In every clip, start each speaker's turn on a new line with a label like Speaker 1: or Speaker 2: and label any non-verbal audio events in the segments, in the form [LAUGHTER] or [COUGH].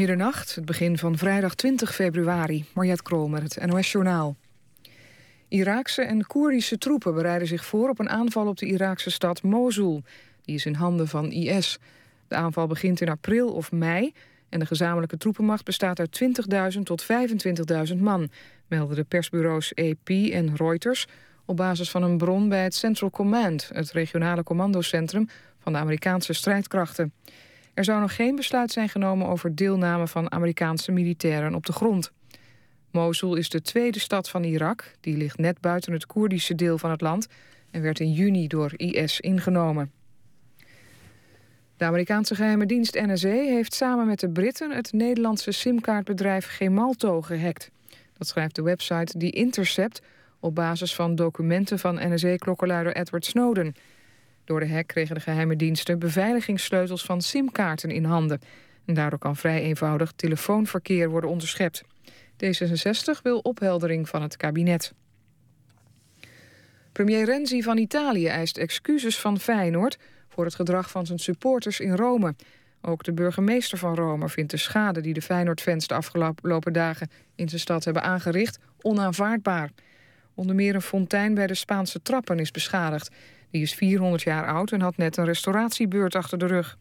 Speaker 1: Middernacht, het begin van vrijdag 20 februari. Mariette Krol met het NOS-journaal. Iraakse en Koerdische troepen bereiden zich voor op een aanval op de Iraakse stad Mosul. Die is in handen van IS. De aanval begint in april of mei en de gezamenlijke troepenmacht bestaat uit 20.000 tot 25.000 man, melden de persbureaus AP en Reuters op basis van een bron bij het Central Command, het regionale commandocentrum van de Amerikaanse strijdkrachten. Er zou nog geen besluit zijn genomen over deelname van Amerikaanse militairen op de grond. Mosul is de tweede stad van Irak. Die ligt net buiten het Koerdische deel van het land en werd in juni door IS ingenomen. De Amerikaanse geheime dienst NSA heeft samen met de Britten het Nederlandse simkaartbedrijf Gemalto gehackt. Dat schrijft de website The Intercept op basis van documenten van NSA-klokkenluider Edward Snowden. Door de hack kregen de geheime diensten beveiligingssleutels van simkaarten in handen. En daardoor kan vrij eenvoudig telefoonverkeer worden onderschept. D66 wil opheldering van het kabinet. Premier Renzi van Italië eist excuses van Feyenoord... voor het gedrag van zijn supporters in Rome. Ook de burgemeester van Rome vindt de schade... die de Feyenoord-fans de afgelopen dagen in zijn stad hebben aangericht... onaanvaardbaar. Onder meer een fontein bij de Spaanse trappen is beschadigd. Die is 400 jaar oud en had net een restauratiebeurt achter de rug.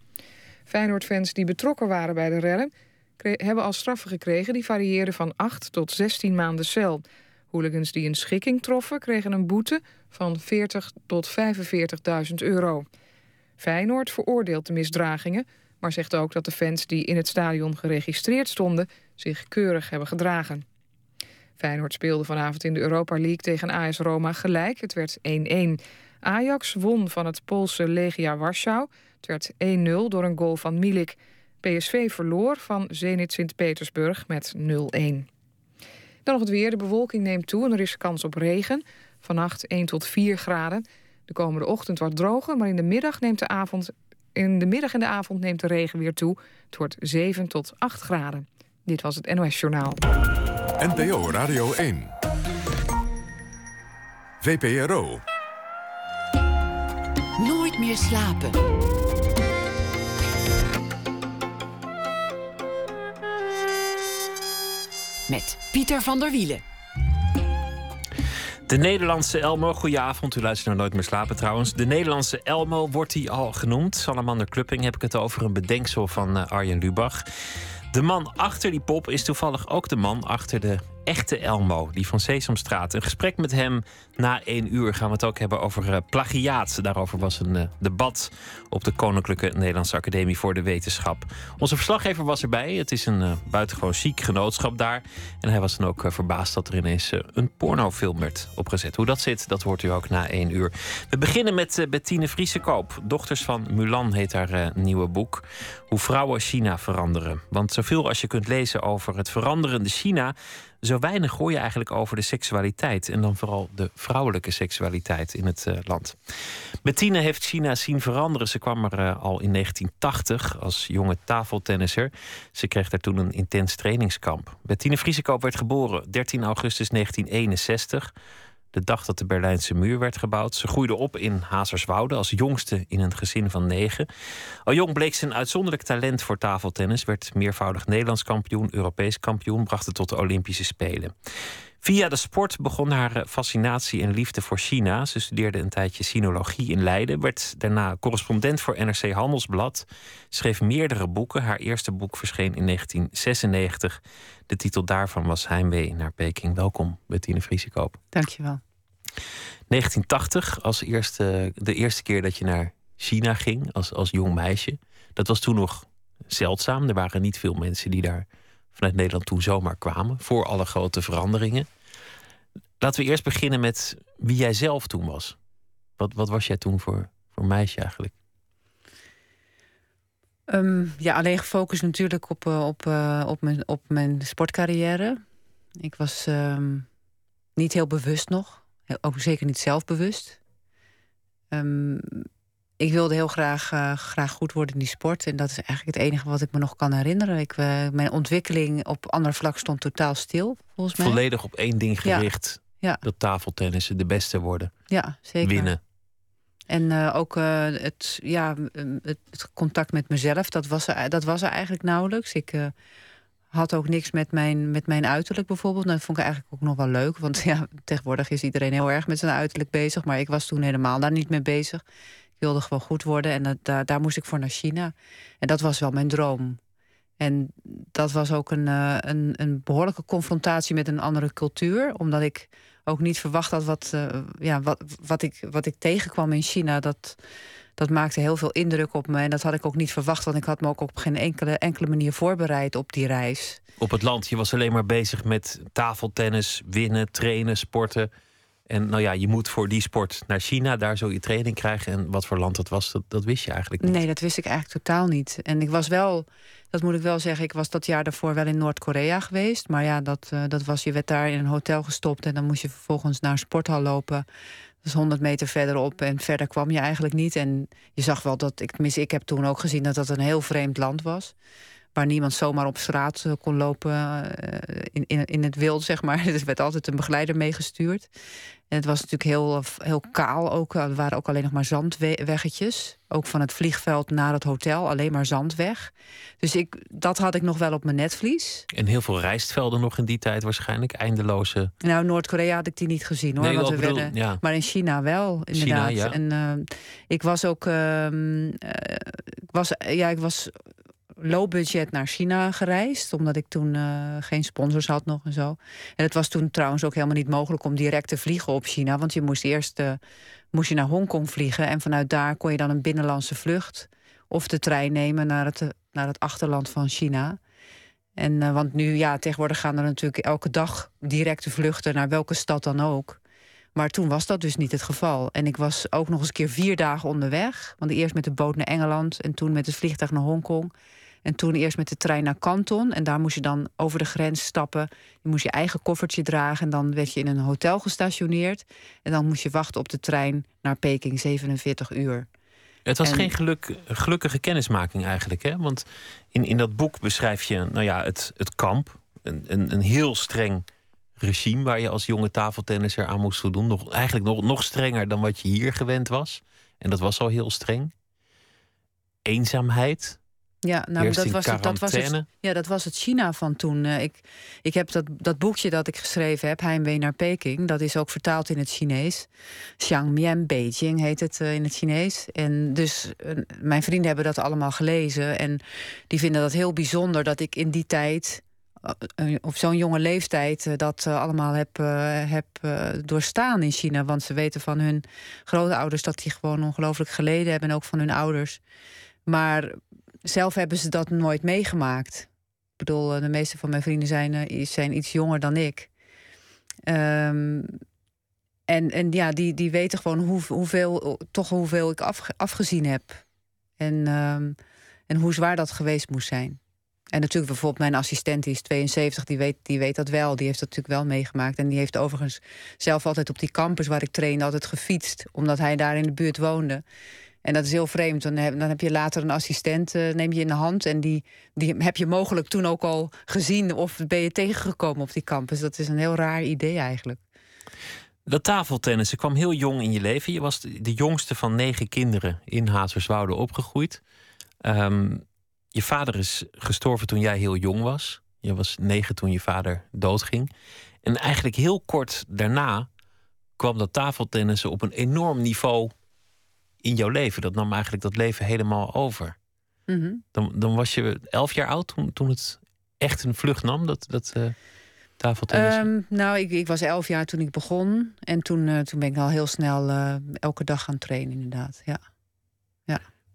Speaker 1: Feyenoord-fans die betrokken waren bij de rellen... hebben al straffen gekregen die varieerden van 8 tot 16 maanden cel. Hooligans die een schikking troffen kregen een boete van 40 tot 45.000 euro. Feyenoord veroordeelt de misdragingen... maar zegt ook dat de fans die in het stadion geregistreerd stonden... zich keurig hebben gedragen. Feyenoord speelde vanavond in de Europa League tegen AS Roma gelijk. Het werd 1-1. Ajax won van het Poolse Legia Warschau. Het werd 1-0 door een goal van Milik. PSV verloor van Zenit Sint-Petersburg met 0-1. Dan nog het weer. De bewolking neemt toe en er is kans op regen. Vannacht 1 tot 4 graden. De komende ochtend wordt droger, maar in de middag neemt de avond... In de middag en de avond neemt de regen weer toe. Het wordt 7 tot 8 graden. Dit was het NOS Journaal.
Speaker 2: NPO Radio 1. VPRO.
Speaker 3: Meer slapen. Met Pieter van der Wielen.
Speaker 4: De Nederlandse Elmo, goedenavond. U luistert naar Nooit meer slapen trouwens. De Nederlandse Elmo wordt hij al genoemd. Salamander Clupping heb ik het over een bedenksel van uh, Arjen Lubach. De man achter die pop is toevallig ook de man achter de echte Elmo, die van Sesamstraat. Een gesprek met hem na één uur gaan we het ook hebben over uh, plagiaat. Daarover was een uh, debat op de Koninklijke Nederlandse Academie voor de Wetenschap. Onze verslaggever was erbij. Het is een uh, buitengewoon chic genootschap daar. En hij was dan ook verbaasd dat er ineens een pornofilm werd opgezet. Hoe dat zit, dat hoort u ook na één uur. We beginnen met Bettine Vriesekoop. Dochters van Mulan heet haar nieuwe boek. Hoe vrouwen China veranderen. Want zoveel als je kunt lezen over het veranderende China zo weinig hoor je eigenlijk over de seksualiteit. En dan vooral de vrouwelijke seksualiteit in het uh, land. Bettine heeft China zien veranderen. Ze kwam er uh, al in 1980 als jonge tafeltennisser. Ze kreeg daar toen een intens trainingskamp. Bettine Vriesekoop werd geboren 13 augustus 1961 de dag dat de Berlijnse muur werd gebouwd. Ze groeide op in Hazerswoude als jongste in een gezin van negen. Al jong bleek ze een uitzonderlijk talent voor tafeltennis, werd meervoudig Nederlands kampioen, Europees kampioen, bracht het tot de Olympische Spelen. Via de sport begon haar fascinatie en liefde voor China. Ze studeerde een tijdje sinologie in Leiden, werd daarna correspondent voor NRC Handelsblad, schreef meerdere boeken. Haar eerste boek verscheen in 1996. De titel daarvan was Heimwee naar Peking. Welkom, Bettine Vriesekoop.
Speaker 5: Dankjewel.
Speaker 4: 1980, als eerste, de eerste keer dat je naar China ging als, als jong meisje. Dat was toen nog zeldzaam. Er waren niet veel mensen die daar vanuit Nederland toen zomaar kwamen. Voor alle grote veranderingen. Laten we eerst beginnen met wie jij zelf toen was. Wat, wat was jij toen voor, voor meisje eigenlijk?
Speaker 5: Um, ja, alleen gefocust natuurlijk op, uh, op, uh, op, mijn, op mijn sportcarrière. Ik was um, niet heel bewust nog. Ook zeker niet zelfbewust. Um, ik wilde heel graag, uh, graag goed worden in die sport. En dat is eigenlijk het enige wat ik me nog kan herinneren. Ik, mijn ontwikkeling op ander vlak stond totaal stil, volgens mij.
Speaker 4: Volledig op één ding gericht. Ja. Dat tafeltennissen de beste worden.
Speaker 5: Ja, zeker.
Speaker 4: Winnen.
Speaker 5: En uh, ook uh, het, ja, het, het, contact met mezelf, dat was, er, dat was er eigenlijk nauwelijks. Ik uh, had ook niks met mijn, met mijn uiterlijk bijvoorbeeld. Nou, dat vond ik eigenlijk ook nog wel leuk. Want [LAUGHS] ja, tegenwoordig is iedereen heel erg met zijn uiterlijk bezig. Maar ik was toen helemaal daar niet mee bezig. Ik wilde gewoon goed worden en dat, daar, daar moest ik voor naar China. En dat was wel mijn droom. En dat was ook een, een, een behoorlijke confrontatie met een andere cultuur. Omdat ik ook niet verwacht had wat, uh, ja, wat, wat, ik, wat ik tegenkwam in China. Dat, dat maakte heel veel indruk op me. En dat had ik ook niet verwacht, want ik had me ook op geen enkele, enkele manier voorbereid op die reis.
Speaker 4: Op het land, je was alleen maar bezig met tafeltennis, winnen, trainen, sporten. En nou ja, je moet voor die sport naar China, daar zo je training krijgen. En wat voor land dat was, dat, dat wist je eigenlijk niet.
Speaker 5: Nee, dat wist ik eigenlijk totaal niet. En ik was wel, dat moet ik wel zeggen, ik was dat jaar daarvoor wel in Noord-Korea geweest. Maar ja, dat, uh, dat was, je werd daar in een hotel gestopt en dan moest je vervolgens naar een sporthal lopen. Dus 100 meter verderop en verder kwam je eigenlijk niet. En je zag wel dat, ik, tenminste, ik heb toen ook gezien dat dat een heel vreemd land was waar niemand zomaar op straat eh, kon lopen eh, in, in, in het wild, zeg maar. [LAUGHS] Er werd altijd een begeleider meegestuurd. En het was natuurlijk heel, heel kaal ook. Er waren ook alleen nog maar zandweggetjes. Ook van het vliegveld naar het hotel, alleen maar zandweg. Dus ik, dat had ik nog wel op mijn netvlies.
Speaker 4: En heel veel rijstvelden nog in die tijd waarschijnlijk, eindeloze...
Speaker 5: Nou, Noord-Korea had ik die niet gezien hoor.
Speaker 4: Nee,
Speaker 5: want we
Speaker 4: bedoel,
Speaker 5: werden,
Speaker 4: ja.
Speaker 5: Maar in China wel, inderdaad.
Speaker 4: China, ja.
Speaker 5: En uh, ik was ook... Uh, ik was, ja, ik was low budget naar China gereisd. Omdat ik toen uh, geen sponsors had nog en zo. En het was toen trouwens ook helemaal niet mogelijk om direct te vliegen op China. Want je moest eerst uh, moest je naar Hongkong vliegen. En vanuit daar kon je dan een binnenlandse vlucht. Of de trein nemen naar het, naar het achterland van China. En uh, want nu, ja, tegenwoordig gaan er natuurlijk elke dag directe vluchten naar welke stad dan ook. Maar toen was dat dus niet het geval. En ik was ook nog eens een keer vier dagen onderweg. Want eerst met de boot naar Engeland en toen met het vliegtuig naar Hongkong. En toen eerst met de trein naar Canton. En daar moest je dan over de grens stappen. Je moest je eigen koffertje dragen. En dan werd je in een hotel gestationeerd. En dan moest je wachten op de trein naar Peking, 47 uur.
Speaker 4: Het was
Speaker 5: En-
Speaker 4: geen geluk, gelukkige kennismaking eigenlijk. Hè? Want in, in dat boek beschrijf je nou ja, het, het kamp. Een, een, een heel streng regime waar je als jonge tafeltennisser aan moest voldoen. Nog, eigenlijk nog, nog strenger dan wat je hier gewend was. En dat was al heel streng. Eenzaamheid.
Speaker 5: Ja, nou, dat was, het, dat, was het, ja, dat was het China van toen. Eh, ik, ik heb dat, dat boekje dat ik geschreven heb, Heimwee naar Peking, dat is ook vertaald in het Chinees. Xiangmian Beijing heet het eh, in het Chinees. En dus eh, mijn vrienden hebben dat allemaal gelezen. En die vinden dat heel bijzonder dat ik in die tijd, op zo'n jonge leeftijd, dat allemaal heb, heb doorstaan in China. Want ze weten van hun grootouders dat die gewoon ongelooflijk geleden hebben. En ook van hun ouders. Maar zelf hebben ze dat nooit meegemaakt. Ik bedoel, eh, de meeste van mijn vrienden zijn, eh, zijn iets jonger dan ik. Ehm, en, en ja, die, die weten gewoon hoe, hoeveel, toch hoeveel ik afge- afgezien heb. En, ehm, en hoe zwaar dat geweest moest zijn. En natuurlijk bijvoorbeeld mijn assistent, die is 72, die weet, die weet dat wel. Die heeft dat natuurlijk wel meegemaakt. En die heeft overigens zelf altijd op die campus waar ik trainde altijd gefietst. Omdat hij daar in de buurt woonde. En dat is heel vreemd. Dan heb, dan heb je later een assistent, eh, neem je in de hand. En die, die heb je mogelijk toen ook al gezien. Of ben je tegengekomen op die campus. Dat is een heel raar idee eigenlijk.
Speaker 4: Dat tafeltennissen kwam heel jong in je leven. Je was de jongste van negen kinderen in Hazerswoude opgegroeid. Ehm, je vader is gestorven toen jij heel jong was. Je was negen toen je vader doodging. En eigenlijk heel kort daarna kwam dat tafeltennissen op een enorm niveau in jouw leven. Dat nam eigenlijk dat leven helemaal over.
Speaker 5: Mhm.
Speaker 4: Dan, dan was je elf jaar oud toen, toen het echt een vlucht nam, dat, dat eh tafeltennissen.
Speaker 5: Ehm, nou, ik, ik was elf jaar toen ik begon. En toen, eh, toen ben ik al heel snel eh, elke dag gaan trainen, inderdaad. Ja.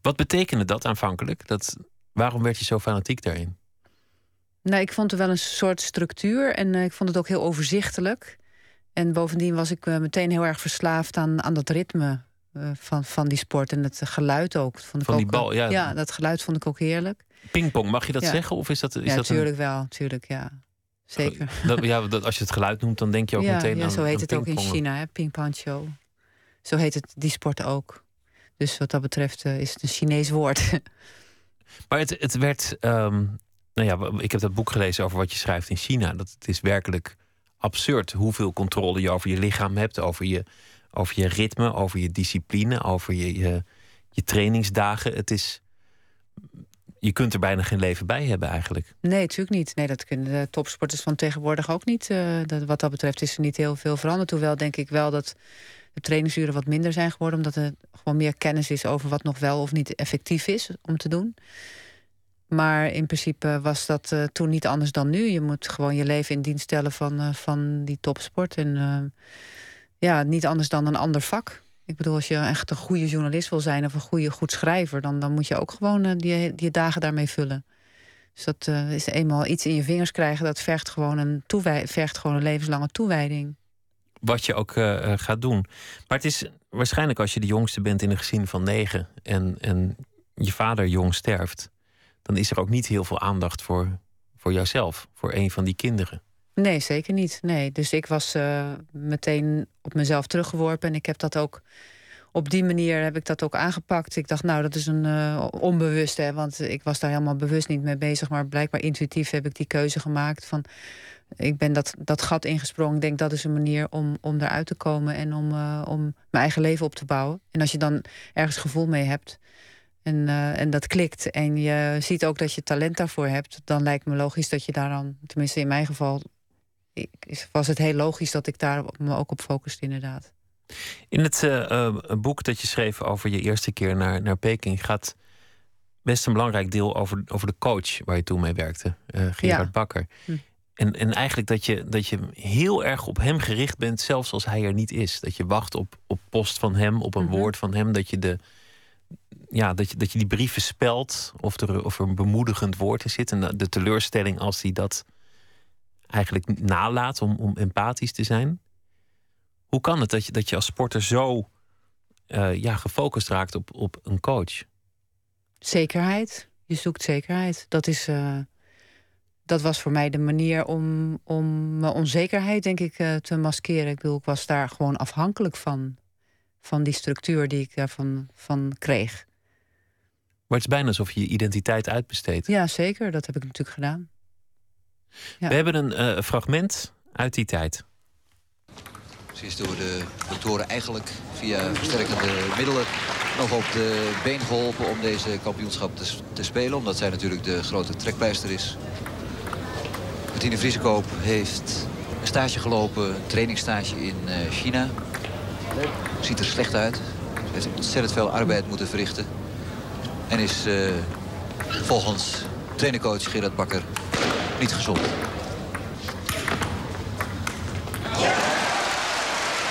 Speaker 4: Wat betekende dat aanvankelijk? Dat, waarom werd je zo fanatiek daarin?
Speaker 5: Nou, ik vond er wel een soort structuur en ik vond het ook heel overzichtelijk. En bovendien was ik meteen heel erg verslaafd aan, aan dat ritme van, van die sport. En het geluid ook. Dat Vond ik
Speaker 4: Van die bal,
Speaker 5: eh,
Speaker 4: ja.
Speaker 5: dat geluid vond ik ook heerlijk.
Speaker 4: Pingpong, mag je dat
Speaker 5: Ja.
Speaker 4: zeggen? Of is dat, is
Speaker 5: ja,
Speaker 4: dat een-
Speaker 5: natuurlijk wel. Natuurlijk, ja. Zeker.
Speaker 4: Dat, ja, dat, als je het geluid noemt, dan denk je ook
Speaker 5: ja,
Speaker 4: meteen
Speaker 5: ja,
Speaker 4: aan
Speaker 5: zo heet het ook in. China, hè? Ping-pong show. Zo heet het die sport ook. Dus wat dat betreft eh, is het een Chinees woord. [LAUGHS]
Speaker 4: Maar het, het werd... ehm, nou ja, ik heb dat boek gelezen over wat je schrijft in China. Dat het is werkelijk absurd hoeveel controle je over je lichaam hebt. Over je, over je ritme, over je discipline, over je, je, trainingsdagen. Het is... je kunt er bijna geen leven bij hebben eigenlijk.
Speaker 5: Nee, natuurlijk niet. Nee, dat kunnen de topsporters van tegenwoordig ook niet. Uh, dat, wat dat betreft is er niet heel veel veranderd. Hoewel denk ik wel dat de trainingsuren wat minder zijn geworden... omdat er gewoon meer kennis is over wat nog wel of niet effectief is om te doen. Maar in principe was dat uh, toen niet anders dan nu. Je moet gewoon je leven in dienst stellen van, uh, van die topsport. En ja, niet anders dan een ander vak. Ik bedoel, als je echt een goede journalist wil zijn of een goede, goed schrijver, dan, dan moet je ook gewoon die, die dagen daarmee vullen. Dus dat is eenmaal iets in je vingers krijgen, dat vergt gewoon een, vergt gewoon een levenslange toewijding.
Speaker 4: Wat je ook gaat doen. Maar het is waarschijnlijk als je de jongste bent in een gezin van negen en, en je vader jong sterft dan is er ook niet heel veel aandacht voor, voor jouzelf, voor een van die kinderen.
Speaker 5: Nee, zeker niet. Nee. Dus ik was uh, meteen op mezelf teruggeworpen en ik heb dat ook op die manier heb ik dat ook aangepakt. Ik dacht, nou, dat is een uh, onbewuste, want ik was daar helemaal bewust niet mee bezig, maar blijkbaar intuïtief heb ik die keuze gemaakt van ik ben dat, dat gat ingesprongen. Ik denk dat is een manier om, om eruit te komen en om, uh, om mijn eigen leven op te bouwen. En als je dan ergens gevoel mee hebt, en, uh, en dat klikt. En je ziet ook dat je talent daarvoor hebt. Dan lijkt me logisch dat je daar dan, tenminste in mijn geval, was het heel logisch dat ik daar me ook op focuste, inderdaad.
Speaker 4: In het uh, boek dat je schreef over je eerste keer naar, naar Peking gaat best een belangrijk deel over, over de coach waar je toen mee werkte, uh, Gerard Bakker. Hm. En, en eigenlijk dat je, dat je heel erg op hem gericht bent, zelfs als hij er niet is. Dat je wacht op, op post van hem, op een mhm. woord van hem. Dat je de, ja, dat, je, dat je die brieven spelt of er, of er een bemoedigend woord in zit. En de teleurstelling als hij dat eigenlijk nalaat om, om empathisch te zijn. Hoe kan het dat je, dat je als sporter zo uh, ja, gefocust raakt op, op een coach?
Speaker 5: Zekerheid. Je zoekt zekerheid. Dat, is, uh, dat was voor mij de manier om, om mijn onzekerheid, denk ik, uh, te maskeren. Ik bedoel, ik was daar gewoon afhankelijk van. Van die structuur die ik daarvan van kreeg.
Speaker 4: Maar het is bijna alsof je je identiteit uitbesteedt.
Speaker 5: Ja, zeker. Dat heb ik natuurlijk gedaan.
Speaker 4: Ja. We hebben een uh, fragment uit die tijd.
Speaker 6: Ze is door de doktoren eigenlijk via versterkende middelen nog op de been geholpen om deze kampioenschap te, te spelen. Omdat zij natuurlijk de grote trekpleister is. Martine Vriesekoop heeft een stage gelopen, een trainingsstage in uh, China. Ziet er slecht uit. Ze heeft ontzettend veel arbeid moeten verrichten. En is uh, volgens trainercoach Gerard Bakker niet gezond.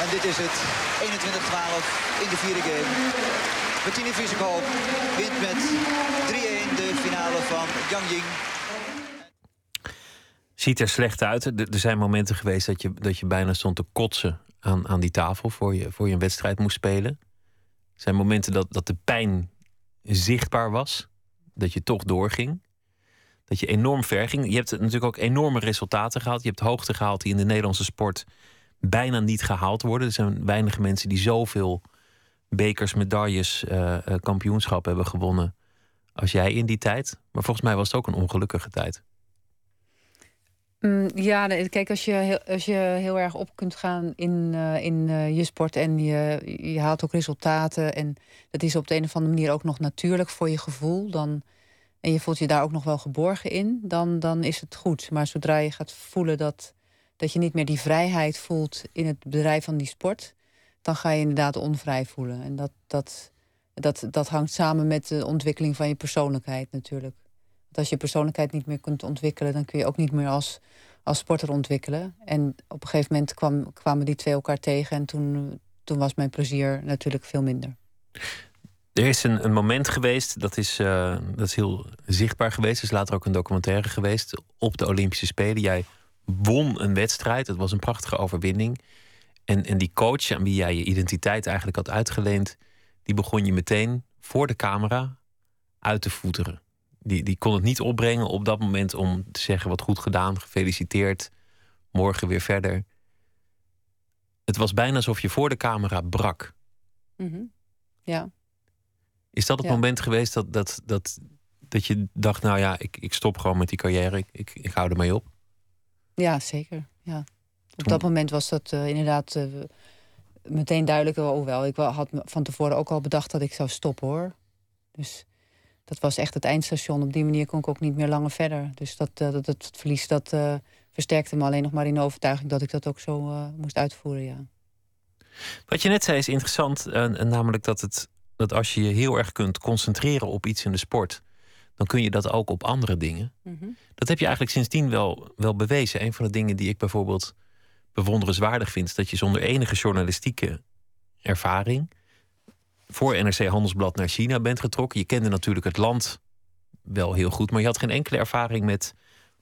Speaker 6: En dit is het. 21-12 in de vierde game. Martine Vriesekoop wint met 3-1 de finale van Yang Ying.
Speaker 4: Ziet er slecht uit. Er zijn momenten geweest dat je, dat je bijna stond te kotsen aan, aan die tafel voor je, voor je een wedstrijd moest spelen. Er zijn momenten dat, dat de pijn zichtbaar was. Dat je toch doorging. Dat je enorm ver ging. Je hebt natuurlijk ook enorme resultaten gehaald. Je hebt hoogte gehaald die in de Nederlandse sport bijna niet gehaald worden. Er zijn weinige mensen die zoveel bekers, medailles, uh, kampioenschappen hebben gewonnen als jij in die tijd. Maar volgens mij was het ook een ongelukkige tijd.
Speaker 5: Mm, ja, kijk, als je, als je heel erg op kunt gaan in, uh, in je sport en je, je haalt ook resultaten en dat is op de een of andere manier ook nog natuurlijk voor je gevoel, dan, en je voelt je daar ook nog wel geborgen in, dan, dan is het goed. Maar zodra je gaat voelen dat, dat je niet meer die vrijheid voelt in het bedrijf van die sport, dan ga je inderdaad onvrij voelen. En dat, dat, dat, dat hangt samen met de ontwikkeling van je persoonlijkheid natuurlijk als je persoonlijkheid niet meer kunt ontwikkelen, dan kun je ook niet meer als, als sporter ontwikkelen. En op een gegeven moment kwam, kwamen die twee elkaar tegen en toen, toen was mijn plezier natuurlijk veel minder.
Speaker 4: Er is een, moment geweest, dat is, uh, dat is heel zichtbaar geweest. Er is later ook een documentaire geweest op de Olympische Spelen. Jij won een wedstrijd, het was een prachtige overwinning. En, en die coach aan wie jij je identiteit eigenlijk had uitgeleend, die begon je meteen voor de camera uit te voeteren die, die kon het niet opbrengen op dat moment om te zeggen: wat goed gedaan, gefeliciteerd, morgen weer verder. Het was bijna alsof je voor de camera brak.
Speaker 5: Mhm. Ja.
Speaker 4: Is dat het moment geweest dat, dat, dat, dat je dacht: nou ja, ik, ik stop gewoon met die carrière, ik, ik, ik hou ermee op?
Speaker 5: Ja, zeker. Ja. Op dat moment was dat uh, inderdaad uh, meteen duidelijk. Hoewel, ik had van tevoren ook al bedacht dat ik zou stoppen hoor. Dus dat was echt het eindstation. Op die manier kon ik ook niet meer langer verder. Dus dat, uh, dat, het verlies dat, versterkte me alleen nog maar in de overtuiging dat ik dat ook zo moest uitvoeren. Ja.
Speaker 4: Wat je net zei is interessant, namelijk dat, het, dat als je je heel erg kunt concentreren op iets in de sport, dan kun je dat ook op andere dingen. Mm -hmm. Dat heb je eigenlijk sindsdien wel, wel bewezen. Een van de dingen die ik bijvoorbeeld bewonderenswaardig vind, is dat je zonder enige journalistieke ervaring voor NRC Handelsblad naar China bent getrokken. Je kende natuurlijk het land wel heel goed, maar je had geen enkele ervaring met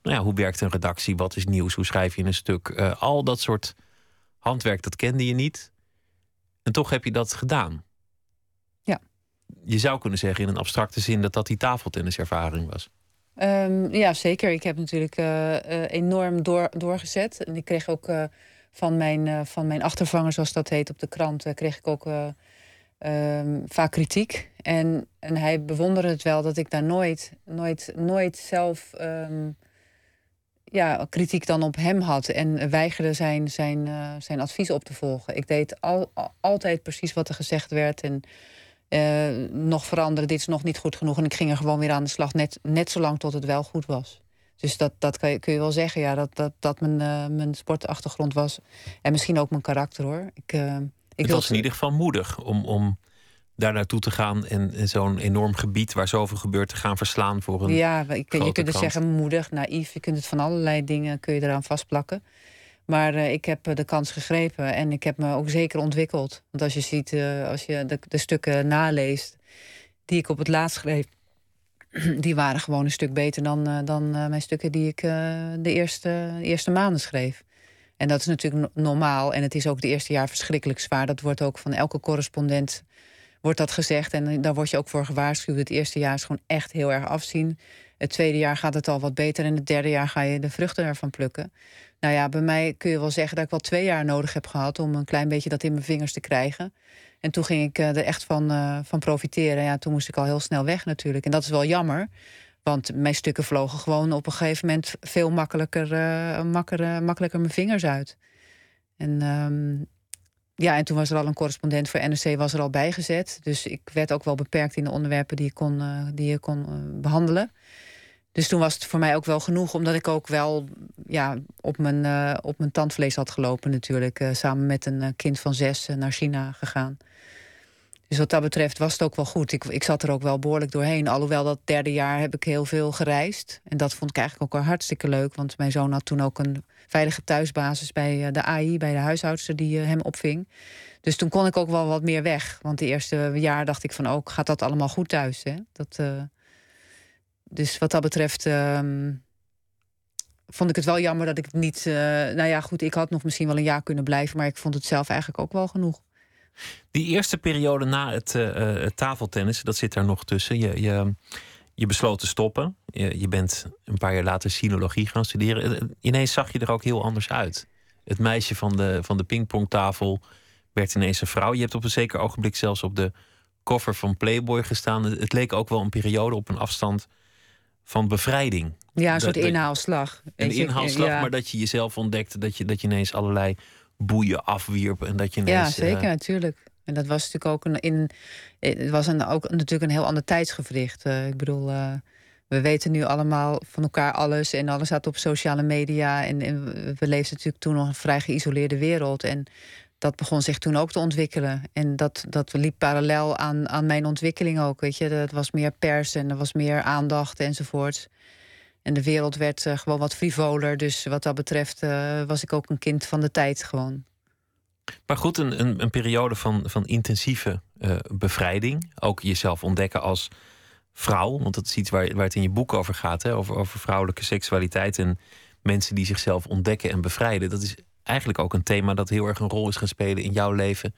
Speaker 4: nou ja, hoe werkt een redactie, wat is nieuws, hoe schrijf je een stuk. Uh, al dat soort handwerk, dat kende je niet. En toch heb je dat gedaan. Je zou kunnen zeggen in een abstracte zin dat dat die tafeltenniservaring was.
Speaker 5: Um, ja, zeker. Ik heb natuurlijk uh, uh, enorm door, doorgezet. En ik kreeg ook van, mijn, van mijn achtervanger, zoals dat heet op de krant, kreeg ik ook um, vaak kritiek. En, en hij bewonderde het wel dat ik daar nooit, nooit, nooit zelf um, ja, kritiek dan op hem had. En weigerde zijn, zijn, zijn advies op te volgen. Ik deed al, al, altijd precies wat er gezegd werd. En uh, nog veranderen, dit is nog niet goed genoeg. En ik ging er gewoon weer aan de slag, net, net zolang tot het wel goed was. Dus dat, dat kan je, kun je wel zeggen, ja, dat, dat, dat mijn, uh, mijn sportachtergrond was. En misschien ook mijn karakter hoor. Ik,
Speaker 4: ik het was in ieder geval moedig om, om daar naartoe te gaan en, en zo'n enorm gebied waar zoveel gebeurt te gaan verslaan voor een.
Speaker 5: Ja, je, je kunt het zeggen moedig, naïef. Je kunt het van allerlei dingen kun je eraan vastplakken. Maar uh, ik heb de kans gegrepen en ik heb me ook zeker ontwikkeld. Want als je ziet, uh, als je de, de, stukken naleest die ik op het laatst schreef, [CLEARS THROAT] die waren gewoon een stuk beter dan, dan mijn stukken die ik de, eerste, de eerste maanden schreef. En dat is natuurlijk normaal. En het is ook het eerste jaar verschrikkelijk zwaar. Dat wordt ook van elke correspondent wordt dat gezegd. En daar word je ook voor gewaarschuwd. Het eerste jaar is gewoon echt heel erg afzien. Het tweede jaar gaat het al wat beter. En het derde jaar ga je de vruchten ervan plukken. Nou ja, bij mij kun je wel zeggen dat ik wel twee jaar nodig heb gehad om een klein beetje dat in mijn vingers te krijgen. En toen ging ik er echt van, uh, van profiteren. Ja, toen moest ik al heel snel weg natuurlijk. En dat is wel jammer. Want mijn stukken vlogen gewoon op een gegeven moment veel makkelijker, uh, makkelijker, makkelijker mijn vingers uit. En um, ja, en toen was er al een correspondent voor NRC was er al bijgezet. Dus ik werd ook wel beperkt in de onderwerpen die je kon, die je kon behandelen. Dus toen was het voor mij ook wel genoeg, omdat ik ook wel ja, op, mijn, uh, op mijn tandvlees had gelopen natuurlijk. samen met een kind van zes naar China gegaan. Dus wat dat betreft was het ook wel goed. Ik, ik zat er ook wel behoorlijk doorheen. Alhoewel dat derde jaar heb ik heel veel gereisd. En dat vond ik eigenlijk ook wel hartstikke leuk. Want mijn zoon had toen ook een veilige thuisbasis bij eh, de AI, bij de huishoudster die eh, hem opving. Dus toen kon ik ook wel wat meer weg. Want de eerste jaar dacht ik van ook, oh, gaat dat allemaal goed thuis? Hè? Dat, dus wat dat betreft uh, vond ik het wel jammer dat ik het niet. Uh, nou ja, goed, ik had nog misschien wel een jaar kunnen blijven, maar ik vond het zelf eigenlijk ook wel genoeg.
Speaker 4: Die eerste periode na het, uh, tafeltennis, dat zit daar nog tussen. Je, je, je besloot te stoppen. Je, je, bent een paar jaar later sinologie gaan studeren. Eh, ineens zag je er ook heel anders uit. Het meisje van de, van de pingpongtafel werd ineens een vrouw. Je hebt op een zeker ogenblik zelfs op de cover van Playboy gestaan. Het leek ook wel een periode op een afstand van bevrijding.
Speaker 5: Ja, een soort inhaalslag.
Speaker 4: Een inhaalslag, maar dat je jezelf ontdekte. Dat je, dat je ineens allerlei boeien afwierp. En dat je ineens,
Speaker 5: ja, zeker, uh, natuurlijk. En dat was natuurlijk ook een, in, het was een, ook natuurlijk een heel ander tijdsgevricht. Uh, ik bedoel, uh, we weten nu allemaal van elkaar alles en alles staat op sociale media. En, en, we leefden natuurlijk toen nog een vrij geïsoleerde wereld. En dat begon zich toen ook te ontwikkelen. En dat, dat liep parallel aan, aan mijn ontwikkeling ook. Weet je, dat was meer pers en er was meer aandacht enzovoort. En de wereld werd uh, gewoon wat frivoler. Dus wat dat betreft was ik ook een kind van de tijd gewoon.
Speaker 4: Maar goed, een, een, een periode van, van intensieve uh, bevrijding. Ook jezelf ontdekken als vrouw. Want dat is iets waar, waar het in je boek over gaat. Hè? Over, over vrouwelijke seksualiteit en mensen die zichzelf ontdekken en bevrijden. Dat is eigenlijk ook een thema dat heel erg een rol is gaan spelen in jouw leven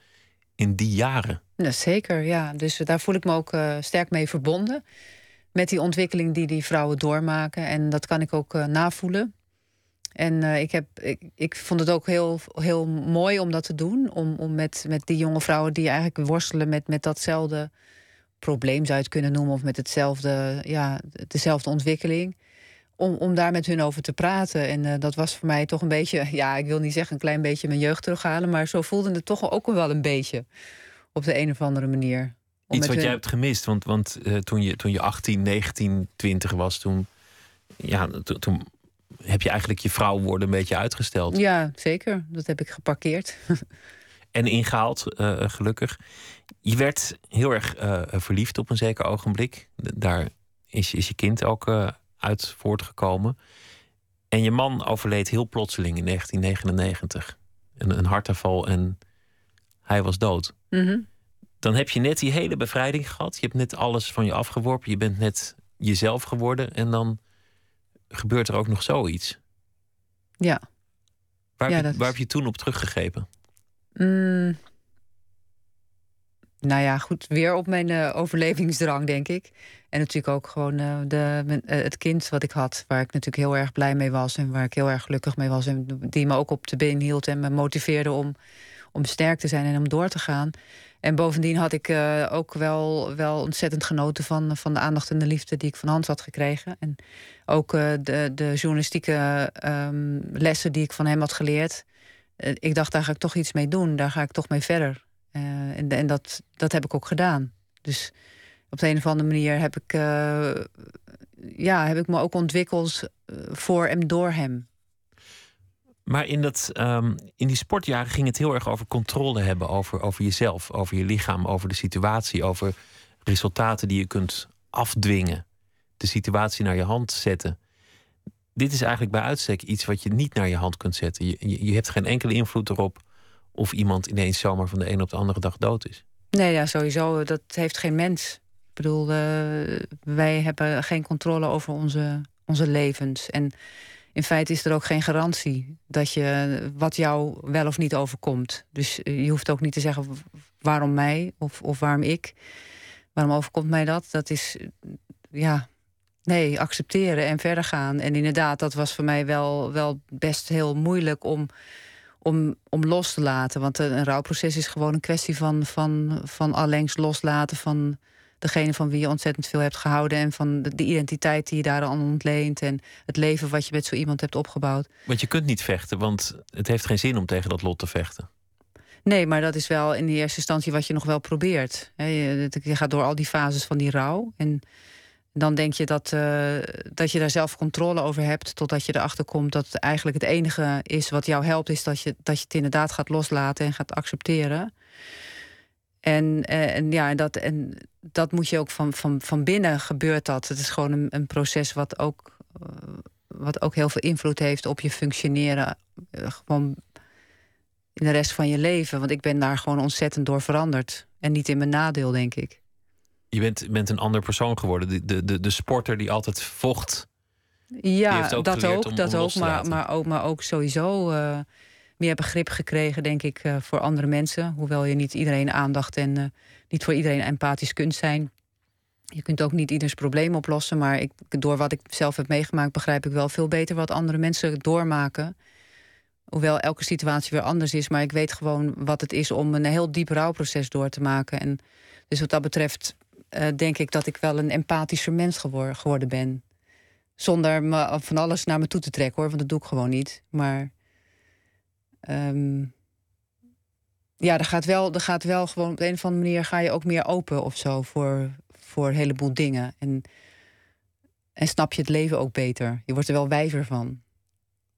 Speaker 4: in die jaren.
Speaker 5: Ja, zeker, ja. Dus daar voel ik me ook uh, sterk mee verbonden. Met die ontwikkeling die die vrouwen doormaken. En dat kan ik ook uh, navoelen. En uh, ik, heb, ik, ik vond het ook heel, heel mooi om dat te doen. Om, om met, met die jonge vrouwen die eigenlijk worstelen met, met datzelfde probleem, zou je het kunnen noemen, of met hetzelfde, ja, dezelfde ontwikkeling. Om, om daar met hun over te praten. En uh, dat was voor mij toch een beetje, ja, ik wil niet zeggen een klein beetje mijn jeugd terughalen, maar zo voelde het toch ook wel een beetje op de een of andere manier.
Speaker 4: Iets wat
Speaker 5: hun-
Speaker 4: jij hebt gemist, want, want eh, toen, je, toen je 18, 19, 20 was, toen, ja, to- toen heb je eigenlijk je vrouw worden een beetje uitgesteld.
Speaker 5: Ja, zeker. Dat heb ik geparkeerd. [LAUGHS]
Speaker 4: En ingehaald, eh, gelukkig. Je werd heel erg eh, verliefd op een zeker ogenblik. Daar is, is je kind ook eh, uit voortgekomen. En je man overleed heel plotseling in 1999. Een, een hartaanval en hij was dood.
Speaker 5: Mhm.
Speaker 4: Dan heb je net die hele bevrijding gehad. Je hebt net alles van je afgeworpen. Je bent net jezelf geworden. En dan gebeurt er ook nog zoiets.
Speaker 5: Ja.
Speaker 4: Waar,
Speaker 5: Ja,
Speaker 4: heb, je, waar
Speaker 5: is-
Speaker 4: heb je toen op teruggegrepen?
Speaker 5: Mm. Nou ja, goed, weer op mijn eh, overlevingsdrang, denk ik. En natuurlijk ook gewoon eh, de, eh, het kind wat ik had, waar ik natuurlijk heel erg blij mee was en waar ik heel erg gelukkig mee was. En die me ook op de been hield en me motiveerde om, om sterk te zijn en om door te gaan. En bovendien had ik ook wel, wel ontzettend genoten van, van de aandacht en de liefde die ik van Hans had gekregen. En ook de, de journalistieke ehm, lessen die ik van hem had geleerd. Ik dacht, daar ga ik toch iets mee doen. Daar ga ik toch mee verder. Eh, en dat, dat heb ik ook gedaan. Dus op de een of andere manier heb ik, eh, ja, heb ik me ook ontwikkeld eh, voor en door hem.
Speaker 4: Maar in, dat, ehm, in die sportjaren ging het heel erg over controle hebben over, over jezelf, over je lichaam, over de situatie, over resultaten die je kunt afdwingen, de situatie naar je hand zetten. Dit is eigenlijk bij uitstek iets wat je niet naar je hand kunt zetten. Je, je, je hebt geen enkele invloed erop of iemand ineens zomaar van de een op de andere dag dood is.
Speaker 5: Nee, ja, sowieso. Dat heeft geen mens. Ik bedoel, eh, wij hebben geen controle over onze, onze levens. En in feite is er ook geen garantie dat je wat jou wel of niet overkomt. Dus eh, je hoeft ook niet te zeggen waarom mij of, of waarom ik. Waarom overkomt mij dat? Dat is, eh, ja, nee, accepteren en verder gaan. En inderdaad, dat was voor mij wel, wel best heel moeilijk om, om, om los te laten. Want een rouwproces is gewoon een kwestie van, van, van allengs loslaten van degene van wie je ontzettend veel hebt gehouden. En van de, de identiteit die je daar aan ontleent. En het leven wat je met zo iemand hebt opgebouwd.
Speaker 4: Want je kunt niet vechten, want het heeft geen zin om tegen dat lot te vechten.
Speaker 5: Nee, maar dat is wel in de eerste instantie wat je nog wel probeert. Je gaat door al die fases van die rouw. En dan denk je dat, eh, dat je daar zelf controle over hebt. Totdat je erachter komt dat het eigenlijk het enige is wat jou helpt, is dat je, dat je het inderdaad gaat loslaten en gaat accepteren. En, eh, en ja, dat, en dat moet je ook van, van, van binnen gebeurt dat. Het is gewoon een, een proces wat ook, eh, wat ook heel veel invloed heeft op je functioneren. gewoon in de rest van je leven. Want ik ben daar gewoon ontzettend door veranderd. En niet in mijn nadeel, denk ik.
Speaker 4: Je bent, bent een ander persoon geworden. De, de, de, de sporter die altijd vocht.
Speaker 5: Ja,
Speaker 4: ook
Speaker 5: dat ook,
Speaker 4: om-
Speaker 5: dat
Speaker 4: om
Speaker 5: ook, maar, maar, ook, maar ook sowieso eh, meer begrip gekregen, denk ik, eh, voor andere mensen. Hoewel je niet iedereen aandacht en eh, niet voor iedereen empathisch kunt zijn. Je kunt ook niet ieders probleem oplossen, maar ik, door wat ik zelf heb meegemaakt, begrijp ik wel veel beter wat andere mensen doormaken. Hoewel elke situatie weer anders is, maar ik weet gewoon wat het is om een heel diep rouwproces door te maken. En dus wat dat betreft eh, denk ik dat ik wel een empathischer mens gewor- geworden ben. Zonder me van alles naar me toe te trekken hoor, want dat doe ik gewoon niet. Maar ehm, ja, er gaat, wel, er gaat wel gewoon op de een of andere manier ga je ook meer open of zo voor, voor een heleboel dingen. En, en snap je het leven ook beter. Je wordt er wel wijzer van.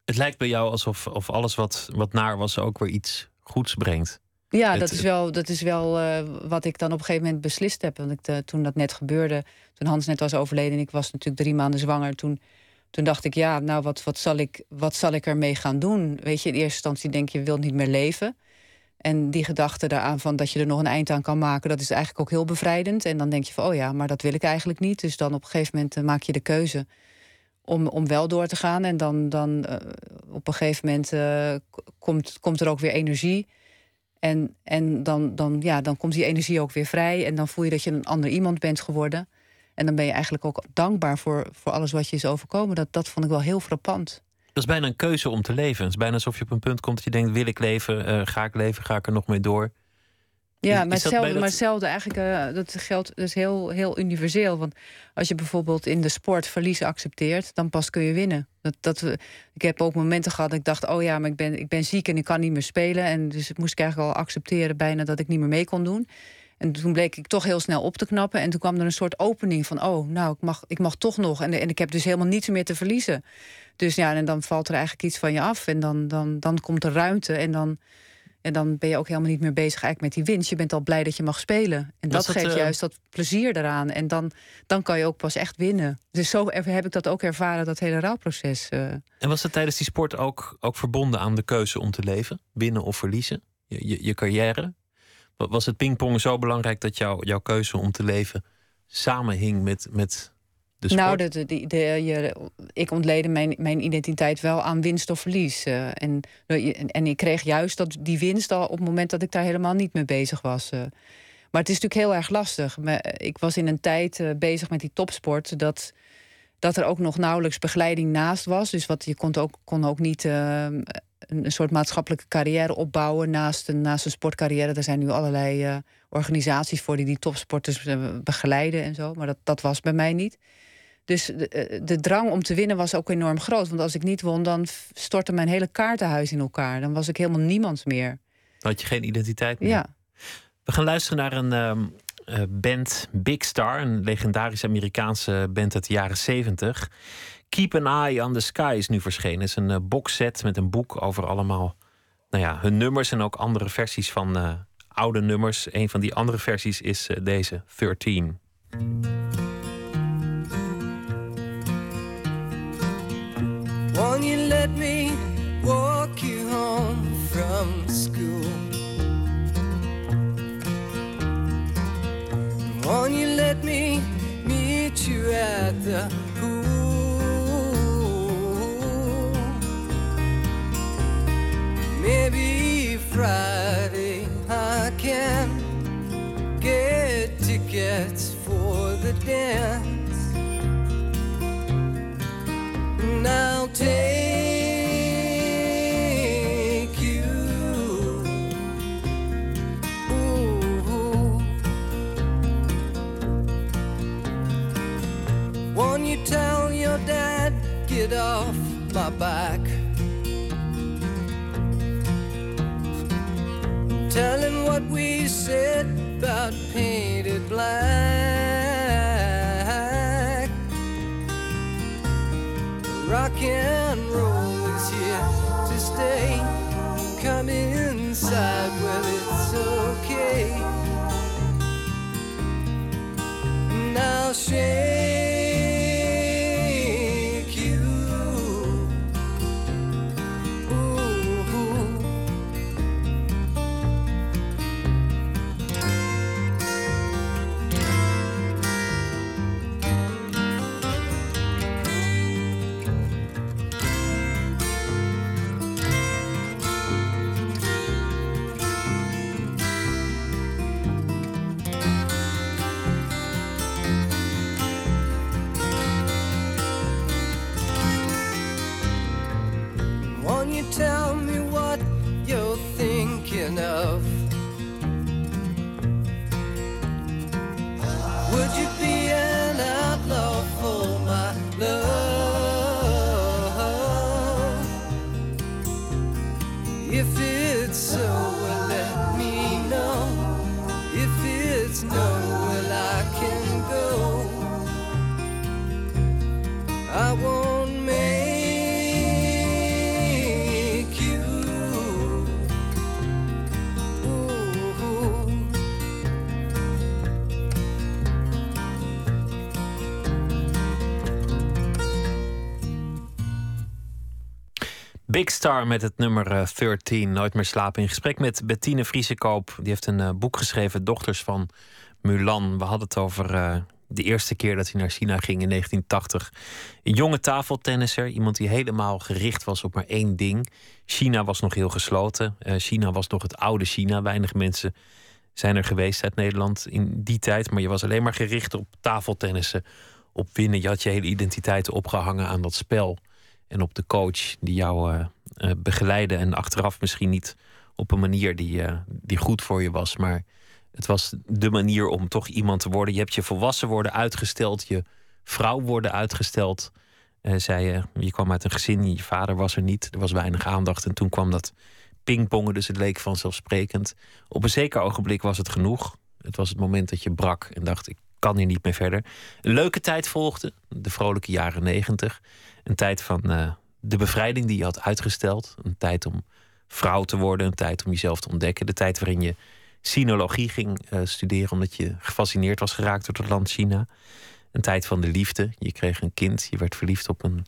Speaker 4: Het lijkt bij jou alsof of alles wat, wat naar was ook weer iets goeds brengt.
Speaker 5: Ja,
Speaker 4: Het-
Speaker 5: dat is wel, dat is wel eh, wat ik dan op een gegeven moment beslist heb. Want ik, eh, toen dat net gebeurde, toen Hans net was overleden... en ik was natuurlijk drie maanden zwanger... toen, toen dacht ik, ja, nou, wat, wat, zal ik, wat zal ik ermee gaan doen? Weet je, in eerste instantie denk je, je wilt niet meer leven. En die gedachte daaraan van dat je er nog een eind aan kan maken... dat is eigenlijk ook heel bevrijdend. En dan denk je van, oh ja, maar dat wil ik eigenlijk niet. Dus dan op een gegeven moment eh, maak je de keuze... Om, om wel door te gaan. En dan, dan op een gegeven moment komt, komt er ook weer energie... En, en dan, dan, ja, dan komt die energie ook weer vrij. En dan voel je dat je een ander iemand bent geworden. En dan ben je eigenlijk ook dankbaar voor, voor alles wat je is overkomen. Dat, dat vond ik wel heel frappant.
Speaker 4: Dat is bijna een keuze om te leven. Het is bijna alsof je op een punt komt dat je denkt: wil ik leven? Eh, ga ik leven? Ga ik er nog mee door?
Speaker 5: Ja, maar hetzelfde,
Speaker 4: dat-
Speaker 5: maar hetzelfde eigenlijk, eh, dat geldt is heel, heel universeel. Want als je bijvoorbeeld in de sport verliezen accepteert, dan pas kun je winnen. Dat, dat, ik heb ook momenten gehad dat ik dacht, oh ja, maar ik ben, ik ben ziek en ik kan niet meer spelen. En dus moest ik eigenlijk al accepteren bijna dat ik niet meer mee kon doen. En toen bleek ik toch heel snel op te knappen. En toen kwam er een soort opening van: oh, nou, ik mag, ik mag toch nog. En, en ik heb dus helemaal niets meer te verliezen. Dus ja, en dan valt er eigenlijk iets van je af. En dan, dan, dan komt er ruimte. En dan, en dan ben je ook helemaal niet meer bezig eigenlijk met die winst. Je bent al blij dat je mag spelen. En dat, geeft uh... juist dat plezier eraan. En dan, dan kan je ook pas echt winnen. Dus zo heb ik dat ook ervaren, dat hele rouwproces. Uh.
Speaker 4: En was het tijdens die sport ook, ook verbonden aan de keuze om te leven? Winnen of verliezen? Je, je, je carrière? Was het pingpong zo belangrijk dat jou, jouw keuze om te leven samenhing met, met de sport?
Speaker 5: Nou, de, de, de, je, ik ontleedde mijn, mijn identiteit wel aan winst of verlies. Uh, en, en ik kreeg juist dat, die winst al op het moment dat ik daar helemaal niet mee bezig was. Uh. Maar het is natuurlijk heel erg lastig. Ik was in een tijd uh, bezig met die topsport dat, dat er ook nog nauwelijks begeleiding naast was. Dus wat, je kon ook, kon ook niet een, soort maatschappelijke carrière opbouwen naast een, naast een sportcarrière. Er zijn nu allerlei organisaties voor die die topsporters begeleiden en zo. Maar dat, dat was bij mij niet. Dus de, eh, de, drang om te winnen was ook enorm groot. Want als ik niet won, dan stortte mijn hele kaartenhuis in elkaar. Dan was ik helemaal niemand meer.
Speaker 4: Dan had je geen identiteit meer.
Speaker 5: Ja.
Speaker 4: We gaan luisteren naar een um, uh, band Big Star. Een legendarische Amerikaanse band uit de jaren 70. Keep an Eye on the Sky is nu verschenen. Het is een uh, boxset met een boek over allemaal nou ja, hun nummers en ook andere versies van uh, oude nummers. Een van die andere versies is deze, 13.
Speaker 7: Let me walk you home from school? Won't you let me meet you at the pool? Maybe Friday I can get tickets for the dance. And I'll take my back? Telling what we said about painted black. Rock and roll is here to stay. Come inside, well, it's okay. Now shake
Speaker 4: Big Star met het nummer eh, 13, Nooit meer slapen. In gesprek met Bettine Vriesekoop. Die heeft een eh, boek geschreven, Dochters van Mulan. We hadden het over eh, de eerste keer dat hij naar China ging in 1980. Een jonge tafeltennisser, iemand die helemaal gericht was op maar één ding. China was nog heel gesloten. Eh, China was nog het oude China. Weinig mensen zijn er geweest uit Nederland in die tijd. Maar je was alleen maar gericht op tafeltennissen, op winnen. Je had je hele identiteit opgehangen aan dat spel. En op de coach die jou eh, begeleidde. En achteraf misschien niet op een manier die, eh, die goed voor je was. Maar het was de manier om toch iemand te worden. Je hebt je volwassen worden uitgesteld. Je vrouw worden uitgesteld. Zei je, je kwam uit een gezin, je vader was er niet. Er was weinig aandacht. En toen kwam dat pingpongen, dus het leek vanzelfsprekend. Op een zeker ogenblik was het genoeg. Het was het moment dat je brak en dacht: ik kan hier niet meer verder. Een leuke tijd volgde, de vrolijke jaren negentig. Een tijd van eh, de bevrijding die je had uitgesteld. Een tijd om vrouw te worden, een tijd om jezelf te ontdekken. De tijd waarin je sinologie ging eh, studeren omdat je gefascineerd was geraakt door het land China. Een tijd van de liefde. Je kreeg een kind, je werd verliefd op een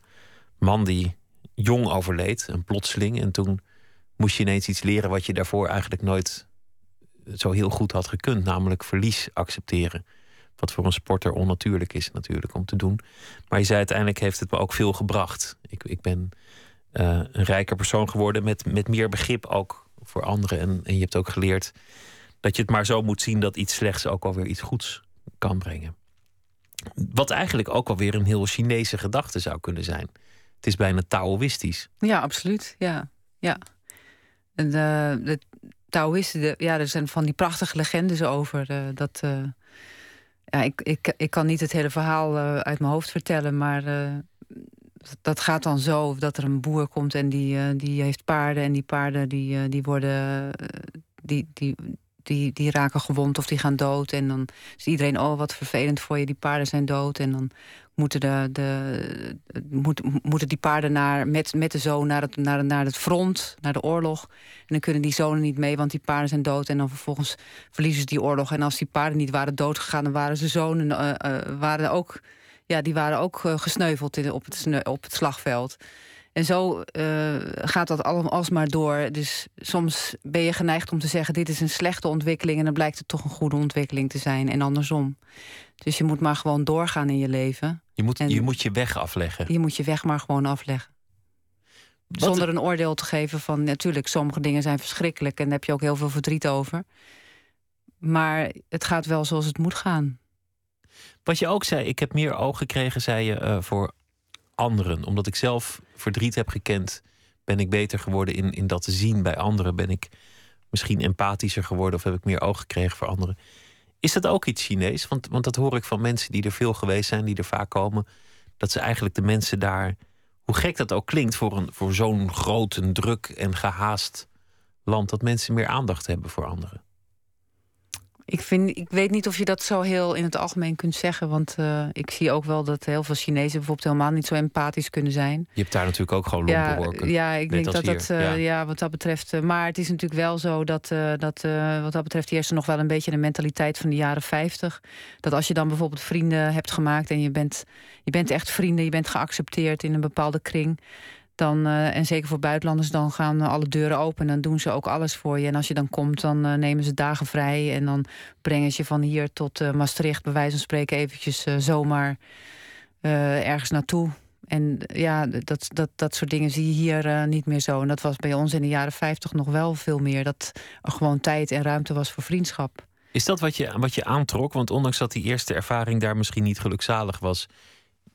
Speaker 4: man die jong overleed, een plotseling. En toen moest je ineens iets leren wat je daarvoor eigenlijk nooit zo heel goed had gekund, namelijk verlies accepteren. Wat voor een sporter onnatuurlijk is natuurlijk om te doen. Maar je zei uiteindelijk heeft het me ook veel gebracht. Ik, ik ben eh, een rijker persoon geworden met, met meer begrip ook voor anderen. En, en je hebt ook geleerd dat je het maar zo moet zien dat iets slechts ook alweer iets goeds kan brengen. Wat eigenlijk ook alweer een heel Chinese gedachte zou kunnen zijn. Het is bijna Taoïstisch.
Speaker 5: Ja, absoluut. Ja, ja. En de, de Taoïsten, ja, er zijn van die prachtige legendes over. Uh, dat, ja, ik, ik, ik kan niet het hele verhaal uh, uit mijn hoofd vertellen, maar dat gaat dan zo dat er een boer komt en die, die heeft paarden en die paarden die, die worden die, die, die, die raken gewond of die gaan dood. En dan is iedereen, oh wat vervelend voor je, die paarden zijn dood. En dan moeten, de, de, moet, moeten die paarden naar, met, met de zoon naar het, naar, naar het front, naar de oorlog. En dan kunnen die zonen niet mee, want die paarden zijn dood. En dan vervolgens verliezen ze die oorlog. En als die paarden niet waren doodgegaan, dan waren ze zonen uh, uh, waren ook, ja, die waren ook gesneuveld in, op, het, op het slagveld. En zo uh, gaat dat allemaal alsmaar door. Dus soms ben je geneigd om te zeggen: dit is een slechte ontwikkeling. En dan blijkt het toch een goede ontwikkeling te zijn. En andersom. Dus je moet maar gewoon doorgaan in je leven.
Speaker 4: Je moet, je, moet je weg afleggen.
Speaker 5: Je moet je weg maar gewoon afleggen. Zonder een oordeel te geven van natuurlijk, sommige dingen zijn verschrikkelijk en daar heb je ook heel veel verdriet over. Maar het gaat wel zoals het moet gaan.
Speaker 4: Wat je ook zei, ik heb meer oog gekregen, zei je, uh, voor anderen. Omdat ik zelf verdriet heb gekend, ben ik beter geworden in, in dat te zien bij anderen. Ben ik misschien empathischer geworden of heb ik meer oog gekregen voor anderen. Is dat ook iets Chinees? Want, want dat hoor ik van mensen die er veel geweest zijn, die er vaak komen. Dat ze eigenlijk de mensen daar, hoe gek dat ook klinkt voor, een, voor zo'n groot druk en gehaast land, dat mensen meer aandacht hebben voor anderen.
Speaker 5: Ik, vind, ik weet niet of je dat zo heel in het algemeen kunt zeggen. Want uh, ik zie ook wel dat heel veel Chinezen bijvoorbeeld helemaal niet zo empathisch kunnen zijn.
Speaker 4: Je hebt daar natuurlijk ook gewoon.
Speaker 5: Ja, ja, ik denk dat dat, uh, ja. ja. wat dat betreft. Uh, maar het is natuurlijk wel zo dat, dat wat dat betreft eerst nog wel een beetje de mentaliteit van de jaren 50. Dat als je dan bijvoorbeeld vrienden hebt gemaakt en je bent, je bent echt vrienden, je bent geaccepteerd in een bepaalde kring dan, uh, en zeker voor buitenlanders, dan gaan alle deuren open. En doen ze ook alles voor je. En als je dan komt, dan uh, nemen ze dagen vrij. En dan brengen ze je van hier tot uh, Maastricht, bij wijze van spreken, eventjes zomaar ergens naartoe. En ja, dat, dat, dat soort dingen zie je hier niet meer zo. En dat was bij ons in de jaren 50 nog wel veel meer. Dat er gewoon tijd en ruimte was voor vriendschap.
Speaker 4: Is dat wat je, wat je aantrok? Want ondanks dat die eerste ervaring daar misschien niet gelukzalig was,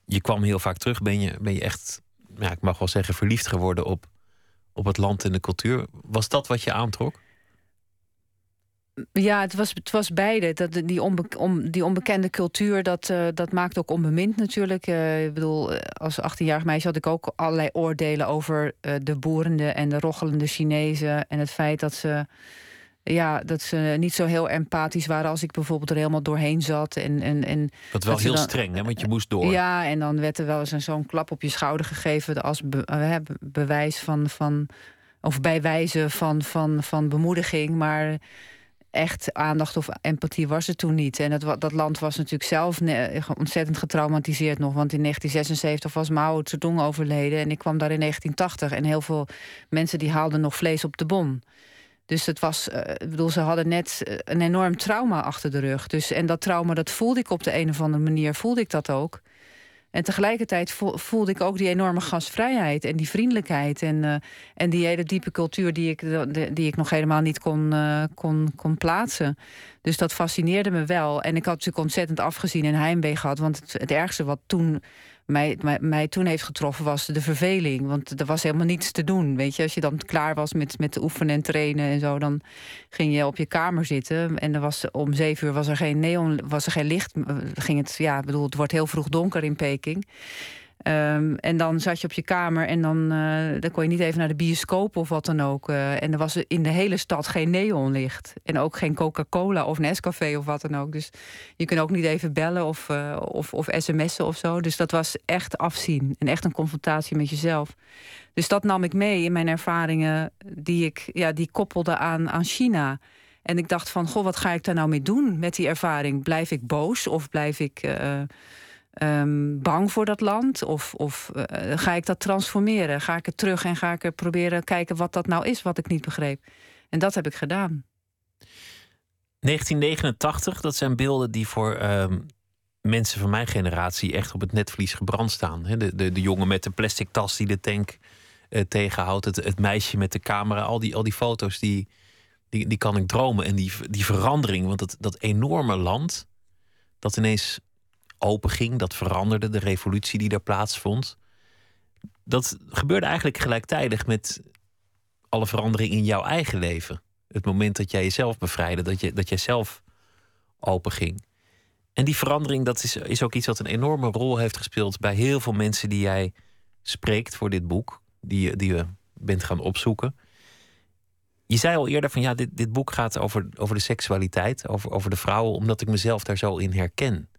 Speaker 4: je kwam heel vaak terug. Ben je, ben je echt ja, ik mag wel zeggen, verliefd geworden op, op het land en de cultuur. Was dat wat je aantrok?
Speaker 5: Ja, het was, het was beide. Dat, die, om, die onbekende cultuur, dat, uh, dat maakt ook onbemind natuurlijk. Uh, ik bedoel, als 18-jarig meisje had ik ook allerlei oordelen over de boerende en de rochelende Chinezen. En het feit dat ze ja, dat ze niet zo heel empathisch waren als ik bijvoorbeeld er helemaal doorheen zat. En, en, en
Speaker 4: dat wel heel streng, hè? want je moest door.
Speaker 5: Ja, en dan werd er wel eens zo'n klap op je schouder gegeven als bewijs van, van. of bij wijze van, van, van bemoediging. Maar echt aandacht of empathie was er toen niet. En het, dat land was natuurlijk zelf ontzettend getraumatiseerd nog. Want in 1976 was Mao Zedong overleden. En ik kwam daar in 1980. En heel veel mensen die haalden nog vlees op de bon. Dus het was, uh, ik bedoel, ze hadden net eh, een enorm trauma achter de rug. Dus, en dat trauma, dat voelde ik op de een of andere manier, voelde ik dat ook. En tegelijkertijd voelde ik ook die enorme gastvrijheid en die vriendelijkheid en, uh, en die hele diepe cultuur die ik, die ik nog helemaal niet kon, kon, kon plaatsen. Dus dat fascineerde me wel. En ik had natuurlijk ontzettend afgezien en heimwee gehad. Want het, het ergste wat toen mij, mij, toen heeft getroffen was de verveling. Want er was helemaal niets te doen. Weet je, als je dan klaar was met, met oefenen en trainen en zo, dan ging je op je kamer zitten. En er was, om zeven uur was er geen neon, was er geen licht. Ging het, ja, bedoel, het wordt heel vroeg donker in Peking. Ehm, en dan zat je op je kamer en dan, eh, dan kon je niet even naar de bioscoop of wat dan ook. Eh, en er was in de hele stad geen neonlicht. En ook geen Coca-Cola of Nescafé of wat dan ook. Dus je kunt ook niet even bellen of, uh, of, of sms'en of zo. Dus dat was echt afzien. En echt een confrontatie met jezelf. Dus dat nam ik mee in mijn ervaringen die ik ja, die koppelde aan, aan China. En ik dacht van, goh, wat ga ik daar nou mee doen met die ervaring? Blijf ik boos of blijf ik um, bang voor dat land? Of, of uh, ga ik dat transformeren? Ga ik er terug en ga ik er proberen kijken wat dat nou is wat ik niet begreep? En dat heb ik gedaan.
Speaker 4: 1989, dat zijn beelden die voor um, mensen van mijn generatie echt op het netvlies gebrand staan. De, de, de jongen met de plastic tas die de tank uh, tegenhoudt, het, het, meisje met de camera, al die, al die foto's die, die, die kan ik dromen. En die, die verandering, want dat, dat enorme land, dat ineens open ging, dat veranderde, de revolutie die daar plaatsvond. Dat gebeurde eigenlijk gelijktijdig met alle verandering in jouw eigen leven. Het moment dat jij jezelf bevrijdde, dat, je, dat jij zelf open ging. En die verandering, dat is, is ook iets wat een enorme rol heeft gespeeld bij heel veel mensen die jij spreekt voor dit boek, die, die je bent gaan opzoeken. Je zei al eerder van ja, dit, dit boek gaat over, over de seksualiteit, over, over de vrouwen, omdat ik mezelf daar zo in herken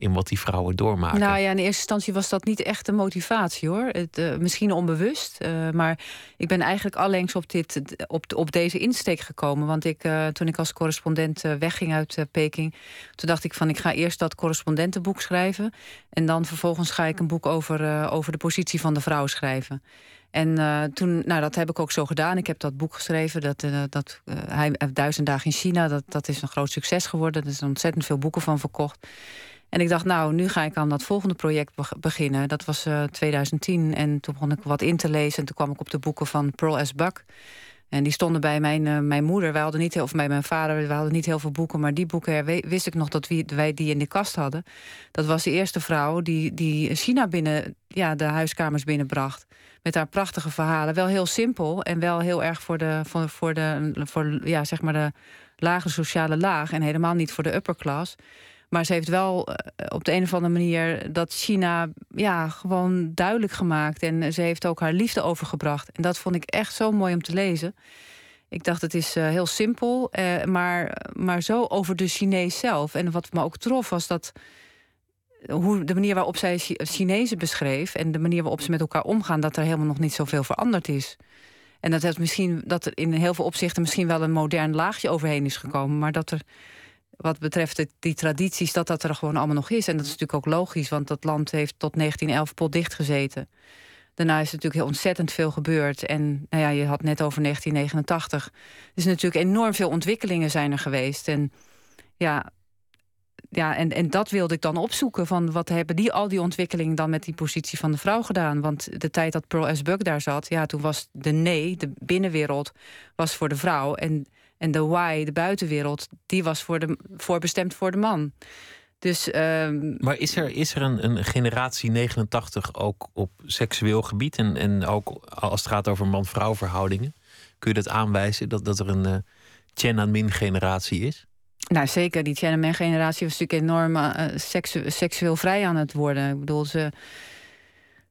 Speaker 4: in wat die vrouwen doormaken.
Speaker 5: Nou ja, in eerste instantie was dat niet echt de motivatie hoor. Het, uh, misschien onbewust. Uh, maar ik ben eigenlijk allengs op, dit, op, op deze insteek gekomen. Want ik, uh, toen ik als correspondent wegging uit Peking, toen dacht ik van ik ga eerst dat correspondentenboek schrijven. En dan vervolgens ga ik een boek over, over de positie van de vrouw schrijven. En toen, nou, dat heb ik ook zo gedaan. Ik heb dat boek geschreven. Dat, dat, hij, Duizend Dagen in China. Dat, dat is een groot succes geworden. Er zijn ontzettend veel boeken van verkocht. En ik dacht, nou, nu ga ik aan dat volgende project beginnen. Dat was uh, 2010. En toen begon ik wat in te lezen. En toen kwam ik op de boeken van Pearl S. Buck. En die stonden bij mijn, uh, mijn moeder. Wij hadden niet heel, of bij mijn vader. We hadden niet heel veel boeken. Maar die boeken wist ik nog dat wij die in de kast hadden. Dat was de eerste vrouw die, die China binnen ja, de huiskamers binnenbracht. Met haar prachtige verhalen. Wel heel simpel. En wel heel erg voor de, voor, voor de, voor, ja, zeg maar de lage sociale laag. En helemaal niet voor de upper class. Maar ze heeft wel uh, op de een of andere manier dat China ja, gewoon duidelijk gemaakt. En ze heeft ook haar liefde overgebracht. En dat vond ik echt zo mooi om te lezen. Ik dacht, het is uh, heel simpel, uh, maar, maar zo over de Chinees zelf. En wat me ook trof was dat hoe de manier waarop zij Chinezen beschreef en de manier waarop ze met elkaar omgaan, dat er helemaal nog niet zoveel veranderd is. En dat, het misschien, dat er in heel veel opzichten misschien wel een modern laagje overheen is gekomen, maar dat er wat betreft die tradities, dat dat er gewoon allemaal nog is. En dat is natuurlijk ook logisch, want dat land heeft tot 1911 potdicht gezeten. Daarna is natuurlijk heel ontzettend veel gebeurd. En nou ja, je had net over 1989. Er is natuurlijk enorm veel ontwikkelingen zijn er geweest. En ja, ja en, en dat wilde ik dan opzoeken. Van wat hebben die, al die ontwikkelingen dan met die positie van de vrouw gedaan? Want de tijd dat Pearl S. Buck daar zat, ja, toen was de nee, de binnenwereld, was voor de vrouw. En en de why, de buitenwereld, die was voor de, voorbestemd voor de man. Dus, um...
Speaker 4: Maar is er, is er een, een, generatie 89 ook op seksueel gebied? En, en ook als het gaat over man-vrouw verhoudingen? Kun je dat aanwijzen dat, dat er een uh, Tiananmen-generatie is?
Speaker 5: Nou, zeker. Die Tiananmen-generatie was natuurlijk enorm uh, seksu seksueel vrij aan het worden. Ik bedoel, ze,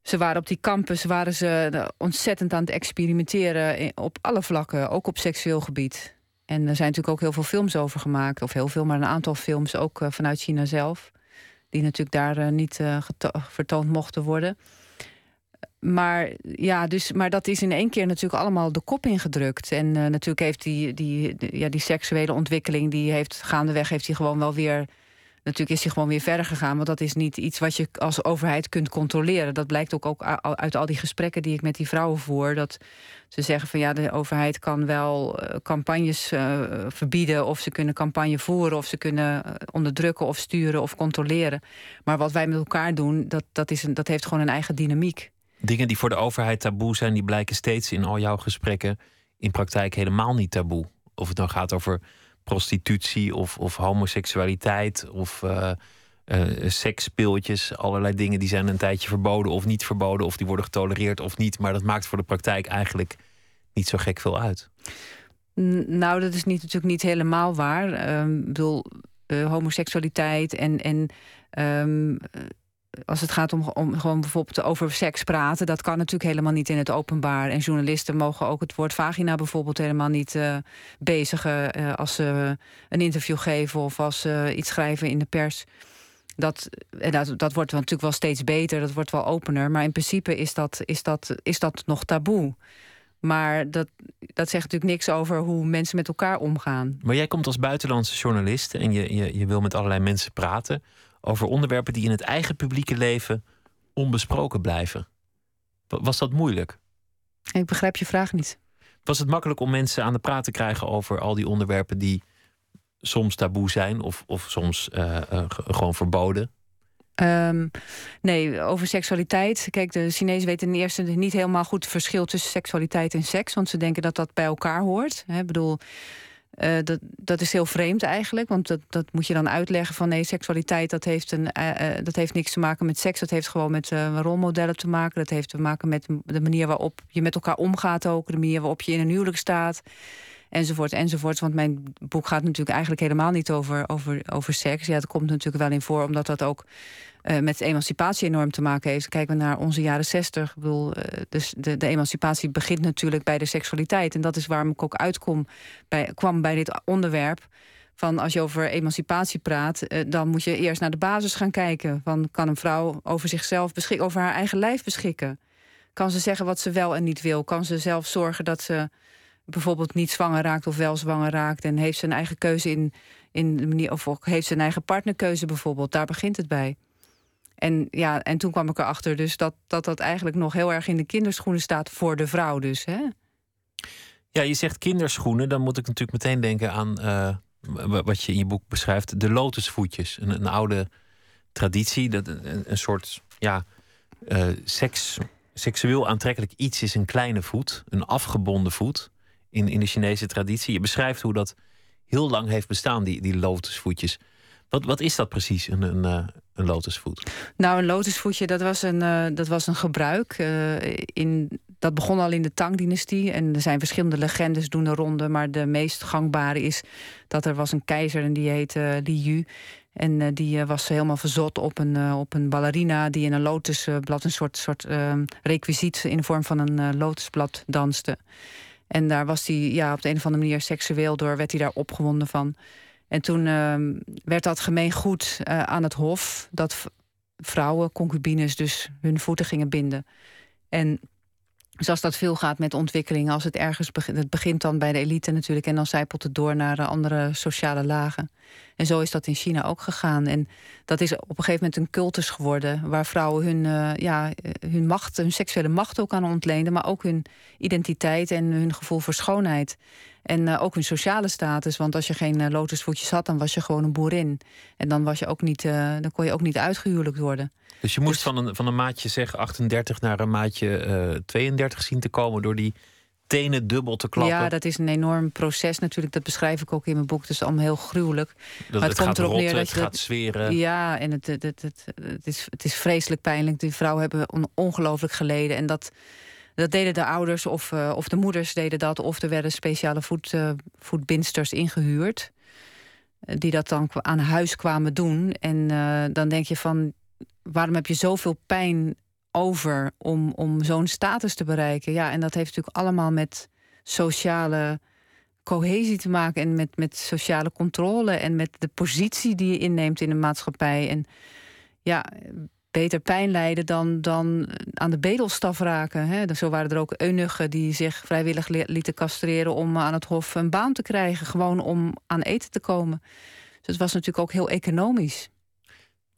Speaker 5: ze waren op die campus waren ze ontzettend aan het experimenteren op alle vlakken, ook op seksueel gebied. En er zijn natuurlijk ook heel veel films over gemaakt. Of heel veel, maar een aantal films ook uh, vanuit China zelf. Die natuurlijk daar uh, niet uh, vertoond mochten worden. Maar ja, dus, maar dat is in één keer natuurlijk allemaal de kop ingedrukt. En natuurlijk heeft die, die, ja, die seksuele ontwikkeling, die heeft gaandeweg heeft hij gewoon wel weer Natuurlijk is hij gewoon weer verder gegaan. Want dat is niet iets wat je als overheid kunt controleren. Dat blijkt ook, ook uit al die gesprekken die ik met die vrouwen voer. Dat ze zeggen van ja, de overheid kan wel uh, campagnes uh, verbieden. Of ze kunnen campagne voeren. Of ze kunnen uh, onderdrukken of sturen of controleren. Maar wat wij met elkaar doen, dat, dat, is een, dat heeft gewoon een eigen dynamiek.
Speaker 4: Dingen die voor de overheid taboe zijn, die blijken steeds in al jouw gesprekken in praktijk helemaal niet taboe. Of het dan gaat over prostitutie of, of homoseksualiteit of uh, uh, seksspeeltjes. Allerlei dingen die zijn een tijdje verboden of niet verboden. Of die worden getolereerd of niet. Maar dat maakt voor de praktijk eigenlijk niet zo gek veel uit.
Speaker 5: Nou, dat is niet, natuurlijk niet helemaal waar. Um, ik bedoel, uh, homoseksualiteit en, en um, als het gaat om, om gewoon bijvoorbeeld over seks praten, dat kan natuurlijk helemaal niet in het openbaar. En journalisten mogen ook het woord vagina bijvoorbeeld helemaal niet uh, bezigen uh, als ze een interview geven of als ze iets schrijven in de pers. Dat, dat, dat wordt natuurlijk wel steeds beter, dat wordt wel opener. Maar in principe is dat, is dat, is dat nog taboe. Maar dat, dat zegt natuurlijk niks over hoe mensen met elkaar omgaan.
Speaker 4: Maar jij komt als buitenlandse journalist en je, je, je wil met allerlei mensen praten over onderwerpen die in het eigen publieke leven onbesproken blijven. Was dat moeilijk?
Speaker 5: Ik begrijp je vraag niet.
Speaker 4: Was het makkelijk om mensen aan de praat te krijgen over al die onderwerpen die soms taboe zijn of, of soms uh, uh, gewoon verboden?
Speaker 5: Um, nee, over seksualiteit. Kijk, de Chinezen weten ten eerste niet helemaal goed het verschil tussen seksualiteit en seks. Want ze denken dat dat bij elkaar hoort. Ik bedoel, uh, dat, dat is heel vreemd eigenlijk. Want dat, dat moet je dan uitleggen van nee, seksualiteit dat heeft, een, uh, dat heeft niks te maken met seks. Dat heeft gewoon met rolmodellen te maken. Dat heeft te maken met de manier waarop je met elkaar omgaat ook. De manier waarop je in een huwelijk staat enzovoort, enzovoort. Want mijn boek gaat natuurlijk eigenlijk helemaal niet over, over, over seks. Ja, dat komt natuurlijk wel in voor, omdat dat ook uh, met emancipatie enorm te maken heeft. Kijken we naar onze jaren zestig. Ik bedoel, uh, dus de, de emancipatie begint natuurlijk bij de seksualiteit. En dat is waarom ik ook uitkom bij, kwam bij dit onderwerp. Van als je over emancipatie praat, uh, dan moet je eerst naar de basis gaan kijken. Van kan een vrouw over zichzelf beschikken, over haar eigen lijf beschikken? Kan ze zeggen wat ze wel en niet wil? Kan ze zelf zorgen dat ze bijvoorbeeld niet zwanger raakt of wel zwanger raakt? En heeft een eigen keuze in, in de manier, of heeft een eigen partnerkeuze bijvoorbeeld? Daar begint het bij. En, ja, en toen kwam ik erachter dus dat, dat dat eigenlijk nog heel erg in de kinderschoenen staat voor de vrouw dus. Hè?
Speaker 4: Ja, je zegt kinderschoenen, dan moet ik natuurlijk meteen denken aan uh, wat je in je boek beschrijft, de lotusvoetjes. Een, een oude traditie, dat een, soort ja, uh, seks, seksueel aantrekkelijk iets is een kleine voet, een afgebonden voet in, in de Chinese traditie. Je beschrijft hoe dat heel lang heeft bestaan, die, die lotusvoetjes. Wat, wat is dat precies, een, een, eh, een lotusvoet?
Speaker 5: Nou, een lotusvoetje, dat was een, uh, dat was een gebruik. Uh, in, dat begon al in de Tang-dynastie. En er zijn verschillende legendes doen de ronde. Maar de meest gangbare is dat er was een keizer en die heette Li Yu. En uh, die was helemaal verzot op een, op een ballerina... die in een lotusblad, een soort, soort requisiet... in de vorm van een lotusblad danste. En daar was hij ja, op de een of andere manier seksueel door... werd hij daar opgewonden van... En toen uh, werd dat gemeengoed uh, aan het hof... dat vrouwen, concubines, dus hun voeten gingen binden. En zoals dat veel gaat met ontwikkelingen... als het ergens begint, het begint dan bij de elite natuurlijk... en dan zijpelt het door naar andere sociale lagen. En zo is dat in China ook gegaan. En dat is op een gegeven moment een cultus geworden... waar vrouwen hun, uh, ja, hun macht, hun seksuele macht ook aan ontleenden... maar ook hun identiteit en hun gevoel voor schoonheid... En uh, ook hun sociale status. Want als je geen uh, lotusvoetjes had, dan was je gewoon een boerin. En dan, was je ook niet, uh, dan kon je ook niet uitgehuwelijkt worden.
Speaker 4: Dus je moest dus... van, een, van een maatje zeg 38 naar een maatje 32 zien te komen door die tenen dubbel te klappen.
Speaker 5: Ja, dat is een enorm proces natuurlijk. Dat beschrijf ik ook in mijn boek. Dat is allemaal heel gruwelijk.
Speaker 4: Dat, maar het, het komt erop rotten, neer dat het je gaat zweren.
Speaker 5: Ja, en het, het, het, het, het, is, het is vreselijk pijnlijk. Die vrouwen hebben ongelooflijk geleden. En dat dat deden de ouders of, uh, of de moeders deden dat... of er werden speciale voet, uh, voetbindsters ingehuurd... Uh, die dat dan aan huis kwamen doen. En dan denk je van, waarom heb je zoveel pijn over... om, om zo'n status te bereiken? Ja, en dat heeft natuurlijk allemaal met sociale cohesie te maken... en met, met sociale controle en met de positie die je inneemt in de maatschappij... En ja, beter pijn lijden dan, dan aan de bedelstaf raken. Hè. Zo waren er ook eunuchen die zich vrijwillig lieten castreren... om aan het hof een baan te krijgen, gewoon om aan eten te komen. Dus het was natuurlijk ook heel economisch.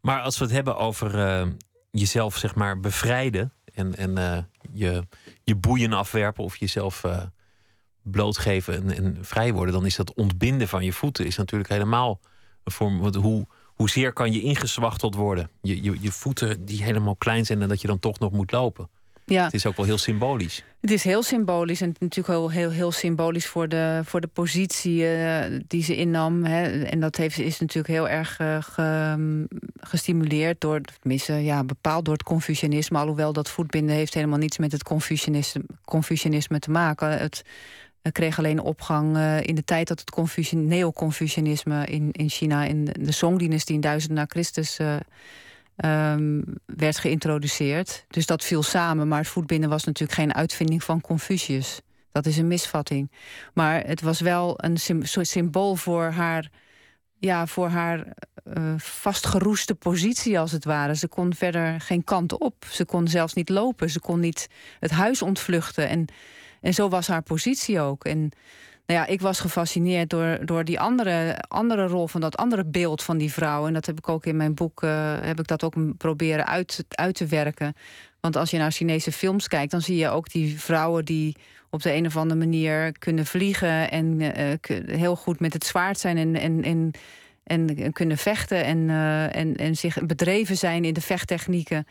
Speaker 4: Maar als we het hebben over uh, jezelf zeg maar bevrijden... en, en uh, je, je boeien afwerpen of jezelf uh, blootgeven en, vrij worden... dan is dat ontbinden van je voeten is natuurlijk helemaal een vorm... Hoe hoezeer kan je ingezwachteld worden? Je, je, je voeten die helemaal klein zijn en dat je dan toch nog moet lopen. Ja. Het is ook wel heel symbolisch.
Speaker 5: Het is heel symbolisch en natuurlijk heel, heel, heel symbolisch voor de, voor de positie uh, die ze innam. Hè. En dat heeft, is natuurlijk heel erg uh, ge, gestimuleerd door, tenminste, ja, bepaald door het Confucianisme. Alhoewel dat voetbinden heeft helemaal niets met het Confucianisme, Confucianisme te maken. Het, kreeg alleen opgang uh, in de tijd dat het neo-Confucianisme in, in China... in de Song-dynastie in 1000 na Christus uh, ehm, werd geïntroduceerd. Dus dat viel samen. Maar het voetbinden was natuurlijk geen uitvinding van Confucius. Dat is een misvatting. Maar het was wel een symbool voor haar, ja, voor haar uh, vastgeroeste positie, als het ware. Ze kon verder geen kant op. Ze kon zelfs niet lopen. Ze kon niet het huis ontvluchten. En, en zo was haar positie ook. En nou ja, ik was gefascineerd door, door die andere, andere rol van dat andere beeld van die vrouw. En dat heb ik ook in mijn boek uh, heb ik dat ook proberen uit, uit te werken. Want als je naar Chinese films kijkt, dan zie je ook die vrouwen die op de een of andere manier kunnen vliegen en uh, heel goed met het zwaard zijn en, en, en, en kunnen vechten en, uh, en, en zich bedreven zijn in de vechttechnieken.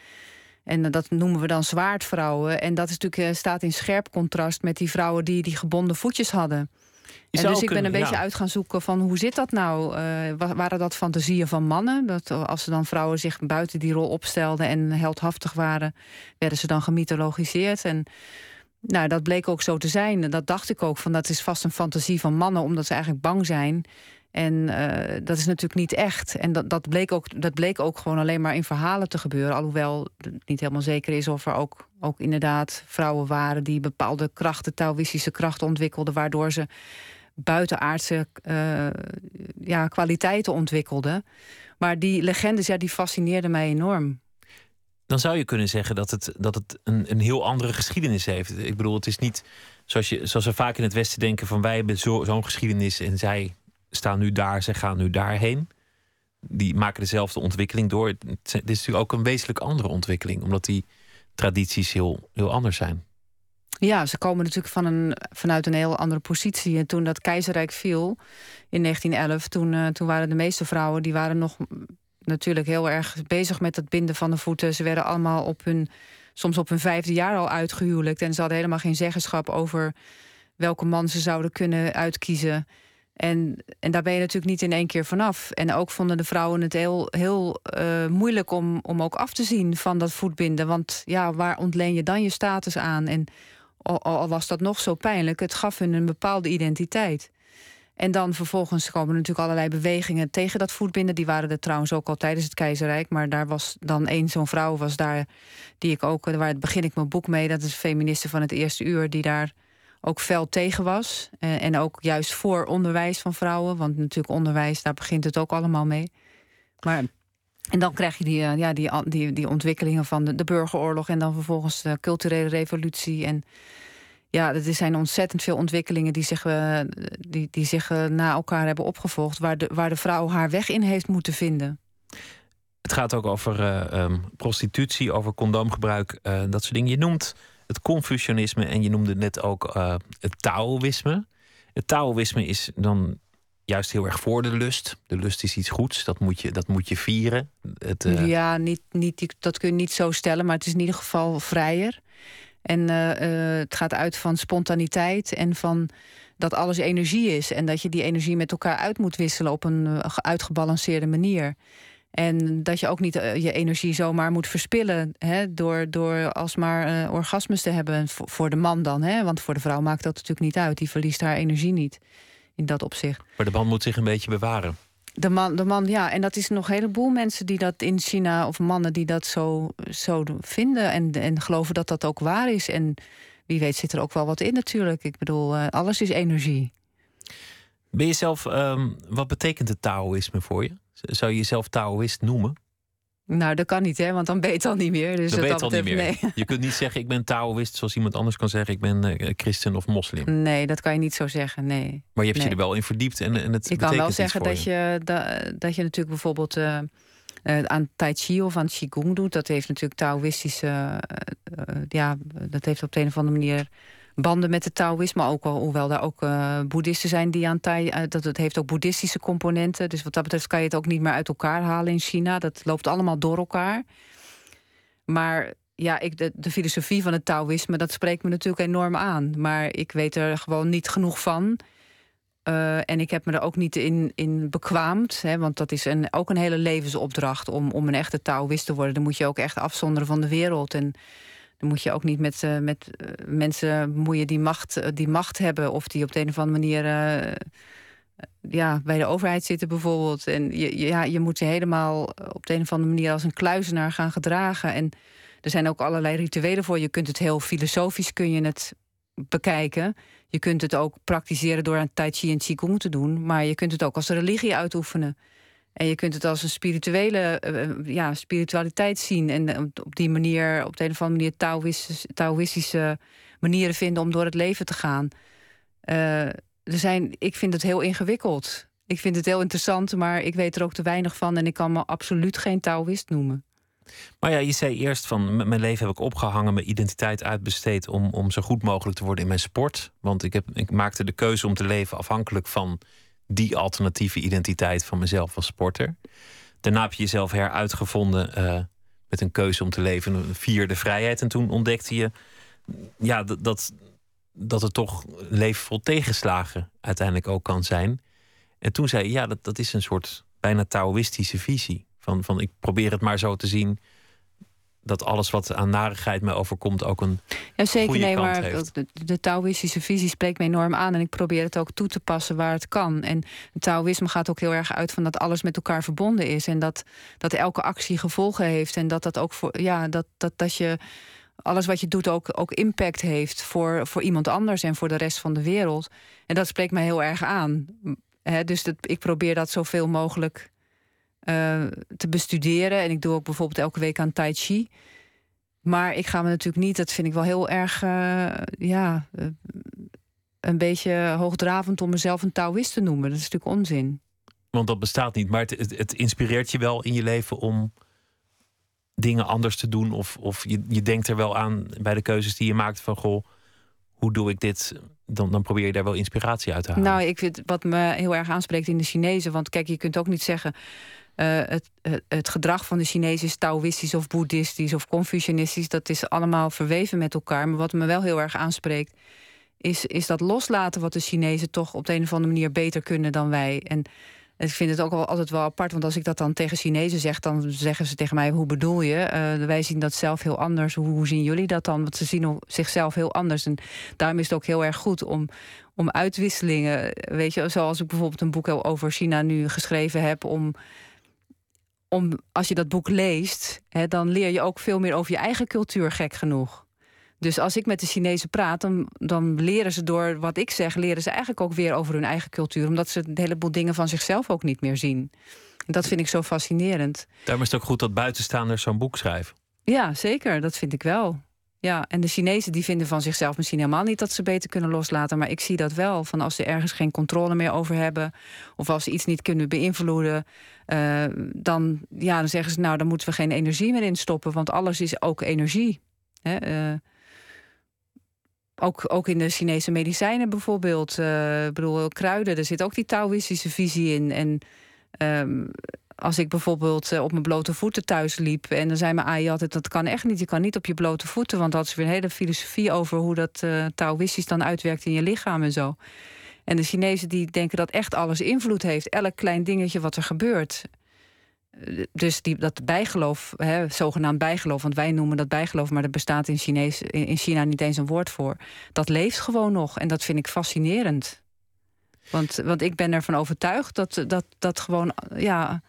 Speaker 5: En dat noemen we dan zwaardvrouwen. En dat is natuurlijk, staat in scherp contrast met die vrouwen die die gebonden voetjes hadden. En dus ik ben een beetje uit gaan zoeken van hoe zit dat nou? Uh, waren dat fantasieën van mannen? Dat als ze dan vrouwen zich buiten die rol opstelden en heldhaftig waren, werden ze dan gemythologiseerd. En nou, dat bleek ook zo te zijn. Dat dacht ik ook van dat is vast een fantasie van mannen, omdat ze eigenlijk bang zijn. En uh, dat is natuurlijk niet echt. En dat, dat, bleek ook, dat bleek ook gewoon alleen maar in verhalen te gebeuren. Alhoewel het niet helemaal zeker is of er ook, ook inderdaad vrouwen waren die bepaalde krachten, Taoïstische krachten ontwikkelden, waardoor ze buitenaardse uh, ja, kwaliteiten ontwikkelden. Maar die legendes, ja, die fascineerden mij enorm.
Speaker 4: Dan zou je kunnen zeggen dat het, dat het een, een heel andere geschiedenis heeft. Ik bedoel, het is niet zoals, je, zoals we vaak in het Westen denken: van wij hebben zo'n geschiedenis en zij staan nu daar, zij gaan nu daarheen. Die maken dezelfde ontwikkeling door. Het is natuurlijk ook een wezenlijk andere ontwikkeling, omdat die tradities heel, heel anders zijn.
Speaker 5: Ja, ze komen natuurlijk van een, vanuit een heel andere positie. En toen dat keizerrijk viel in 1911, toen, uh, toen waren de meeste vrouwen... die waren nog natuurlijk heel erg bezig met het binden van de voeten. Ze werden allemaal op hun, soms op hun vijfde jaar al uitgehuwelijkt. En ze hadden helemaal geen zeggenschap over welke man ze zouden kunnen uitkiezen. En, en daar ben je natuurlijk niet in één keer vanaf. En ook vonden de vrouwen het heel, heel uh, moeilijk om, om ook af te zien van dat voetbinden. Want ja, waar ontleen je dan je status aan? En al, was dat nog zo pijnlijk, het gaf hun een bepaalde identiteit. En dan vervolgens komen natuurlijk allerlei bewegingen tegen dat voetbinden. Die waren er trouwens ook al tijdens het keizerrijk. Maar daar was dan één zo'n vrouw was daar, die ik ook, waar begin ik mijn boek mee. Dat is feministe van het eerste uur, die daar ook fel tegen was. Eh, en ook juist voor onderwijs van vrouwen. Want natuurlijk onderwijs, daar begint het ook allemaal mee. Maar en dan krijg je die, eh, ja, die, die, die ontwikkelingen van de, de burgeroorlog en dan vervolgens de culturele revolutie. En ja, er zijn ontzettend veel ontwikkelingen die zich, uh, die, die zich uh, na elkaar hebben opgevolgd, waar de, waar de vrouw haar weg in heeft moeten vinden.
Speaker 4: Het gaat ook over uh, prostitutie, over condoomgebruik, dat soort dingen. Je noemt het Confucianisme en je noemde net ook het Taoïsme. Het Taoïsme is dan juist heel erg voor de lust. De lust is iets goeds, dat moet je, dat moet je vieren.
Speaker 5: Het. Ja, niet, niet, dat kun je niet zo stellen, maar het is in ieder geval vrijer. En uh, uh, het gaat uit van spontaniteit en van dat alles energie is. En dat je die energie met elkaar uit moet wisselen op een uitgebalanceerde manier. En dat je ook niet je energie zomaar moet verspillen hè, door, door alsmaar orgasmes te hebben. Voor, voor de man dan, hè, want voor de vrouw maakt dat natuurlijk niet uit. Die verliest haar energie niet in dat opzicht.
Speaker 4: Maar de man moet zich een beetje bewaren.
Speaker 5: De man, de man, ja. En dat is nog een heleboel mensen die dat in China, of mannen die dat zo, zo vinden en, en geloven dat dat ook waar is. En wie weet zit er ook wel wat in natuurlijk. Ik bedoel, uh, alles is energie.
Speaker 4: Ben je zelf, um, wat betekent het Taoïsme voor je? Zou je jezelf Taoïst noemen?
Speaker 5: Nou, dat kan niet, hè, want dan ben je het al niet meer. Dus
Speaker 4: dat weet al niet meer. Nee. Je kunt niet zeggen, ik ben Taoïst, zoals iemand anders kan zeggen, ik ben uh, christen of moslim.
Speaker 5: Nee, dat kan je niet zo zeggen, nee.
Speaker 4: Maar je hebt
Speaker 5: nee.
Speaker 4: je er wel in verdiept en, en het
Speaker 5: Ik kan wel zeggen dat je, dat, dat je natuurlijk bijvoorbeeld uh, uh, aan Tai Chi of aan Qigong doet. Dat heeft natuurlijk Taoïstische, ja, dat heeft op de een of andere manier banden met het Taoïsme. Ook al, hoewel daar ook uh, boeddhisten zijn die aan Tai... Uh, dat het heeft ook boeddhistische componenten. Dus wat dat betreft kan je het ook niet meer uit elkaar halen in China. Dat loopt allemaal door elkaar. Maar ja, ik, de, de filosofie van het Taoïsme, dat spreekt me natuurlijk enorm aan. Maar ik weet er gewoon niet genoeg van. Uh, en ik heb me er ook niet in, in bekwaamd. Hè, want dat is een, ook een hele levensopdracht om, om een echte Taoïst te worden. Dan moet je ook echt afzonderen van de wereld. En dan moet je ook niet met, uh, met uh, mensen bemoeien die macht, uh, die macht hebben... of die op de een of andere manier ja, bij de overheid zitten bijvoorbeeld. En je, ja, je moet je helemaal op de een of andere manier als een kluizenaar gaan gedragen. En er zijn ook allerlei rituelen voor. Je kunt het heel filosofisch kun je het bekijken. Je kunt het ook praktiseren door aan Tai Chi en Qigong te doen. Maar je kunt het ook als religie uitoefenen. En je kunt het als een spirituele eh, eh, ja, spiritualiteit zien. En eh, op die manier, op de een of andere manier, Taoïstische, Taoïstische manieren vinden om door het leven te gaan. Er zijn, ik vind het heel ingewikkeld. Ik vind het heel interessant, maar ik weet er ook te weinig van. En ik kan me absoluut geen Taoïst noemen.
Speaker 4: Maar ja, je zei eerst van mijn leven heb ik opgehangen, mijn identiteit uitbesteed om, om zo goed mogelijk te worden in mijn sport. Want ik, heb, ik maakte de keuze om te leven afhankelijk van die alternatieve identiteit van mezelf als sporter. Daarna heb je jezelf heruitgevonden eh, met een keuze om te leven, een vierde vrijheid. En toen ontdekte je ja, dat, dat, het toch leven vol tegenslagen uiteindelijk ook kan zijn. En toen zei je, ja, dat, dat is een soort bijna Taoïstische visie. Van, van ik probeer het maar zo te zien dat alles wat aan narigheid mij overkomt ook een
Speaker 5: Ja, zeker.
Speaker 4: goede
Speaker 5: Nee,
Speaker 4: kant
Speaker 5: maar
Speaker 4: heeft.
Speaker 5: de, de Taoïstische visie spreekt me enorm aan. En ik probeer het ook toe te passen waar het kan. En het Taoïsme gaat ook heel erg uit van dat alles met elkaar verbonden is. En dat, dat elke actie gevolgen heeft. En dat dat ook voor. Ja, dat, dat, dat je. Alles wat je doet ook, ook impact heeft voor, voor iemand anders en voor de rest van de wereld. En dat spreekt mij heel erg aan. Hè, dus dat, ik probeer dat zoveel mogelijk eh, te bestuderen. En ik doe ook bijvoorbeeld elke week aan Tai Chi. Maar ik ga me natuurlijk niet, dat vind ik wel heel erg, eh, ja, eh, een beetje hoogdravend om mezelf een Taoïst te noemen. Dat is natuurlijk onzin.
Speaker 4: Want dat bestaat niet. Maar het, het, het inspireert je wel in je leven om dingen anders te doen. Of, of je, je denkt er wel aan bij de keuzes die je maakt van goh, hoe doe ik dit? Dan, dan probeer je daar wel inspiratie uit te halen.
Speaker 5: Nou, ik vind wat me heel erg aanspreekt in de Chinezen. Want kijk, je kunt ook niet zeggen. Eh, het, het, gedrag van de Chinezen is Taoïstisch of Boeddhistisch of Confucianistisch. Dat is allemaal verweven met elkaar. Maar wat me wel heel erg aanspreekt, is, is dat loslaten wat de Chinezen toch op de een of andere manier beter kunnen dan wij. En ik vind het ook altijd wel apart, want als ik dat dan tegen Chinezen zeg, dan zeggen ze tegen mij: hoe bedoel je? Eh, wij zien dat zelf heel anders. Hoe, zien jullie dat dan? Want ze zien zichzelf heel anders. En daarom is het ook heel erg goed om, om uitwisselingen. Weet je, zoals ik bijvoorbeeld een boek over China nu geschreven heb, om. Om, als je dat boek leest, hè, dan leer je ook veel meer over je eigen cultuur, gek genoeg. Dus als ik met de Chinezen praat, dan, dan leren ze door wat ik zeg, leren ze eigenlijk ook weer over hun eigen cultuur. Omdat ze een heleboel dingen van zichzelf ook niet meer zien. En dat vind ik zo fascinerend.
Speaker 4: Daarom is het ook goed dat buitenstaanders zo'n boek schrijven.
Speaker 5: Ja, zeker. Dat vind ik wel. Ja, en de Chinezen die vinden van zichzelf misschien helemaal niet dat ze beter kunnen loslaten. Maar ik zie dat wel. Van als ze ergens geen controle meer over hebben. Of als ze iets niet kunnen beïnvloeden. eh, dan, ja, dan zeggen ze nou, dan moeten we geen energie meer in stoppen. Want alles is ook energie. Hè, eh, ook, ook in de Chinese medicijnen bijvoorbeeld. eh, ik bedoel, kruiden, er zit ook die Taoïstische visie in. En ehm, als ik bijvoorbeeld eh, op mijn blote voeten thuis liep... en dan zei mijn AI altijd, dat kan echt niet. Je kan niet op je blote voeten, want dat is weer een hele filosofie... over hoe dat eh Taoïstisch dan uitwerkt in je lichaam en zo. En de Chinezen die denken dat echt alles invloed heeft. Elk klein dingetje wat er gebeurt. Eh, Dus die, dat bijgeloof, hè, zogenaamd bijgeloof... want wij noemen dat bijgeloof, maar er bestaat in, Chinees, in in China niet eens een woord voor. Dat leeft gewoon nog en dat vind ik fascinerend. Want, want ik ben ervan overtuigd dat, dat, dat gewoon ja,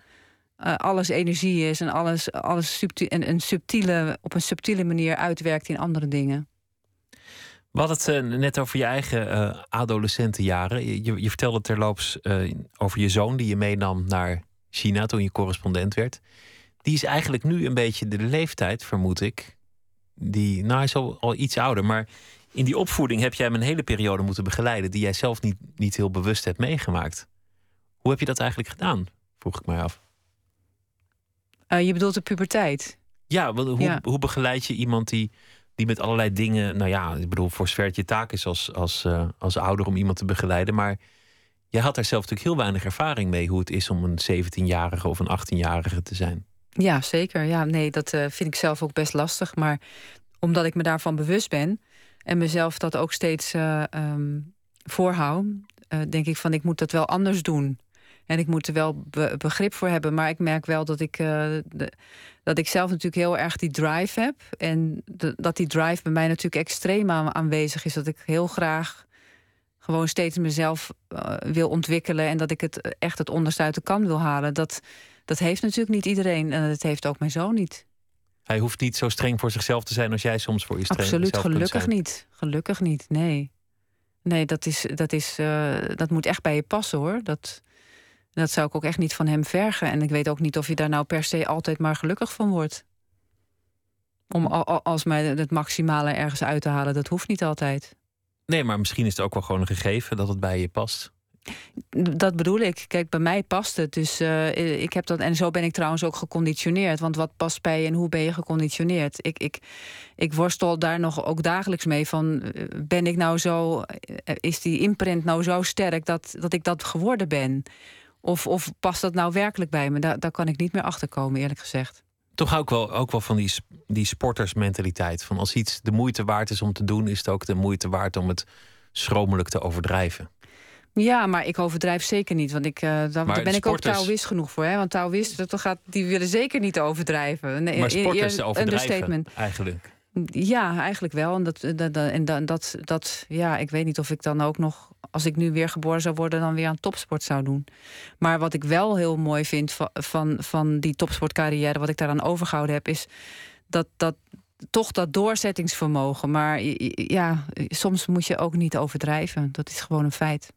Speaker 5: eh, alles energie is... en alles, alles en een subtiele, op een subtiele manier uitwerkt in andere dingen.
Speaker 4: We hadden het eh, net over je eigen eh, adolescentenjaren. Je, je, vertelde terloops over je zoon die je meenam naar China toen je correspondent werd. Die is eigenlijk nu een beetje de leeftijd, vermoed ik. Die, nou, hij is al, al iets ouder, maar in die opvoeding heb jij hem een hele periode moeten begeleiden die jij zelf niet, niet heel bewust hebt meegemaakt. Hoe heb je dat eigenlijk gedaan? Vroeg ik mij af.
Speaker 5: Eh, je bedoelt de puberteit?
Speaker 4: Ja, hoe,
Speaker 5: Ja.
Speaker 4: hoe begeleid je iemand die, die met allerlei dingen. Nou ja, ik bedoel, voor zover het je taak is als, als, eh, als ouder om iemand te begeleiden. Maar jij had daar zelf natuurlijk heel weinig ervaring mee hoe het is om een 17-jarige of een 18-jarige te zijn.
Speaker 5: Ja, zeker. Ja, nee, dat eh, vind ik zelf ook best lastig. Maar omdat ik me daarvan bewust ben en mezelf dat ook steeds ehm, voorhoud, denk ik van ik moet dat wel anders doen. En ik moet er wel be- begrip voor hebben. Maar ik merk wel dat ik, eh, de- dat ik zelf natuurlijk heel erg die drive heb. En de- dat die drive bij mij natuurlijk extreem aan- aanwezig is. Dat ik heel graag gewoon steeds mezelf uh, wil ontwikkelen en dat ik het echt het onderste uit de kan wil halen. Dat, dat heeft natuurlijk niet iedereen en dat heeft ook mijn zoon niet.
Speaker 4: Hij hoeft niet zo streng voor zichzelf te zijn als jij soms voor je streng
Speaker 5: Absoluut, gelukkig niet. Gelukkig niet, nee. Nee, dat, is, dat, is, uh, dat moet echt bij je passen hoor. Dat, dat zou ik ook echt niet van hem vergen. En ik weet ook niet of je daar nou per se altijd maar gelukkig van wordt. Om als mij het maximale ergens uit te halen, dat hoeft niet altijd.
Speaker 4: Nee, maar misschien is het ook wel gewoon een gegeven dat het bij je past.
Speaker 5: Dat bedoel ik. Kijk, bij mij past het. Dus uh, ik heb dat. En zo ben ik trouwens ook geconditioneerd. Want wat past bij je en hoe ben je geconditioneerd? Ik, ik, ik worstel daar nog ook dagelijks mee. Van eh, ben ik nou zo. Eh, is die imprint nou zo sterk dat, dat ik dat geworden ben? Of, of past dat nou werkelijk bij me? Daar, daar kan ik niet meer achter komen, eerlijk gezegd.
Speaker 4: Toch hou ik wel, ook wel van die, die sportersmentaliteit. Van als iets de moeite waard is om te doen, is het ook de moeite waard om het schromelijk te overdrijven.
Speaker 5: Ja, maar ik overdrijf zeker niet. Want ik, uh, daar, daar, ben ik ook Taoïst genoeg voor. Hè? Want Taoïst, gaat, die willen zeker niet overdrijven.
Speaker 4: Nee, maar sporters overdrijven eigenlijk.
Speaker 5: Ja, eigenlijk wel. En, dat, dat, en dat, dat, ja, ik weet niet of ik dan ook nog, als ik nu weer geboren zou worden, dan weer aan topsport zou doen. Maar wat ik wel heel mooi vind van, van, van die topsportcarrière, wat ik daaraan overgehouden heb, is dat, dat toch dat doorzettingsvermogen. Maar ja, soms moet je ook niet overdrijven. Dat is gewoon een feit.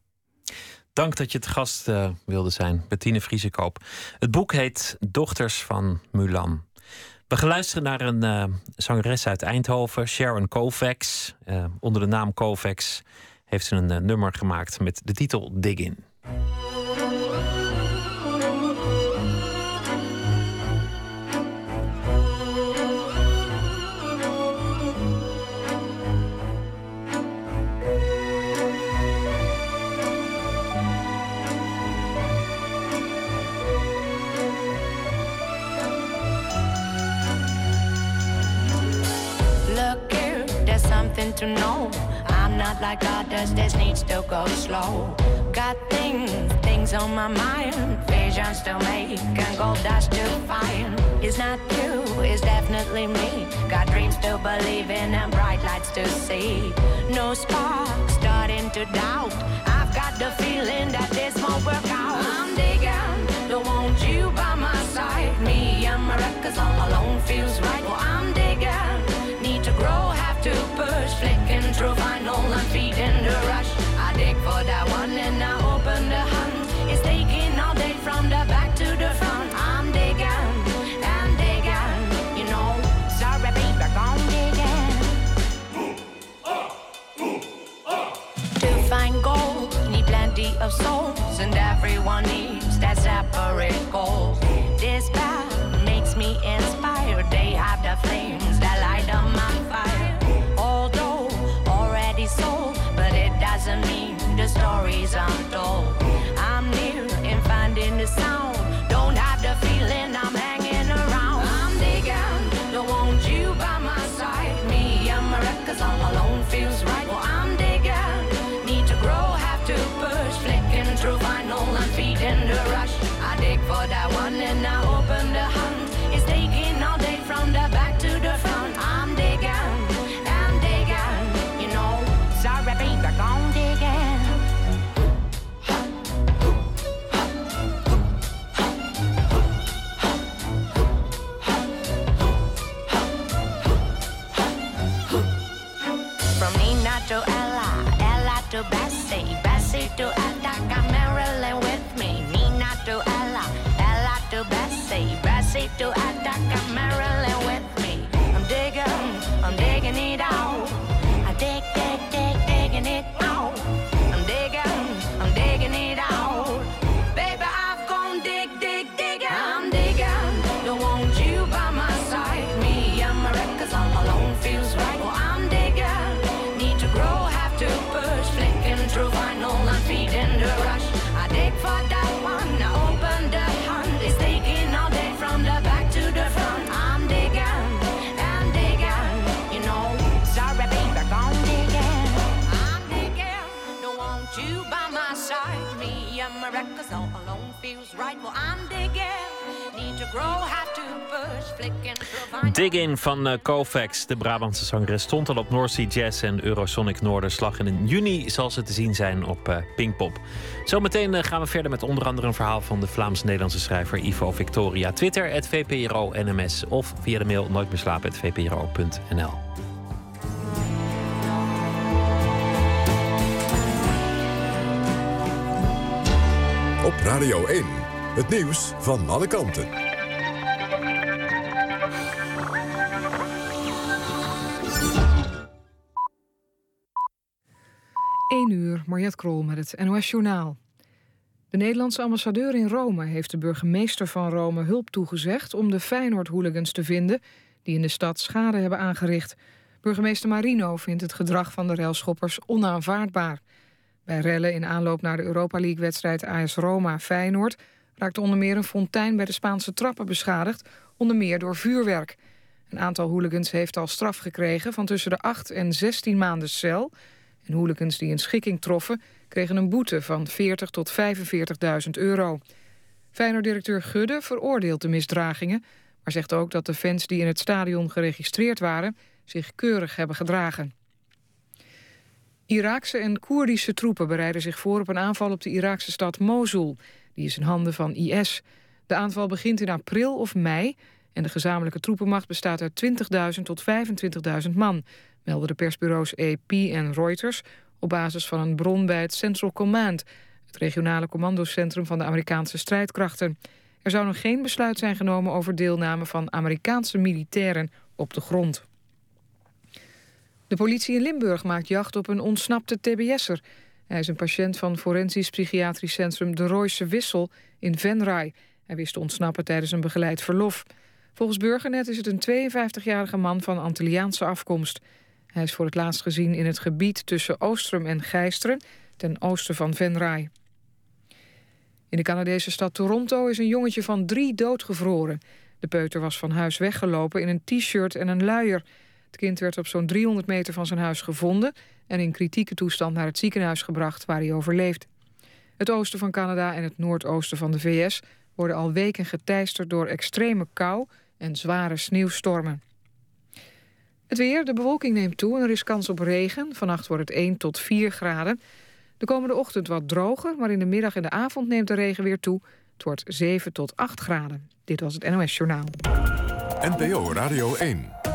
Speaker 4: Dank dat je te gast uh, wilde zijn, Bettine Vriesekoop. Het boek heet Dochters van Mulan. We gaan luisteren naar een uh, zangeres uit Eindhoven, Sharon Kovacs. Uh, onder de naam Kovacs heeft ze een uh, nummer gemaakt met de titel Dig In.
Speaker 8: To know. I'm not like others, this needs to go slow. Got things, things on my mind, visions to make, and gold dust to find. It's not you, it's definitely me. Got dreams to believe in and bright lights to see. No spark, starting to doubt. I've got the feeling that this won't work out. I'm digging, don't want you by my side. Me and my records all alone feels right. Of souls, and everyone needs that separate goal. This path makes me inspired. They have the flames that light up my fire. Although already sold, but it doesn't mean the stories untold. I'm Ella to Dig
Speaker 4: In van uh, Kovacs, de Brabantse zangeres, stond al op North Sea Jazz en Eurosonic Noorderslag. En in juni zal ze te zien zijn op uh, Pinkpop. Zometeen uh, gaan we verder met onder andere een verhaal van de Vlaams-Nederlandse schrijver Ivo Victoria. Twitter, het VPRO NMS of via de mail nooitmeerslapen.vpro.nl.
Speaker 2: Op Radio 1, het nieuws van alle kanten.
Speaker 1: 1 uur, Mariette Krol met het NOS Journaal. De Nederlandse ambassadeur in Rome heeft de burgemeester van Rome hulp toegezegd om de Feyenoord-hooligans te vinden die in de stad schade hebben aangericht. Burgemeester Marino vindt het gedrag van de railschoppers onaanvaardbaar. Bij rellen in aanloop naar de Europa League-wedstrijd AS Roma-Feyenoord raakte onder meer een fontein bij de Spaanse trappen beschadigd, onder meer door vuurwerk. Een aantal hooligans heeft al straf gekregen van tussen de 8 en 16 maanden cel en hooligans die een schikking troffen... kregen een boete van 40 tot 45.000 euro. Feyenoord-directeur Gudde veroordeelt de misdragingen... maar zegt ook dat de fans die in het stadion geregistreerd waren... zich keurig hebben gedragen. Iraakse en Koerdische troepen bereiden zich voor op een aanval op de Iraakse stad Mosul. Die is in handen van IS. De aanval begint in april of mei en de gezamenlijke troepenmacht bestaat uit 20.000 tot 25.000 man melden de persbureaus AP en Reuters op basis van een bron bij het Central Command, het regionale commandocentrum van de Amerikaanse strijdkrachten. Er zou nog geen besluit zijn genomen over deelname van Amerikaanse militairen op de grond. De politie in Limburg maakt jacht op een ontsnapte TBS'er. Hij is een patiënt van forensisch psychiatrisch centrum De Royse Wissel in Venray. Hij wist te ontsnappen tijdens een begeleid verlof. Volgens Burgernet is het een 52-jarige man van Antilliaanse afkomst. Hij is voor het laatst gezien in het gebied tussen Oostrum en Gijsteren, ten oosten van Venray. In de Canadese stad Toronto is een jongetje van drie doodgevroren. De peuter was van huis weggelopen in een t-shirt en een luier. Het kind werd op zo'n 300 meter van zijn huis gevonden... en in kritieke toestand naar het ziekenhuis gebracht waar hij overleeft. Het oosten van Canada en het noordoosten van de VS... worden al weken geteisterd door extreme kou en zware sneeuwstormen. Het weer, de bewolking neemt toe en er is kans op regen. Vannacht wordt het 1 tot 4 graden. De komende ochtend wat droger, maar in de middag en de avond neemt de regen weer toe. Het wordt 7 tot 8 graden. Dit was het NOS Journaal.
Speaker 2: NPO Radio 1.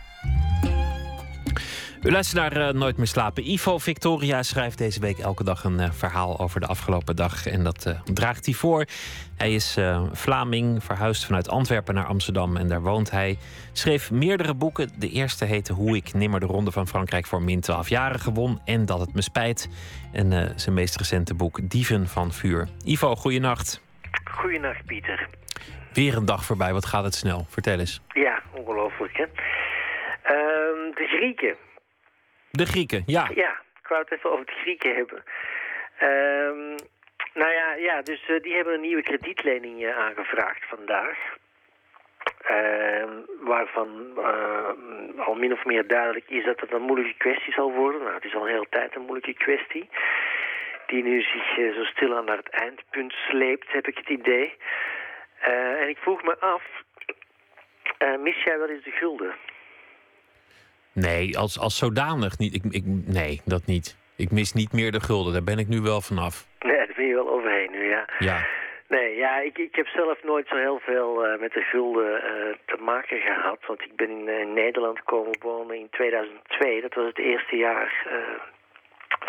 Speaker 4: U luistert naar uh, Nooit meer slapen. Ivo Victoria schrijft deze week elke dag een uh, verhaal over de afgelopen dag. En dat uh, draagt hij voor. Hij is Vlaming, verhuisd vanuit Antwerpen naar Amsterdam en daar woont hij. Schreef meerdere boeken. De eerste heette Hoe ik nimmer de Ronde van Frankrijk voor min 12 jaren gewon. En dat het me spijt. En zijn meest recente boek Dieven van Vuur. Ivo, goeienacht.
Speaker 9: Goeienacht, Pieter.
Speaker 4: Weer een dag voorbij. Wat gaat het snel? Vertel eens.
Speaker 9: Ja, ongelooflijk, hè? Ehm, de Grieken
Speaker 4: de Grieken, ja.
Speaker 9: Ja, ik wou het even over de Grieken hebben. Um, nou ja, ja dus uh, die hebben een nieuwe kredietlening uh, aangevraagd vandaag. Uh, waarvan uh, al min of meer duidelijk is dat het een moeilijke kwestie zal worden. Nou, het is al een hele tijd een moeilijke kwestie. Die nu zich zo stil naar het eindpunt sleept, heb ik het idee. en ik vroeg me af, mis jij wel eens de gulden?
Speaker 4: Nee, als, als zodanig niet. Ik, ik, nee, dat niet. Ik mis niet meer de gulden. Daar ben ik nu wel vanaf.
Speaker 9: Nee, daar ben je wel overheen nu, ja.
Speaker 4: Ja.
Speaker 9: Nee, ja, ik, ik heb zelf nooit zo heel veel uh, met de gulden uh, te maken gehad. Want ik ben in, uh, Nederland komen wonen in 2002. Dat was het eerste jaar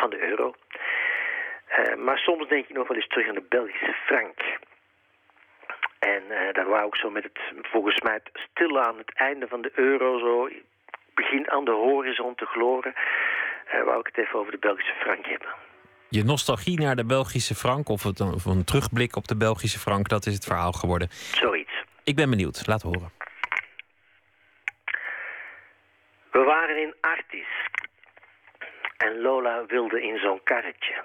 Speaker 9: van de euro. maar soms denk ik nog wel eens terug aan de Belgische frank. En daar wou ik zo met het, volgens mij, stil aan het einde van de euro zo begin aan de horizon te gloren, uh, wou ik het even over de Belgische frank hebben.
Speaker 4: Je nostalgie naar de Belgische frank, of, het, of een terugblik op de Belgische frank, dat is het verhaal geworden.
Speaker 9: Zoiets.
Speaker 4: Ik ben benieuwd, laat horen.
Speaker 9: We waren in Artis. En Lola wilde in zo'n karretje.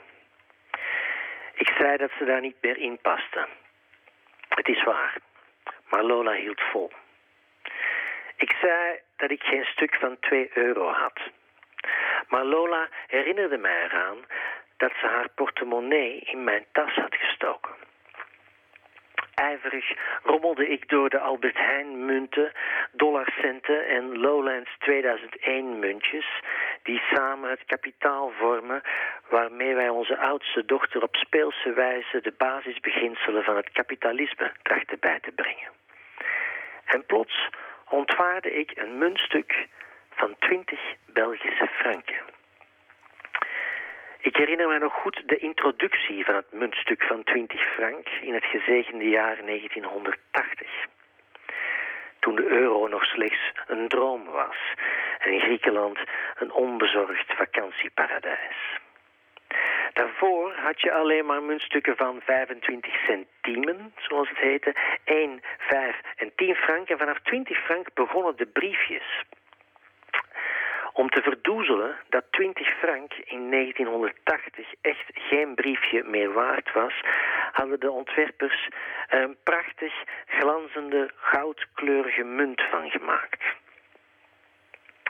Speaker 9: Ik zei dat ze daar niet meer in paste. Het is waar. Maar Lola hield vol. Ik zei dat ik geen stuk van 2 euro had. Maar Lola herinnerde mij eraan dat ze haar portemonnee in mijn tas had gestoken. Ijverig rommelde ik door de Albert Heijn munten, dollarcenten en Lowlands 2001 muntjes, die samen het kapitaal vormen waarmee wij onze oudste dochter op speelse wijze de basisbeginselen van het kapitalisme trachten bij te brengen. En plots ontwaarde ik een muntstuk van 20 Belgische franken. Ik herinner me nog goed de introductie van het muntstuk van 20 frank in het gezegende jaar 1980. Toen de euro nog slechts een droom was en Griekenland een onbezorgd vakantieparadijs. Daarvoor had je alleen maar muntstukken van 25 centimen, zoals het heette, 1, 5 en 10 frank. En vanaf 20 frank begonnen de briefjes. Om te verdoezelen dat 20 frank in 1980 echt geen briefje meer waard was, hadden de ontwerpers er een prachtig glanzende goudkleurige munt van gemaakt.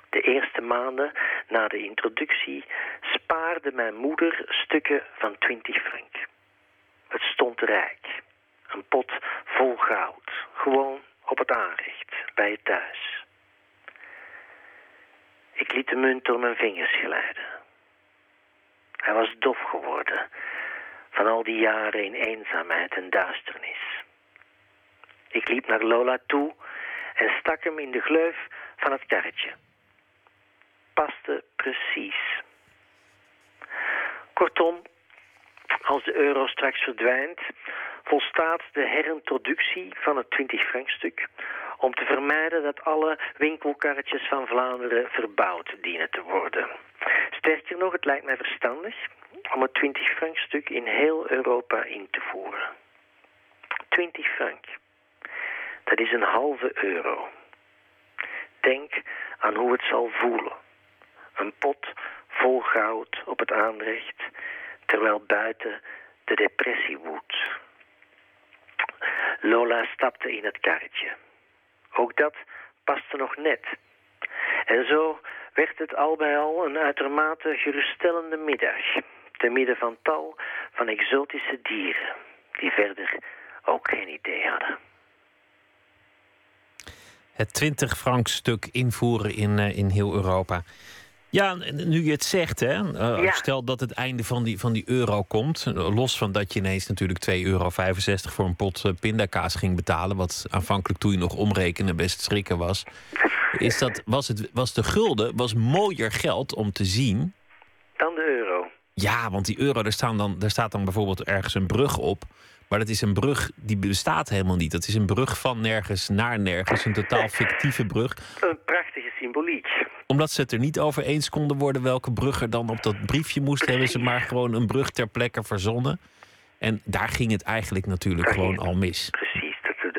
Speaker 9: De eerste maanden na de introductie spaarde mijn moeder stukken van 20 frank. Het stond rijk. Een pot vol goud. Gewoon op het aanrecht, bij je thuis. Ik liet de munt door mijn vingers glijden. Hij was dof geworden van al die jaren in eenzaamheid en duisternis. Ik liep naar Lola toe en stak hem in de gleuf van het karretje. Paste precies. Kortom, als de euro straks verdwijnt, volstaat de herintroductie van het 20-frankstuk om te vermijden dat alle winkelkarretjes van Vlaanderen verbouwd dienen te worden. Sterker nog, het lijkt mij verstandig om het 20-frankstuk in heel Europa in te voeren. 20 frank. Dat is een halve euro. Denk aan hoe het zal voelen. Een pot vol goud op het aanrecht, terwijl buiten de depressie woedt. Lola stapte in het karretje. Ook dat paste nog net. En zo werd het al bij al een uitermate geruststellende middag. Te midden van tal van exotische dieren, die verder ook geen idee hadden.
Speaker 4: Het 20 frank stuk invoeren in, uh, in heel Europa. Ja, nu je het zegt, hè, uh, ja. stel dat het einde van die, van die euro komt. Los van dat je ineens natuurlijk 2,65 euro voor een pot uh, pindakaas ging betalen. Wat aanvankelijk toen je nog omrekenen best schrikken was. Is dat, was, het, was de gulden was mooier geld om te zien.
Speaker 9: Dan de euro.
Speaker 4: Ja, want die euro, daar, staan dan, daar staat dan bijvoorbeeld ergens een brug op. Maar dat is een brug die bestaat helemaal niet. Dat is een brug van nergens naar nergens. Een totaal fictieve brug.
Speaker 9: Een prachtige symboliek.
Speaker 4: Omdat ze het er niet over eens konden worden welke brug er dan op dat briefje moest, Precies. hebben ze maar gewoon een brug ter plekke verzonnen. En daar ging het eigenlijk natuurlijk gewoon al mis.
Speaker 9: Precies,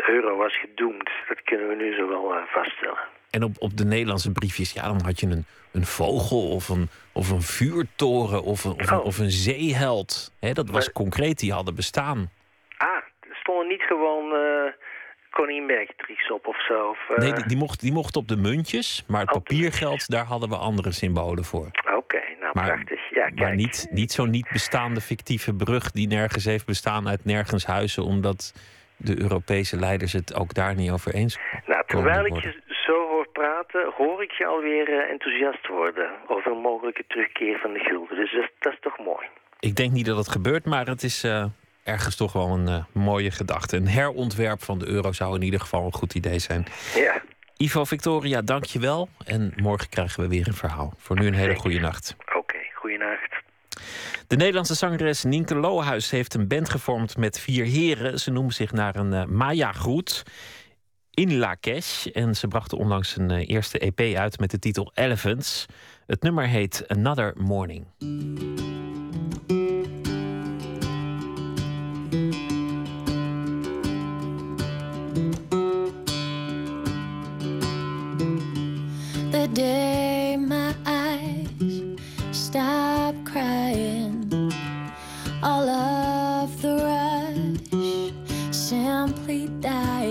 Speaker 9: euro was gedoemd. Dat kunnen we nu zo wel uh, vaststellen.
Speaker 4: En op, op de Nederlandse briefjes, ja, dan had je een, een vogel of een, of een vuurtoren of een, of, oh. een, of een zeeheld. He, dat was maar... concreet, die hadden bestaan.
Speaker 9: Ah, er stonden niet gewoon uh, koningin Beatrix op of zo? Of, uh...
Speaker 4: Nee, die, die, mocht, die mocht op de muntjes, maar het papiergeld, daar hadden we andere symbolen voor.
Speaker 9: Oké, okay, nou maar, prachtig. Ja, kijk.
Speaker 4: Maar niet, niet zo'n niet bestaande fictieve brug die nergens heeft bestaan uit nergens huizen, omdat de Europese leiders het ook daar niet over eens
Speaker 9: Nou, terwijl ik je zo hoor praten, hoor ik je alweer uh, enthousiast worden over een mogelijke terugkeer van de gulden. Dus dat, dat is toch mooi.
Speaker 4: Ik denk niet dat het gebeurt, maar het is uh, ergens toch wel een uh, mooie gedachte. Een herontwerp van de euro zou in ieder geval een goed idee zijn.
Speaker 9: Ja.
Speaker 4: Ivo Victoria, dank je wel. En morgen krijgen we weer een verhaal. Voor nu een hele goede nacht.
Speaker 9: Oké, okay, goede nacht.
Speaker 4: De Nederlandse zangeres Nienke Lohuis heeft een band gevormd met vier heren. Ze noemen zich naar een uh, Maya-groet in Lakesh. En ze brachten onlangs een uh, eerste EP uit met de titel Elephants. Het nummer heet Another Morning.
Speaker 10: The day my eyes stop crying, all of the rush simply dying.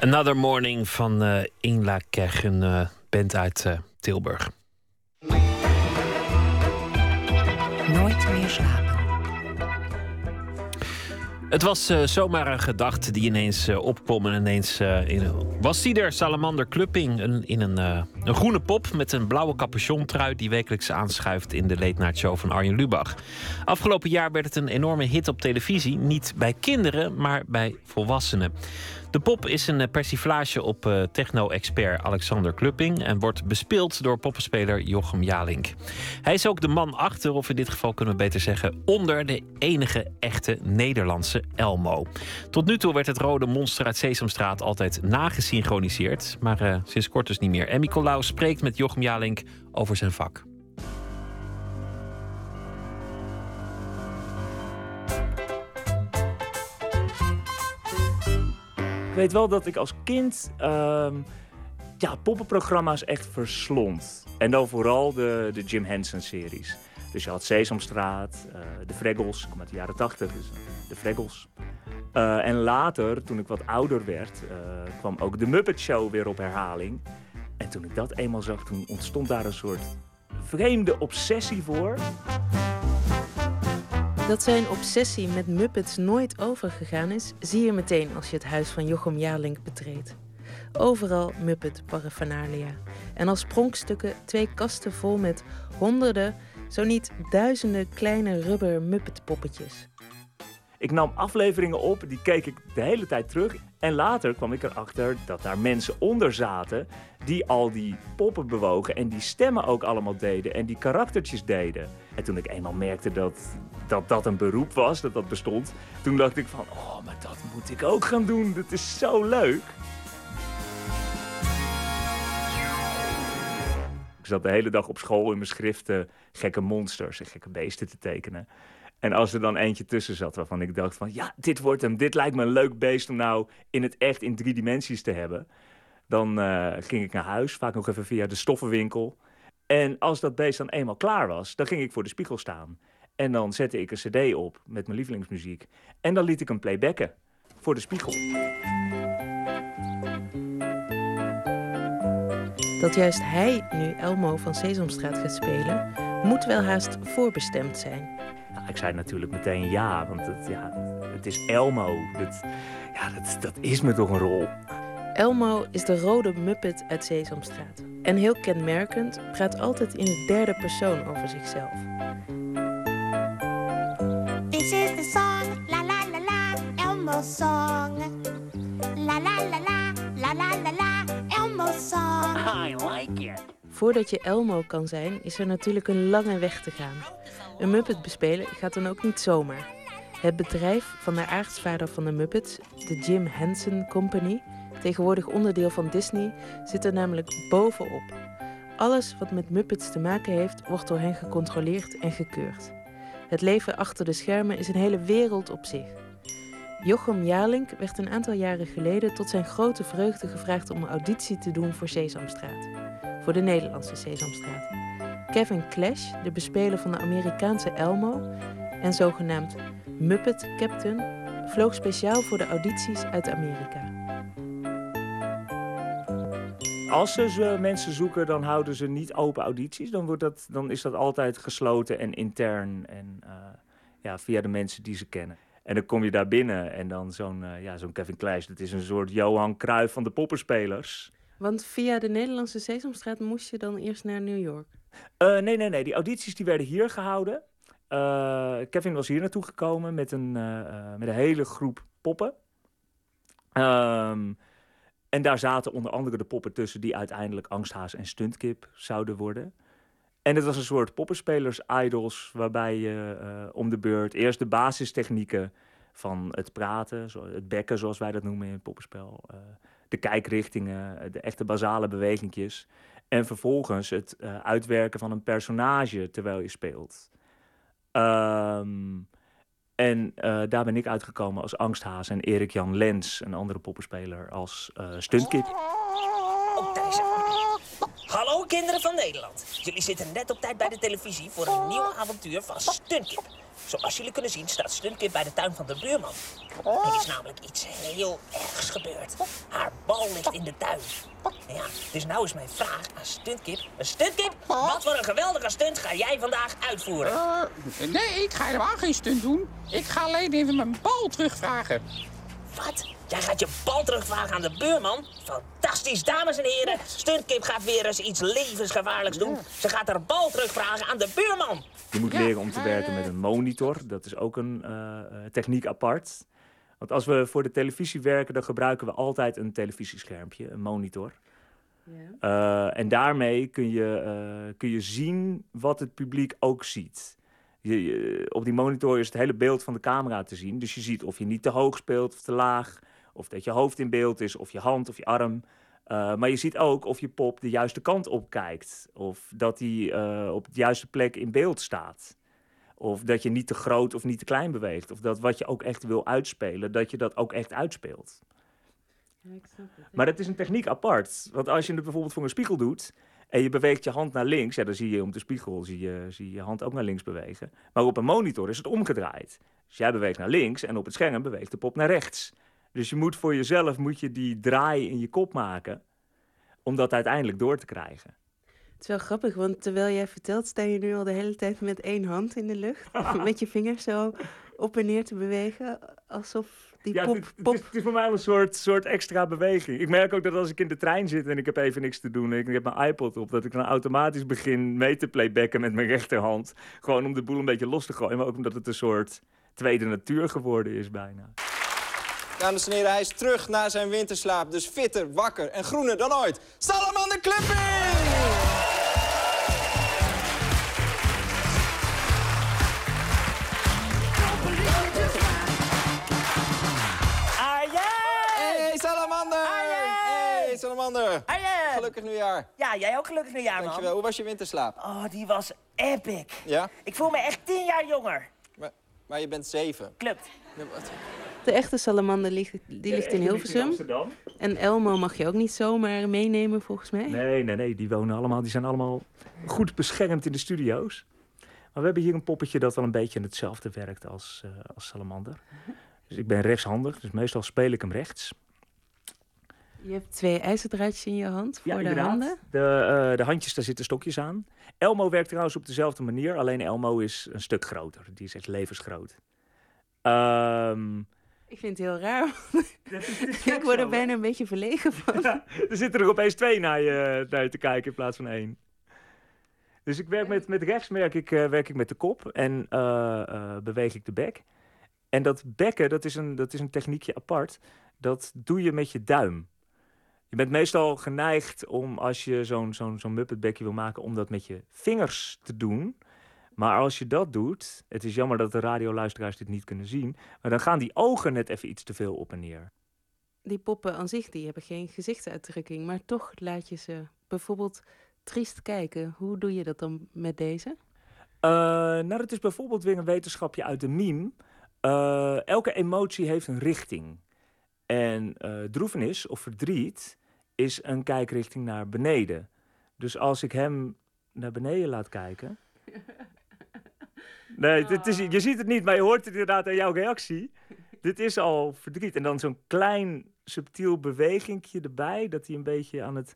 Speaker 10: Another Morning
Speaker 4: van eh Ingla Kech, een eh, band uit eh, Tilburg.
Speaker 3: Nooit meer slapen.
Speaker 4: Het was zomaar een gedachte die ineens eh, opkwam en ineens in, was die er Salamander Clupping een, in een, een groene pop met een blauwe capuchontrui die wekelijks aanschuift in de late night show van Arjen Lubach. Afgelopen jaar werd het een enorme hit op televisie, niet bij kinderen, maar bij volwassenen. De pop is een eh, persiflage op eh, techno-expert Alexander Klupping en wordt bespeeld door poppenspeler Jochem Jalink. Hij is ook de man achter, of in dit geval kunnen we beter zeggen, onder de enige echte Nederlandse Elmo. Tot nu toe werd het rode monster uit Sesamstraat altijd nagesynchroniseerd, maar eh, sinds kort dus niet meer. En Nicolaus spreekt met Jochem Jalink over zijn vak.
Speaker 11: Weet wel dat ik als kind ehm, ja, poppenprogramma's echt verslond. En dan vooral de, de Jim Henson-series. Dus je had Sesamstraat, eh, de Fraggles, ik kom uit de jaren 80, dus de Fraggles. Eh, en later, toen ik wat ouder werd, eh, kwam ook de Muppet Show weer op herhaling. En toen ik dat eenmaal zag, toen ontstond daar een soort vreemde obsessie voor.
Speaker 12: Dat zijn obsessie met Muppets nooit overgegaan is, zie je meteen als je het huis van Jochem Jaarlink betreedt. Overal Muppet paraphernalia. En als pronkstukken twee kasten vol met honderden, zo niet duizenden kleine rubber Muppet poppetjes.
Speaker 11: Ik nam afleveringen op, die keek ik de hele tijd terug. En later kwam ik erachter dat daar mensen onder zaten die al die poppen bewogen en die stemmen ook allemaal deden en die karaktertjes deden. En toen ik eenmaal merkte dat dat, dat een beroep was, dat dat bestond, toen dacht ik van, oh, maar dat moet ik ook gaan doen. Dat is zo leuk. Ik zat de hele dag op school in mijn schriften gekke monsters en gekke beesten te tekenen. En als er dan eentje tussen zat waarvan ik dacht van... ja, dit wordt hem, dit lijkt me een leuk beest om nou in het echt in drie dimensies te hebben. Dan eh, ging ik naar huis, vaak nog even via de stoffenwinkel. En als dat beest dan eenmaal klaar was, dan ging ik voor de spiegel staan. En dan zette ik een cd op met mijn lievelingsmuziek. En dan liet ik hem playbacken voor de spiegel.
Speaker 12: Dat juist hij nu Elmo van Sesamstraat gaat spelen, moet wel haast voorbestemd zijn.
Speaker 11: Nou, ik zei natuurlijk meteen ja, want het, ja, het is Elmo. Dat, ja, dat, dat is me toch een rol.
Speaker 12: Elmo is de rode Muppet uit Sesamstraat. En heel kenmerkend praat altijd in de derde persoon over zichzelf.
Speaker 10: This is the song, la la la la, Elmo's song. La la la la, la la la la, Elmo's song.
Speaker 12: I like it. Voordat je Elmo kan zijn, is er natuurlijk een lange weg te gaan. Een Muppet bespelen gaat dan ook niet zomaar. Het bedrijf van de aartsvader van de Muppets, de Jim Henson Company, tegenwoordig onderdeel van Disney, zit er namelijk bovenop. Alles wat met Muppets te maken heeft, wordt door hen gecontroleerd en gekeurd. Het leven achter de schermen is een hele wereld op zich. Jochem Jaarlink werd een aantal jaren geleden tot zijn grote vreugde gevraagd om een auditie te doen voor Sesamstraat. Voor de Nederlandse Sesamstraat. Kevin Clash, de bespeler van de Amerikaanse Elmo en zogenaamd Muppet Captain, vloog speciaal voor de audities uit Amerika.
Speaker 11: Als ze zo mensen zoeken, dan houden ze niet open audities. Dan, wordt dat, dan is dat altijd gesloten en intern en eh, ja, via de mensen die ze kennen. En dan kom je daar binnen en dan zo'n eh, ja, zo'n Kevin Kleijs, dat is een soort Johan Cruijff van de poppenspelers.
Speaker 12: Want via de Nederlandse Sesamstraat moest je dan eerst naar New York.
Speaker 11: Eh, nee, nee, nee. Die audities die werden hier gehouden. Eh, Kevin was hier naartoe gekomen met een, met een hele groep poppen. Ehm, en daar zaten onder andere de poppen tussen die uiteindelijk Angsthaas en Stuntkip zouden worden. En het was een soort poppenspelers-idols waarbij je eh, om de beurt eerst de basistechnieken van het praten, het bekken zoals wij dat noemen in het poppenspel, eh, de kijkrichtingen, de echte basale bewegingjes. En vervolgens het eh, uitwerken van een personage terwijl je speelt. Ehm, en daar ben ik uitgekomen als Angsthaas en Erik Jan Lens, een andere poppenspeler, als stuntkip.
Speaker 13: Kinderen van Nederland. Jullie zitten net op tijd bij de televisie voor een nieuw avontuur van Stuntkip. Zoals jullie kunnen zien staat Stuntkip bij de tuin van de buurman. Er is namelijk iets heel ergs gebeurd. Haar bal ligt in de tuin. Ja, dus nou is mijn vraag aan Stuntkip. Stuntkip, wat voor een geweldige stunt ga jij vandaag uitvoeren?
Speaker 14: Eh, nee, ik ga helemaal geen stunt doen. Ik ga alleen even mijn bal terugvragen.
Speaker 13: Wat? Jij gaat je bal terugvragen aan de buurman? Fantastisch, dames en heren. Stuntkip gaat weer eens iets levensgevaarlijks doen. Ze gaat haar bal terugvragen aan de buurman.
Speaker 11: Je moet leren om te werken met een monitor. Dat is ook een eh, eh, techniek apart. Want als we voor de televisie werken, dan gebruiken we altijd een televisieschermpje, een monitor. Eh, en daarmee kun je, eh, kun je zien wat het publiek ook ziet. Je, je- op die monitor is het hele beeld van de camera te zien. Dus je ziet of je niet te hoog speelt of te laag. Of dat je hoofd in beeld is, of je hand of je arm. Eh, maar je ziet ook of je pop de juiste kant op kijkt. Of dat hij eh, op de juiste plek in beeld staat. Of dat je niet te groot of niet te klein beweegt. Of dat wat je ook echt wil uitspelen, dat je dat ook echt uitspeelt. Maar dat is een techniek apart. Want als je het bijvoorbeeld voor een spiegel doet En je beweegt je hand naar links. Ja, dan zie je om de spiegel zie je, zie je je hand ook naar links bewegen. Maar op een monitor is het omgedraaid. Dus jij beweegt naar links en op het scherm beweegt de pop naar rechts. Dus je moet voor jezelf moet je die draai in je kop maken. Om dat uiteindelijk door te krijgen.
Speaker 12: Het is wel grappig, want terwijl jij vertelt, sta je nu al de hele tijd met één hand in de lucht. [LAUGHS] met je vingers zo op en neer te bewegen. Alsof die
Speaker 11: Ja,
Speaker 12: pop...
Speaker 11: het, is, het is voor mij wel een soort, soort extra beweging. Ik merk ook dat als ik in de trein zit en ik heb even niks te doen... en ik heb mijn iPod op, dat ik dan automatisch begin mee te playbacken met mijn rechterhand. Gewoon om de boel een beetje los te gooien. Maar ook omdat het een soort tweede natuur geworden is bijna.
Speaker 15: Dames en heren, hij is terug naar zijn winterslaap. Dus fitter, wakker en groener dan ooit. Salamander Clipping! Salamander! Gelukkig nieuwjaar.
Speaker 13: Ja, jij ook gelukkig nieuwjaar, man.
Speaker 15: Dankjewel. Hoe was je winterslaap?
Speaker 13: Oh, die was epic.
Speaker 15: Ja?
Speaker 13: Ik voel me echt tien jaar jonger.
Speaker 15: Maar, maar je bent zeven.
Speaker 13: Klopt.
Speaker 15: Ja?
Speaker 12: De echte salamander ligt, die ligt in Hilversum. En Elmo mag je ook niet zomaar meenemen, volgens mij.
Speaker 11: Nee, nee, nee. Die wonen allemaal, die zijn allemaal goed beschermd in de studio's. Maar we hebben hier een poppetje dat wel een beetje hetzelfde werkt als, eh, als Salamander. Dus ik ben rechtshandig, dus meestal speel ik hem rechts.
Speaker 12: Je hebt twee ijzerdraadjes in je hand voor de
Speaker 11: inderdaad.
Speaker 12: handen.
Speaker 11: De, eh, de handjes, daar zitten stokjes aan. Elmo werkt trouwens op dezelfde manier, alleen Elmo is een stuk groter. Die is echt levensgroot. Ehm,
Speaker 12: Ik vind het heel raar. [LAUGHS] [LAUGHS] ik word er bijna een beetje verlegen [LAUGHS] van.
Speaker 11: er zitten er opeens twee naar je, naar je te kijken in plaats van één. Dus ik werk met, met rechts werk ik, eh, werk ik met de kop en eh, beweeg ik de bek. En dat bekken, dat is, een, dat is een techniekje apart. Dat doe je met je duim. Je bent meestal geneigd om, als je zo'n zo'n zo'n muppetbekje wil maken, om dat met je vingers te doen. Maar als je dat doet, het is jammer dat de radioluisteraars dit niet kunnen zien, maar dan gaan die ogen net even iets te veel op en neer.
Speaker 12: Die poppen aan zich, die hebben geen gezichtsuitdrukking. Maar toch laat je ze bijvoorbeeld triest kijken. Hoe doe je dat dan met deze?
Speaker 11: Eh, nou, dat is bijvoorbeeld weer een wetenschapje uit de meme. Eh, elke emotie heeft een richting. En eh droefenis of verdriet is een kijkrichting naar beneden. Dus als ik hem naar beneden laat kijken. [LAUGHS] Nee, dit is, je ziet het niet, maar je hoort het inderdaad aan jouw reactie. Dit is al verdriet. En dan zo'n klein subtiel bewegingje erbij, dat hij een beetje aan het,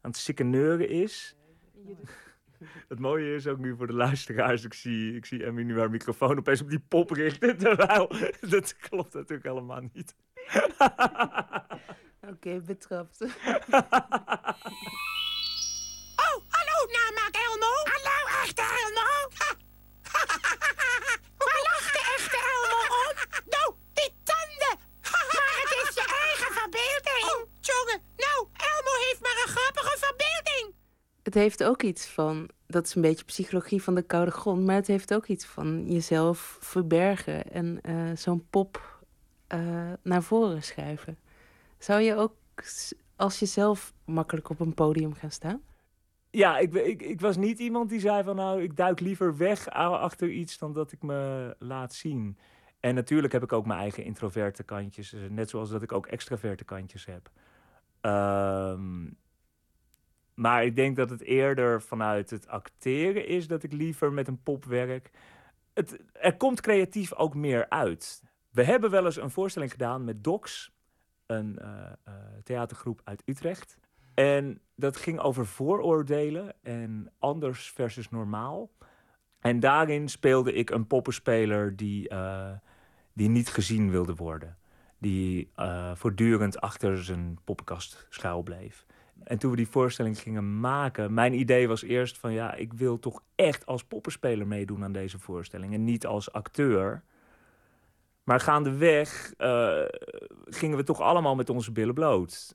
Speaker 11: aan het sikkeneuren is. [LAUGHS] Het mooie is ook nu voor de luisteraars, ik zie, ik zie Emmy nu haar microfoon opeens op die pop richten, [LAUGHS] terwijl dat klopt natuurlijk helemaal niet.
Speaker 12: Oké, betrapt. [LAUGHS]
Speaker 14: Oh, hallo, namaak Elmo. Hallo, echte Elmo. [LAUGHS] Waar lacht de echte Elmo om? Nou, die tanden. [LAUGHS] maar het is je eigen verbeelding. Oh, jongen, nou, Elmo heeft maar een grappige verbeelding.
Speaker 12: Het heeft ook iets van, dat is een beetje psychologie van de koude grond, maar het heeft ook iets van jezelf verbergen en eh, zo'n pop eh, naar voren schuiven. Zou je ook als jezelf makkelijk op een podium gaan staan?
Speaker 11: Ja, ik, ik, ik was niet iemand die zei van nou, ik duik liever weg achter iets dan dat ik me laat zien. En natuurlijk heb ik ook mijn eigen introverte kantjes, eh, net zoals dat ik ook extraverte kantjes heb. Ehm, maar ik denk dat het eerder vanuit het acteren is dat ik liever met een pop werk. Het, er komt creatief ook meer uit. We hebben wel eens een voorstelling gedaan met Docs, een eh, eh, theatergroep uit Utrecht. En dat ging over vooroordelen en anders versus normaal. En daarin speelde ik een poppenspeler die, eh, die niet gezien wilde worden. Die voortdurend achter zijn poppenkast schuil bleef. En toen we die voorstelling gingen maken, mijn idee was eerst van ja, ik wil toch echt als poppenspeler meedoen aan deze voorstelling en niet als acteur. Maar gaandeweg eh gingen we toch allemaal met onze billen bloot.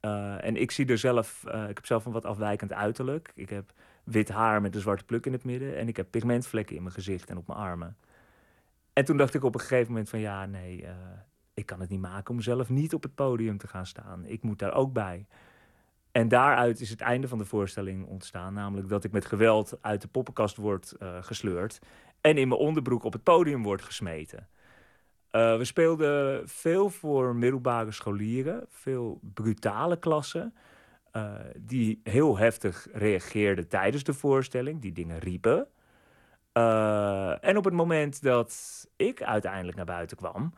Speaker 11: Eh, en ik zie er zelf, eh, ik heb zelf een wat afwijkend uiterlijk. Ik heb wit haar met een zwarte pluk in het midden. En ik heb pigmentvlekken in mijn gezicht en op mijn armen. En toen dacht ik op een gegeven moment van ja, nee, ik kan het niet maken om zelf niet op het podium te gaan staan. Ik moet daar ook bij. En daaruit is het einde van de voorstelling ontstaan. Namelijk dat ik met geweld uit de poppenkast word gesleurd. En in mijn onderbroek op het podium word gesmeten. Eh, we speelden veel voor middelbare scholieren, veel brutale klassen. eh, die heel heftig reageerden tijdens de voorstelling, die dingen riepen. Eh, en op het moment dat ik uiteindelijk naar buiten kwam,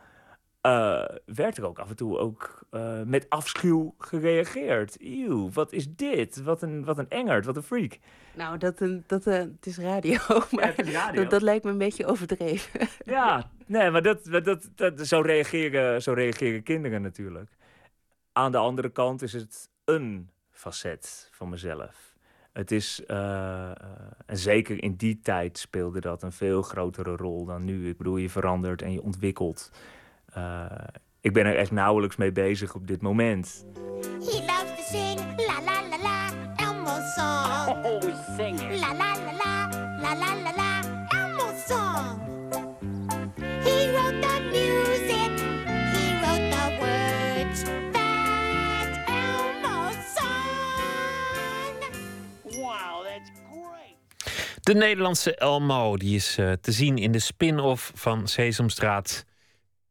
Speaker 11: eh, werd er ook af en toe ook eh, met afschuw gereageerd. Eeuw, wat is dit? Wat een, wat een engert, wat een freak.
Speaker 12: Nou, dat, een- dat, het is radio, [LAUGHS] maar
Speaker 11: het is radio.
Speaker 12: Dat, dat lijkt me een beetje overdreven. [LAUGHS]
Speaker 11: Ja, nee, maar dat, dat, dat, zo, reageren, zo reageren kinderen natuurlijk. Aan de andere kant is het een facet van mezelf. Het is, eh, en zeker in die tijd speelde dat een veel grotere rol dan nu. Ik bedoel, je verandert en je ontwikkelt. Eh, ik ben er echt nauwelijks mee bezig op dit moment.
Speaker 10: He loves to sing la la la la Elmo's song.
Speaker 13: Oh, sing it.
Speaker 10: La la la la la la la la Elmo's song. He wrote the music. He wrote the words. That's Elmo's song.
Speaker 13: Wow, that's great.
Speaker 4: De Nederlandse Elmo die is eh, te zien in de spin-off van Sesamstraat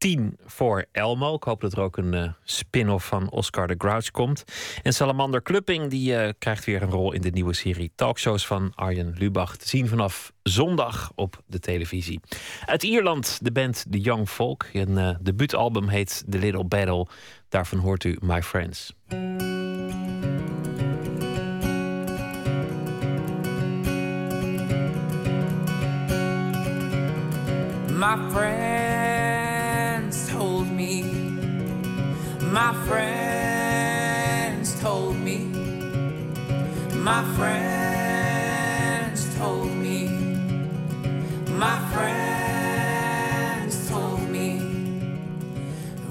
Speaker 4: 10 voor Elmo. Ik hoop dat er ook een eh, spin-off van Oscar de Grouch komt. En Salamander Klupping die, eh, krijgt weer een rol in de nieuwe serie talkshows van Arjen Lubach. Te zien vanaf zondag op de televisie. Uit Ierland de band The Young Folk. Een eh, debuutalbum heet The Little Battle. Daarvan hoort u My Friends.
Speaker 16: My friends my friends told me, my friends told me, my friends told me,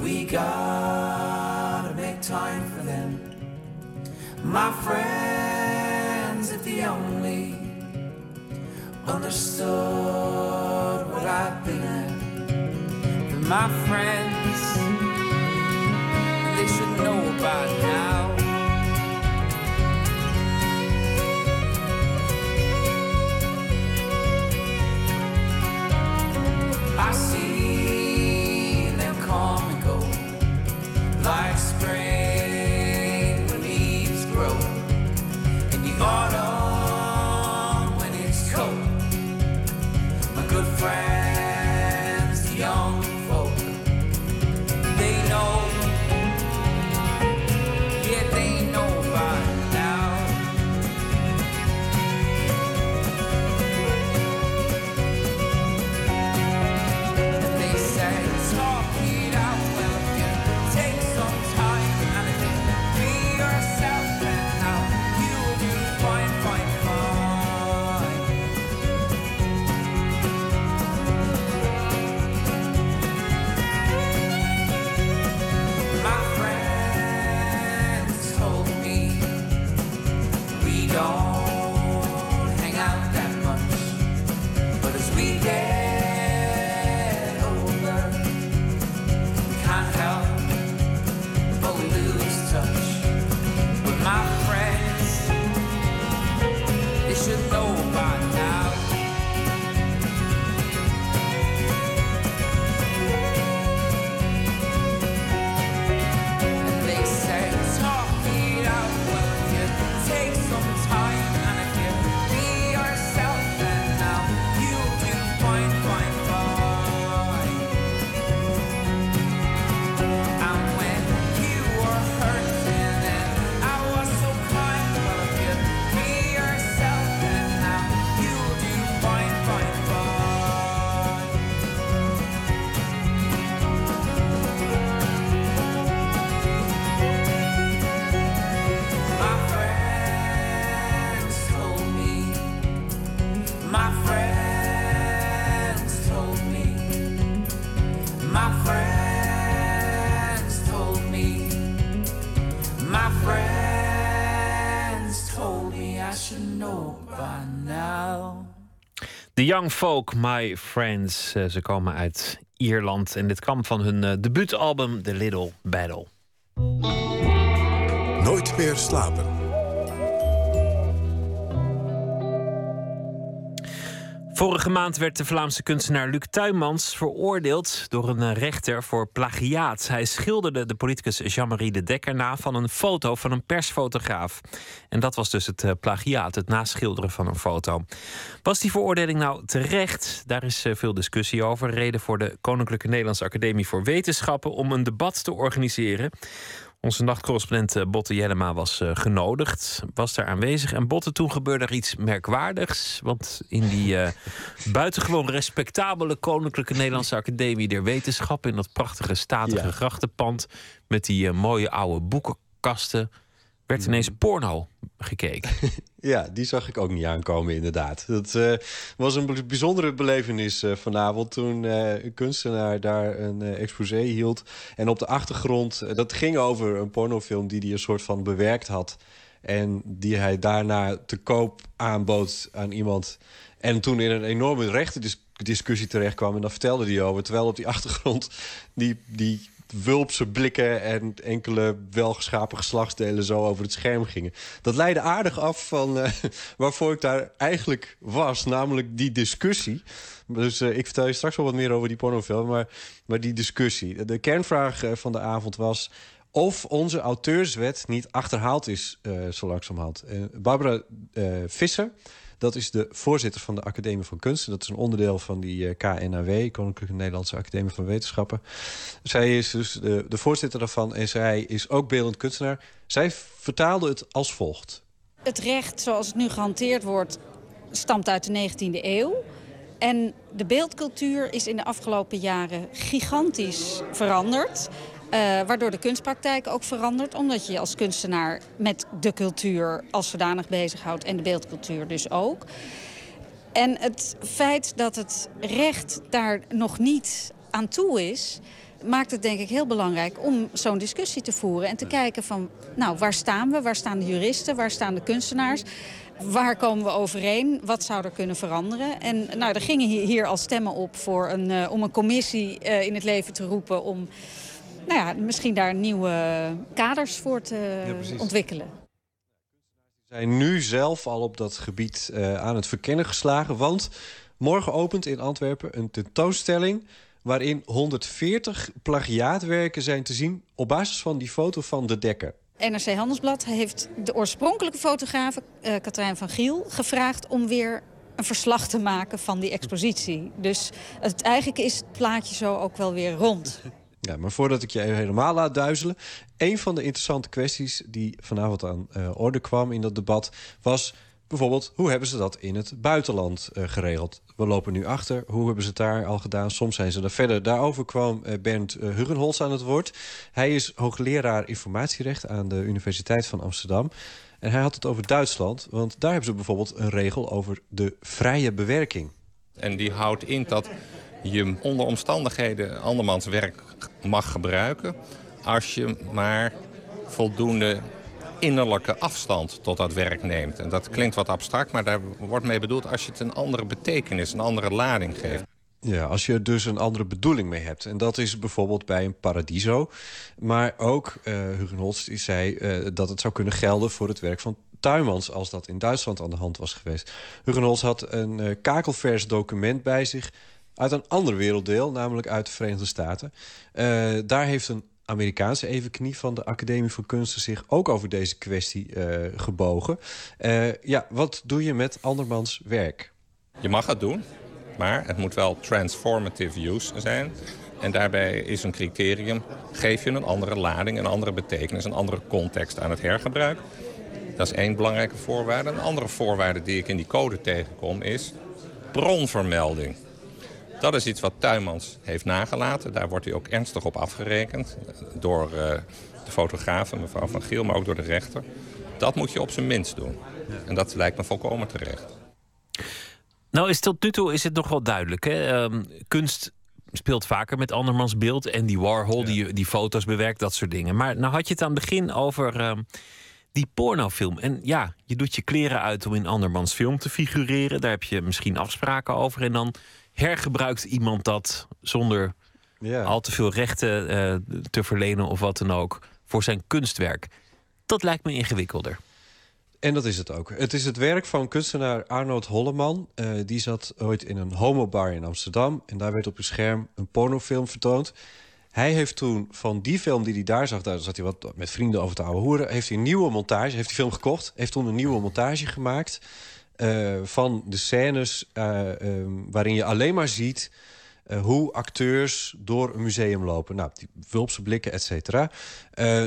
Speaker 16: we gotta make time for them. My friends, if the only understood what I've been at. My friends, nobody.
Speaker 4: The Young Folk, My Friends. Eh, ze komen uit Ierland en dit kwam van hun eh, debuutalbum The Little Battle.
Speaker 2: Nooit meer slapen.
Speaker 4: Vorige maand werd de Vlaamse kunstenaar Luc Tuymans veroordeeld door een eh, rechter voor plagiaat. Hij schilderde de politicus Jean-Marie de Dekker na van een foto van een persfotograaf. En dat was dus het eh, plagiaat, het naschilderen van een foto. Was die veroordeling nou terecht? Daar is eh, veel discussie over. Reden voor de Koninklijke Nederlandse Academie voor Wetenschappen om een debat te organiseren. Onze nachtcorrespondent eh, Botte Jellema was eh, genodigd, was daar aanwezig. En Botte, toen gebeurde er iets merkwaardigs. Want in die eh, [LAUGHS] buitengewoon respectabele Koninklijke Nederlandse Academie der Wetenschappen... in dat prachtige statige
Speaker 17: Ja.
Speaker 4: grachtenpand met die mooie oude boekenkasten... werd ineens porno gekeken. [LAUGHS]
Speaker 17: Ja, die zag ik ook niet aankomen, inderdaad. Dat eh, was een bijzondere belevenis eh, vanavond toen eh, een kunstenaar daar een exposé hield. En op de achtergrond, dat ging over een pornofilm die hij een soort van bewerkt had. En die hij daarna te koop aanbood aan iemand. En toen in een enorme rechtendiscussie terecht kwam. En daar vertelde hij over. Terwijl op die achtergrond die, die wulpse blikken en enkele welgeschapen geslachtsdelen zo over het scherm gingen. Dat leidde aardig af van eh, [LAUGHS] waarvoor ik daar eigenlijk was, namelijk die discussie. Dus eh, ik vertel je straks wel wat meer over die pornofilm, maar, maar die discussie. De kernvraag eh, van de avond was of onze auteurswet niet achterhaald is eh, zo langzamerhand. Uh, Barbara Visser, dat is de voorzitter van de Academie van Kunsten. Dat is een onderdeel van die eh, KNAW, Koninklijke Nederlandse Academie van Wetenschappen. Zij is dus de, de voorzitter daarvan en zij is ook beeldend kunstenaar. Zij vertaalde het als volgt.
Speaker 18: Het recht zoals het nu gehanteerd wordt stamt uit de 19e eeuw. En de beeldcultuur is in de afgelopen jaren gigantisch veranderd. Eh, waardoor de kunstpraktijk ook verandert. Omdat je je als kunstenaar met de cultuur als zodanig bezighoudt. En de beeldcultuur dus ook. En het feit dat het recht daar nog niet aan toe is... maakt het denk ik heel belangrijk om zo'n discussie te voeren. En te kijken van, nou, waar staan we? Waar staan de juristen? Waar staan de kunstenaars? Waar komen we overeen? Wat zou er kunnen veranderen? En nou, er gingen hier, hier al stemmen op voor een, eh, om een commissie eh, in het leven te roepen... om nou ja, misschien daar nieuwe kaders voor te
Speaker 17: precies.
Speaker 18: ontwikkelen.
Speaker 17: zijn nu zelf al op dat gebied eh, aan het verkennen geslagen. Want morgen opent in Antwerpen een tentoonstelling... waarin 140 plagiaatwerken zijn te zien... op basis van die foto van de Dekker.
Speaker 18: NRC Handelsblad heeft de oorspronkelijke fotograaf, eh Katrijn van Giel, gevraagd om weer een verslag te maken van die expositie. Dus het, eigenlijk is het plaatje zo ook wel weer rond. [LAUGHS]
Speaker 17: Ja, maar voordat ik je helemaal laat duizelen... een van de interessante kwesties die vanavond aan eh, orde kwam in dat debat... was bijvoorbeeld, hoe hebben ze dat in het buitenland eh, geregeld? We lopen nu achter, hoe hebben ze het daar al gedaan? Soms zijn ze er verder. Daarover kwam eh, Bernd Huggenholz aan het woord. Hij is hoogleraar informatierecht aan de Universiteit van Amsterdam... En hij had het over Duitsland, want daar hebben ze bijvoorbeeld een regel over de vrije bewerking.
Speaker 19: En die houdt in dat je onder omstandigheden andermans werk mag gebruiken... als je maar voldoende innerlijke afstand tot dat werk neemt. En dat klinkt wat abstract, maar daar wordt mee bedoeld... als je het een andere betekenis, een andere lading geeft.
Speaker 17: Ja, als je er dus een andere bedoeling mee hebt. En dat is bijvoorbeeld bij een paradiso. Maar ook, uh, Holst die zei uh, dat het zou kunnen gelden voor het werk van Tuymans... als dat in Duitsland aan de hand was geweest. Hugen Holst had een uh, kakelvers document bij zich... uit een ander werelddeel, namelijk uit de Verenigde Staten. Uh, daar heeft een Amerikaanse evenknie van de Academie voor Kunsten... zich ook over deze kwestie uh, gebogen. Uh, ja, wat doe je met andermans werk?
Speaker 19: Je mag het doen, maar het moet wel transformative use zijn. En daarbij is een criterium, geef je een andere lading, een andere betekenis... een andere context aan het hergebruik. Dat is één belangrijke voorwaarde. Een andere voorwaarde die ik in die code tegenkom is bronvermelding. Dat is iets wat Tuymans heeft nagelaten. Daar wordt hij ook ernstig op afgerekend. Door uh, de fotograaf, mevrouw Van Giel, maar ook door de rechter. Dat moet je op zijn minst doen. En dat lijkt me volkomen terecht.
Speaker 4: Nou, is tot nu toe is het nog wel duidelijk. Hè? Um, kunst speelt vaker met andermans beeld. En die Warhol, ja. die, die foto's bewerkt, dat soort dingen. Maar nou had je het aan het begin over um, die pornofilm. En ja, je doet je kleren uit om in andermans film te figureren. Daar heb je misschien afspraken over. En dan hergebruikt iemand dat zonder ja. al te veel rechten uh, te verlenen of wat dan ook voor zijn kunstwerk. Dat lijkt me ingewikkelder.
Speaker 17: En dat is het ook. Het is het werk van kunstenaar Arnold Holleman. Eh, die zat ooit in een homobar in Amsterdam. En daar werd op een scherm een pornofilm vertoond. Hij heeft toen van die film die hij daar zag... daar zat hij wat met vrienden over te ouwe hoeren... heeft hij een nieuwe montage, heeft die film gekocht... heeft toen een nieuwe montage gemaakt... eh, van de scènes eh, ehm, waarin je alleen maar ziet... eh, hoe acteurs door een museum lopen. Nou, die wulpse blikken, et cetera.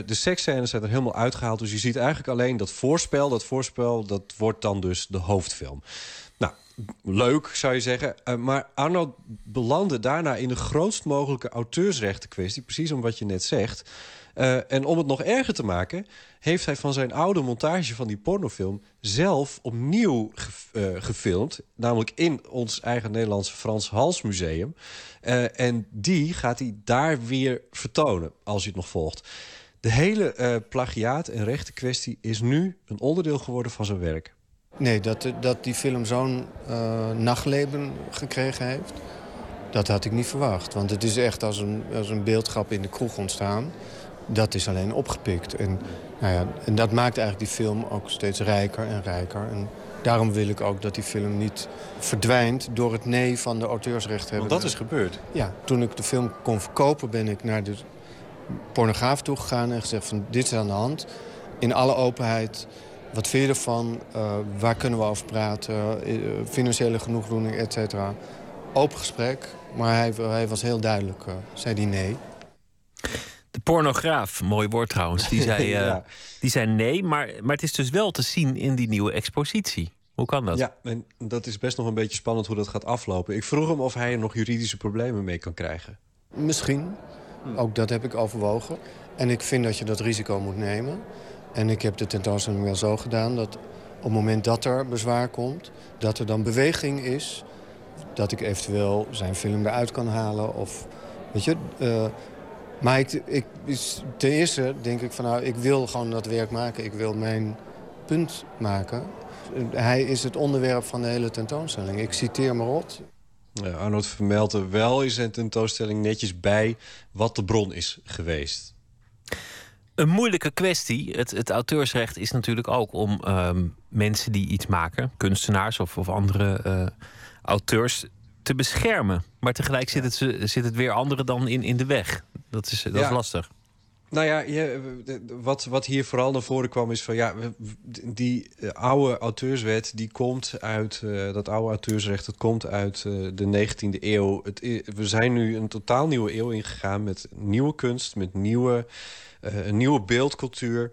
Speaker 17: De seksscènes zijn er helemaal uitgehaald. Dus je ziet eigenlijk alleen dat voorspel. Dat voorspel, dat wordt dan dus de hoofdfilm. Nou, leuk zou je zeggen. Maar Arnold belandde daarna in de grootst mogelijke auteursrechten kwestie. Precies om wat je net zegt. En om het nog erger te maken... heeft hij van zijn oude montage van die pornofilm... zelf opnieuw eh, gefilmd. Namelijk in ons eigen Nederlandse Frans Hals Museum. Eh, en die gaat hij daar weer vertonen, als je het nog volgt. De hele eh plagiaat- en rechtenkwestie is nu een onderdeel geworden van zijn werk.
Speaker 20: Nee, dat, dat die film zo'n nachtleven gekregen heeft, dat had ik niet verwacht. Want het is echt als een, als een in de kroeg ontstaan. Dat is alleen opgepikt. En, nou ja, en dat maakt eigenlijk die film ook steeds rijker en rijker. En daarom wil ik ook dat die film niet verdwijnt door het nee van de auteursrechten.
Speaker 17: Want dat is gebeurd.
Speaker 20: Ja, toen ik de film kon verkopen ben ik naar de pornograaf toegegaan en gezegd van dit is aan de hand. In alle openheid, wat vind je ervan? Eh, waar kunnen we over praten? Eh, financiële genoegdoening, et cetera. Open gesprek, maar hij, hij was heel duidelijk, eh, zei hij nee.
Speaker 4: De pornograaf, mooi woord trouwens, die zei, [LAUGHS] eh, die zei nee. Maar, maar het is dus wel te zien in die nieuwe expositie. Hoe kan dat?
Speaker 17: Ja, en dat is best nog een beetje spannend hoe dat gaat aflopen. Ik vroeg hem of hij er nog juridische problemen mee kan krijgen.
Speaker 20: Misschien. Ook dat heb ik overwogen. En ik vind dat je dat risico moet nemen. En ik heb de tentoonstelling wel zo gedaan dat op het moment dat er bezwaar komt... dat er dan beweging is dat ik eventueel zijn film eruit kan halen. Of, weet je, eh, maar ik, ik, is- ten eerste denk ik van nou, ik wil gewoon dat werk maken. Ik wil mijn punt maken. Hij is het onderwerp van de hele tentoonstelling. Ik citeer maar rot.
Speaker 17: Ja, Arnold vermeldt er wel in zijn tentoonstelling netjes bij wat de bron is geweest.
Speaker 4: Een moeilijke kwestie. Het, het auteursrecht is natuurlijk ook om ehm, mensen die iets maken, kunstenaars of, of andere eh, auteurs, te beschermen. Maar tegelijk zit het, ze- zit het weer anderen dan in, in de weg. Dat is, dat is lastig.
Speaker 17: Nou ja, wat, wat hier vooral naar voren kwam is van ja, die eh, oude auteurswet die komt uit eh, dat oude auteursrecht, dat komt uit eh, de 19e eeuw. Het, we zijn nu een totaal nieuwe eeuw ingegaan met nieuwe kunst, met nieuwe, een nieuwe beeldcultuur.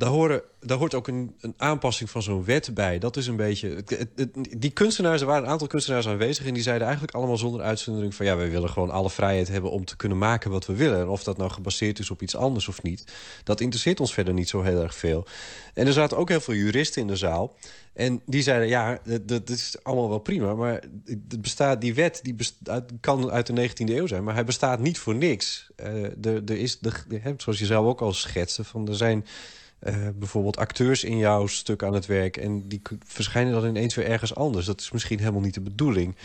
Speaker 17: Daar, horen, daar hoort ook een, een aanpassing van zo'n wet bij. Dat is een beetje. het- het- die kunstenaars, er waren een aantal kunstenaars aanwezig en die zeiden eigenlijk allemaal zonder uitzondering van ja, wij willen gewoon alle vrijheid hebben om te kunnen maken wat we willen. En of dat nou gebaseerd is op iets anders of niet, dat interesseert ons verder niet zo heel erg veel. En er zaten ook heel veel juristen in de zaal. En die zeiden, ja, dat, is allemaal wel prima... maar het bestaat, die wet die kan uit de 19e eeuw zijn... maar hij bestaat niet voor niks. Eh, er, er is, de, zoals je zelf ook al schetste... Van, er zijn eh, bijvoorbeeld acteurs in jouw stuk aan het werk... en die verschijnen dan ineens weer ergens anders. Dat is misschien helemaal niet de bedoeling.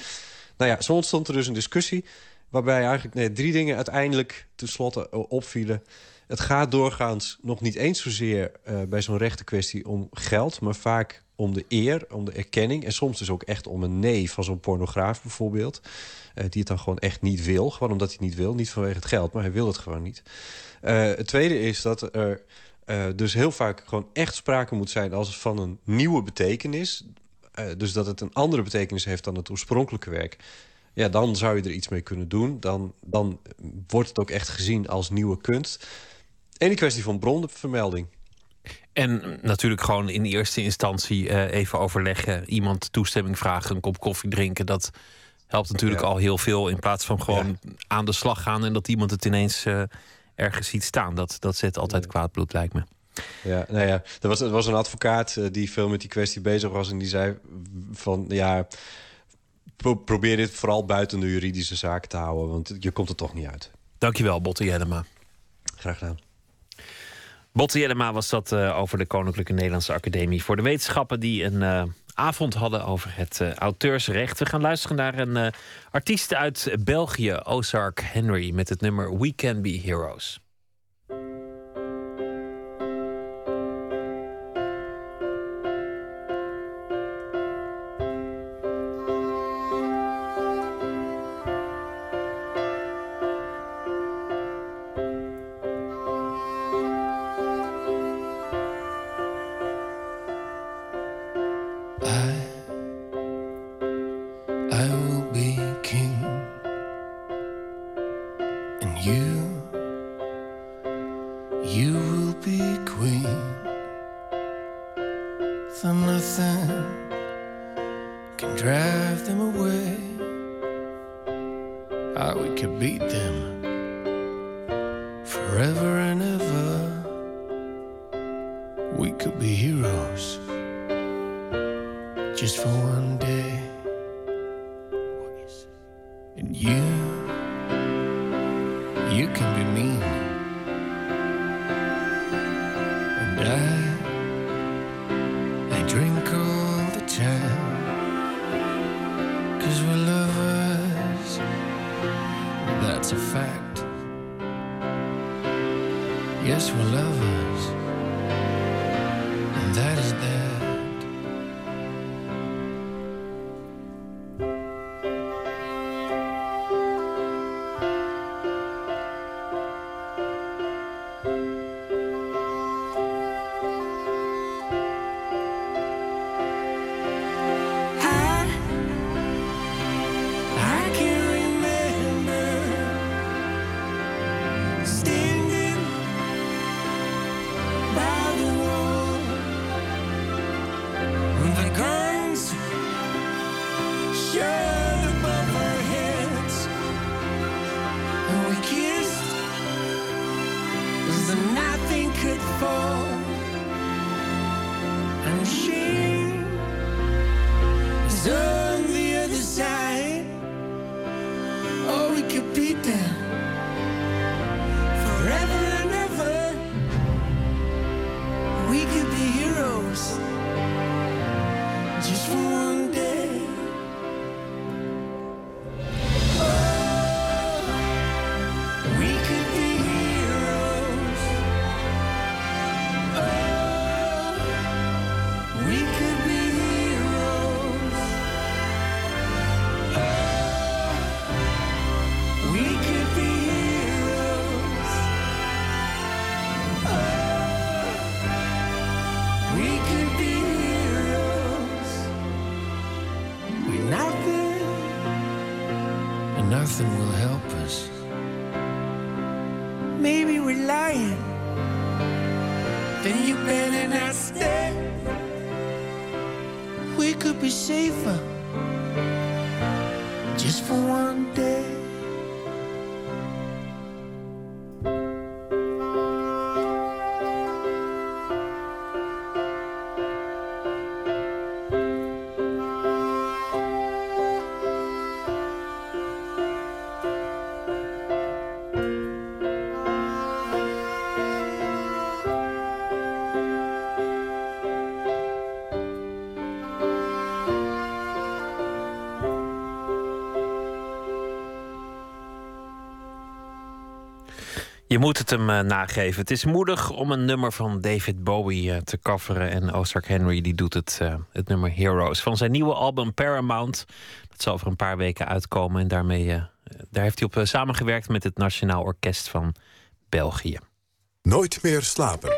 Speaker 17: Nou ja, zo ontstond er dus een discussie... waarbij eigenlijk nee, drie dingen uiteindelijk tenslotte eh, opvielen... Het gaat doorgaans nog niet eens zozeer eh, bij zo'n rechtenkwestie om geld... maar vaak om de eer, om de erkenning... en soms dus ook echt om een nee van zo'n pornograaf bijvoorbeeld... die het dan gewoon echt niet wil. Gewoon omdat hij niet wil, niet vanwege het geld, maar hij wil het gewoon niet. Het tweede is dat er eh, dus heel vaak gewoon echt sprake moet zijn... als van een nieuwe betekenis. Eh, dus dat het een andere betekenis heeft dan het oorspronkelijke werk... Ja, dan zou je er iets mee kunnen doen. Dan, dan wordt het ook echt gezien als nieuwe kunst. En die kwestie van bronvermelding.
Speaker 4: En natuurlijk gewoon in eerste instantie eh, even overleggen. Iemand toestemming vragen, een kop koffie drinken. Dat helpt natuurlijk
Speaker 17: Ja.
Speaker 4: al heel veel. In plaats van gewoon aan de slag gaan en dat iemand het ineens ergens ziet staan. Dat, dat zet altijd kwaad bloed, lijkt me.
Speaker 17: Ja, nou ja, er was, er was een advocaat eh, die veel met die kwestie bezig was... en die zei van, ja, pro- probeer dit vooral buiten de juridische zaken te houden... want je komt er toch niet uit.
Speaker 4: Dankjewel, Botte Jellema.
Speaker 17: Graag gedaan.
Speaker 4: Botte Jellema was dat eh, over de Koninklijke Nederlandse Academie voor de Wetenschappen... die een eh, avond hadden over het eh, auteursrecht. We gaan luisteren naar een artiest uit België, Ozark Henry... met het nummer We Can Be Heroes. Je moet het hem eh, nageven. Het is moedig om een nummer van David Bowie eh, te coveren. En Ozark Henry die doet het, eh, het nummer Heroes. Van zijn nieuwe album Paramount. Dat zal over een paar weken uitkomen. En daarmee, daar heeft hij op samengewerkt met het Nationaal Orkest van België.
Speaker 2: Nooit meer slapen.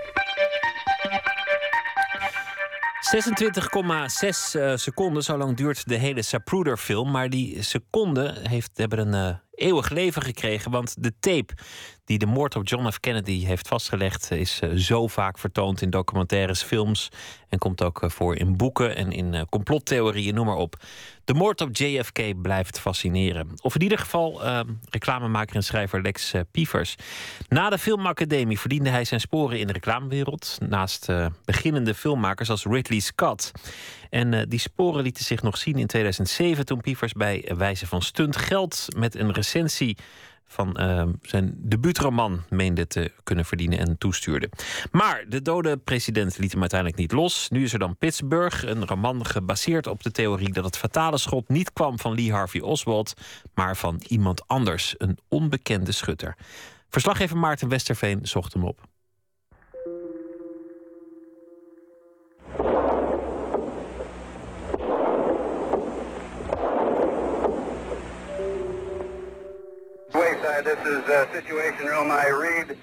Speaker 4: 26,6 eh, seconden, zo lang duurt de hele Zapruder-film. Maar die seconden heeft, hebben een eeuwig leven gekregen. Want de tape die de moord op John F. Kennedy heeft vastgelegd... is eh, zo vaak vertoond in documentaires, films... en komt ook eh, voor in boeken en in eh, complottheorieën, noem maar op. De moord op JFK blijft fascineren. Of in ieder geval eh, reclamemaker en schrijver Lex Pievers. Na de filmacademie verdiende hij zijn sporen in de reclamewereld... naast beginnende filmmakers als Ridley Scott... En eh, die sporen lieten zich nog zien in 2007 toen Pievers bij wijze van stunt geld met een recensie van eh, zijn debuutroman meende te kunnen verdienen en toestuurde. Maar de dode president liet hem uiteindelijk niet los. Nu is er dan Pittsburgh, een roman gebaseerd op de theorie dat het fatale schot niet kwam van Lee Harvey Oswald, maar van iemand anders, een onbekende schutter. Verslaggever Maarten Westerveen zocht hem op.
Speaker 21: this is uh, Situation Room. I read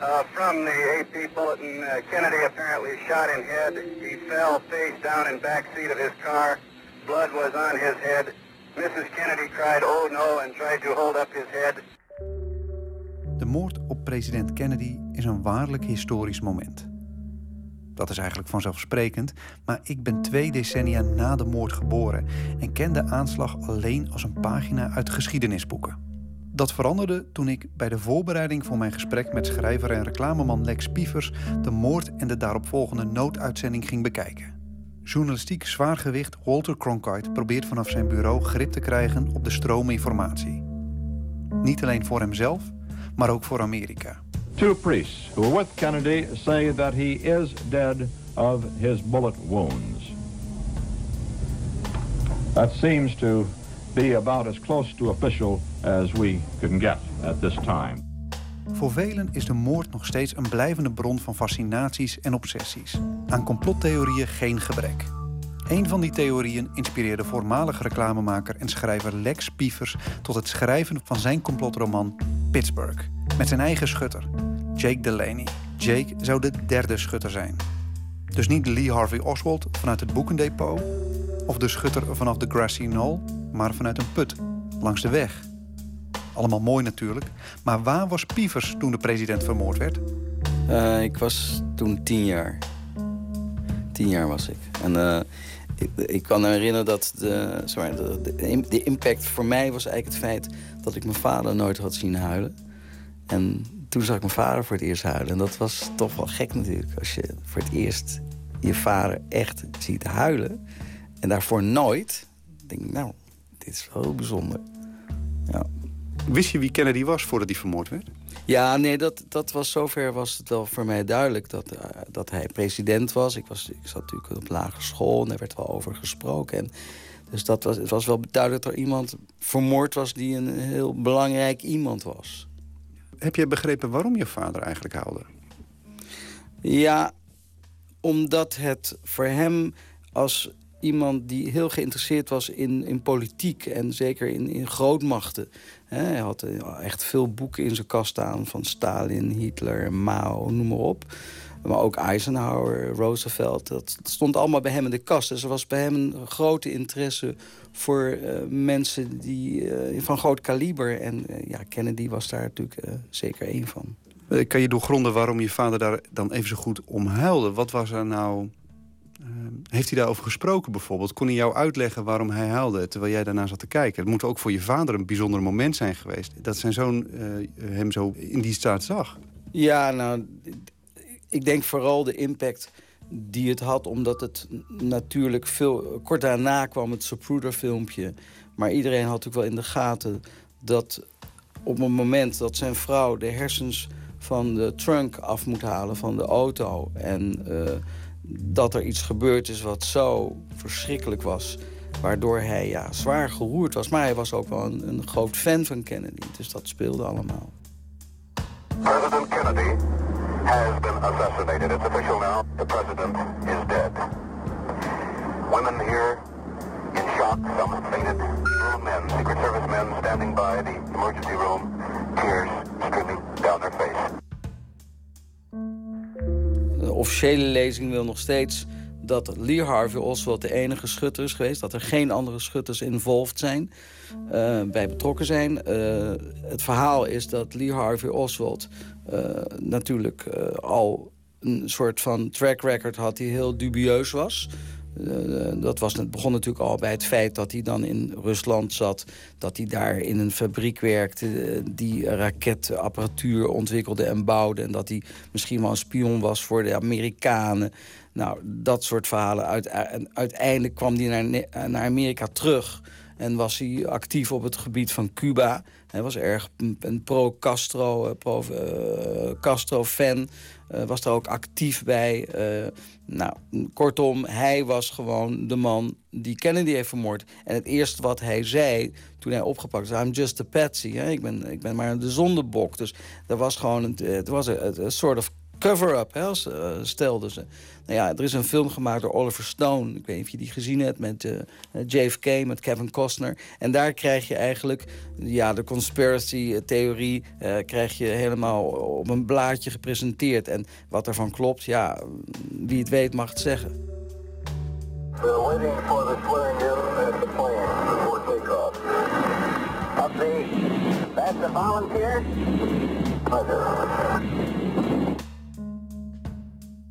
Speaker 21: uh, from the AP bulletin. Uh, Kennedy apparently shot in head. He fell face down in back seat of his car. Blood was on his head. Mrs. Kennedy cried, oh no, and tried to hold up his head.
Speaker 22: De moord op president Kennedy is een waarlijk historisch moment. Dat is eigenlijk vanzelfsprekend, maar ik ben twee decennia na de moord geboren en ken de aanslag alleen als een pagina uit geschiedenisboeken. Dat veranderde toen ik bij de voorbereiding voor mijn gesprek met schrijver en reclameman Lex Pievers de moord en de daaropvolgende nooduitzending ging bekijken. Journalistiek zwaargewicht Walter Cronkite probeert vanaf zijn bureau grip te krijgen op de stroom informatie. Niet alleen voor hemzelf, maar ook voor Amerika.
Speaker 23: Two priests who were with Kennedy say that he is dead of his bullet wounds. That seems to be about as close to official as we can get at this time.
Speaker 22: Voor velen is de moord nog steeds een blijvende bron van fascinaties en obsessies. Aan complottheorieën geen gebrek. Een van die theorieën inspireerde voormalig reclamemaker en schrijver Lex Pievers tot het schrijven van zijn complotroman Pittsburgh. Met zijn eigen schutter, Jake Delaney. Jake zou de derde schutter zijn. Dus niet Lee Harvey Oswald vanuit het boekendepot of de schutter vanaf de grassy knoll, maar vanuit een put langs de weg. Allemaal mooi natuurlijk, maar waar was Pievers toen de president vermoord werd?
Speaker 24: Eh, ik was toen tien jaar. Tien jaar was ik. En eh, ik, ik kan me herinneren dat de, sorry, de, de, impact voor mij was eigenlijk het feit dat ik mijn vader nooit had zien huilen. En toen zag ik mijn vader voor het eerst huilen. En dat was toch wel gek natuurlijk. Als je voor het eerst je vader echt ziet huilen. En daarvoor nooit. Denk ik, nou, dit is heel bijzonder. Ja.
Speaker 22: Wist je wie Kennedy was voordat hij vermoord werd?
Speaker 24: Ja, nee, dat, dat was zover was het wel voor mij duidelijk dat, eh, dat hij president was. Ik, was. ik zat natuurlijk op lagere school en daar werd wel over gesproken. En dus dat was, het was wel duidelijk dat er iemand vermoord was die een heel belangrijk iemand was.
Speaker 22: Heb je begrepen waarom je vader eigenlijk huilde?
Speaker 24: Ja, omdat het voor hem als iemand die heel geïnteresseerd was in, in politiek en zeker in, in grootmachten. Hij had eh, echt veel boeken in zijn kast staan van Stalin, Hitler, Mao, noem maar op. Maar ook Eisenhower, Roosevelt, dat stond allemaal bij hem in de kast. Dus er was bij hem een grote interesse voor eh, mensen die, eh, van groot kaliber. En ja, Kennedy was daar natuurlijk zeker één van.
Speaker 22: Kan je doorgronden waarom je vader daar dan even zo goed om huilde? Wat was er nou... eh, heeft hij daarover gesproken bijvoorbeeld? Kon hij jou uitleggen waarom hij huilde terwijl jij daarna zat te kijken? Het moet ook voor je vader een bijzonder moment zijn geweest. Dat zijn zoon eh, hem zo in die staat zag.
Speaker 24: Ja, nou, ik denk vooral de impact die het had... omdat het natuurlijk veel... Kort daarna kwam het Zapruder-filmpje. Maar iedereen had natuurlijk wel in de gaten dat op het moment dat zijn vrouw de hersens van de trunk af moet halen van de auto... en eh, dat er iets gebeurd is wat zo verschrikkelijk was... waardoor hij ja, zwaar geroerd was. Maar hij was ook wel een, een groot fan van Kennedy, dus dat speelde allemaal.
Speaker 25: President Kennedy has been assassinated. It's official now. The president is dead. Women here in shock, some fainted. Men, Secret Service men standing by the emergency room, tears streaming down their face.
Speaker 24: Officiële lezing wil nog steeds dat Lee Harvey Oswald de enige schutter is geweest. Dat er geen andere schutters involved zijn, eh, bij betrokken zijn. Eh, het verhaal is dat Lee Harvey Oswald eh, natuurlijk al een soort van track record had die heel dubieus was. Eh, dat was, het begon natuurlijk al bij het feit dat hij dan in Rusland zat. Dat hij daar in een fabriek werkte eh, die raketapparatuur ontwikkelde en bouwde. En dat hij misschien wel een spion was voor de Amerikanen. Nou, dat soort verhalen. Uite- en uiteindelijk kwam hij naar, Amerika terug. En was hij actief op het gebied van Cuba. Hij was erg een- pro-Castro, eh, pro, eh, Castro-fan. Eh, was daar ook actief bij. Eh, nou, kortom, hij was gewoon de man die Kennedy heeft vermoord. En het eerste wat hij zei toen hij opgepakt was... I'm just a patsy, hè? Ik, ben, ik ben maar de zondebok. Dus er was gewoon een, het was een soort of cover-up, eh, stelden ze. Nou ja, er is een film gemaakt door Oliver Stone. Ik weet niet of je die gezien hebt met eh, JFK, met Kevin Costner. En daar krijg je eigenlijk ja, de conspiracy-theorie... eh, krijg je helemaal op een blaadje gepresenteerd. En wat ervan klopt, ja, wie het weet mag het zeggen.
Speaker 25: We're waiting for the swearing in at the plane before takeoff. Pleasure.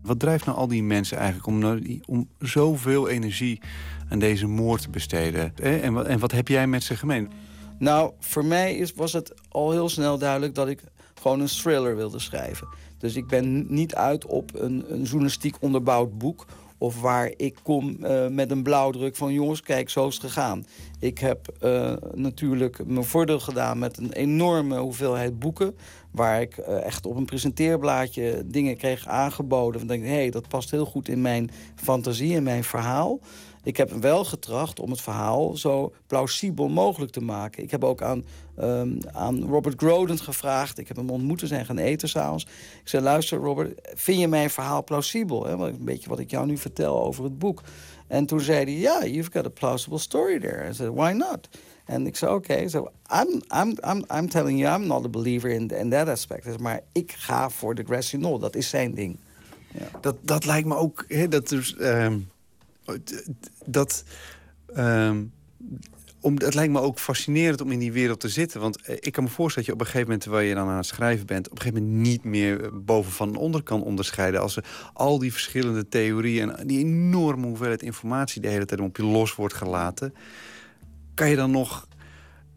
Speaker 22: Wat drijft nou al die mensen eigenlijk om, nou om zoveel energie aan deze moord te besteden? En, wat, en wat heb jij met ze gemeen?
Speaker 24: Nou, voor mij is, was het al heel snel duidelijk dat ik gewoon een thriller wilde schrijven. Dus ik ben niet uit op een, een journalistiek onderbouwd boek... of waar ik kom eh, met een blauwdruk van... jongens, kijk, zo is het gegaan. Ik heb eh, natuurlijk mijn voordeel gedaan met een enorme hoeveelheid boeken... waar ik eh, echt op een presenteerblaadje dingen kreeg aangeboden... van denk ik, hé, dat past heel goed in mijn fantasie en mijn verhaal... Ik heb wel getracht om het verhaal zo plausibel mogelijk te maken. Ik heb ook aan, ehm, aan Robert Groden gevraagd. Ik heb hem ontmoet, we zijn gaan eten s'avonds. Ik zei, luister Robert, vind je mijn verhaal plausibel? Een beetje wat ik jou nu vertel over het boek. En toen zei hij, ja, you've got a plausible story there. I said, why not? En ik zei, oké, so I'm, I'm, I'm, I'm telling you, I'm not a believer in, in that aspect. Zei, Maar ik ga voor de grassy dat is zijn ding.
Speaker 22: Dat, dat lijkt me ook... Hè, dat, dus, dat, ehm, om, het lijkt me ook fascinerend om in die wereld te zitten. Want eh, ik kan me voorstellen dat je op een gegeven moment... terwijl je dan aan het schrijven bent... op een gegeven moment niet meer eh, boven van onder kan onderscheiden. Als er al die verschillende theorieën... en die enorme hoeveelheid informatie de hele tijd op je los wordt gelaten... kan je dan nog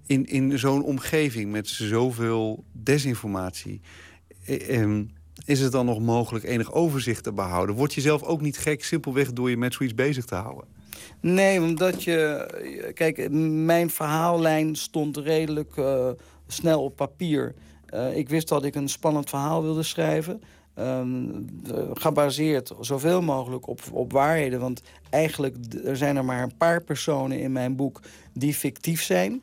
Speaker 22: in, in zo'n omgeving met zoveel desinformatie... eh, ehm, is het dan nog mogelijk enig overzicht te behouden? Word je zelf ook niet gek simpelweg door je met zoiets bezig te houden?
Speaker 24: Nee, omdat je... Kijk, mijn verhaallijn stond redelijk eh, snel op papier. Eh, ik wist dat ik een spannend verhaal wilde schrijven. Ehm, eh, gebaseerd zoveel mogelijk op, op waarheden. Want eigenlijk er zijn er maar een paar personen in mijn boek die fictief zijn.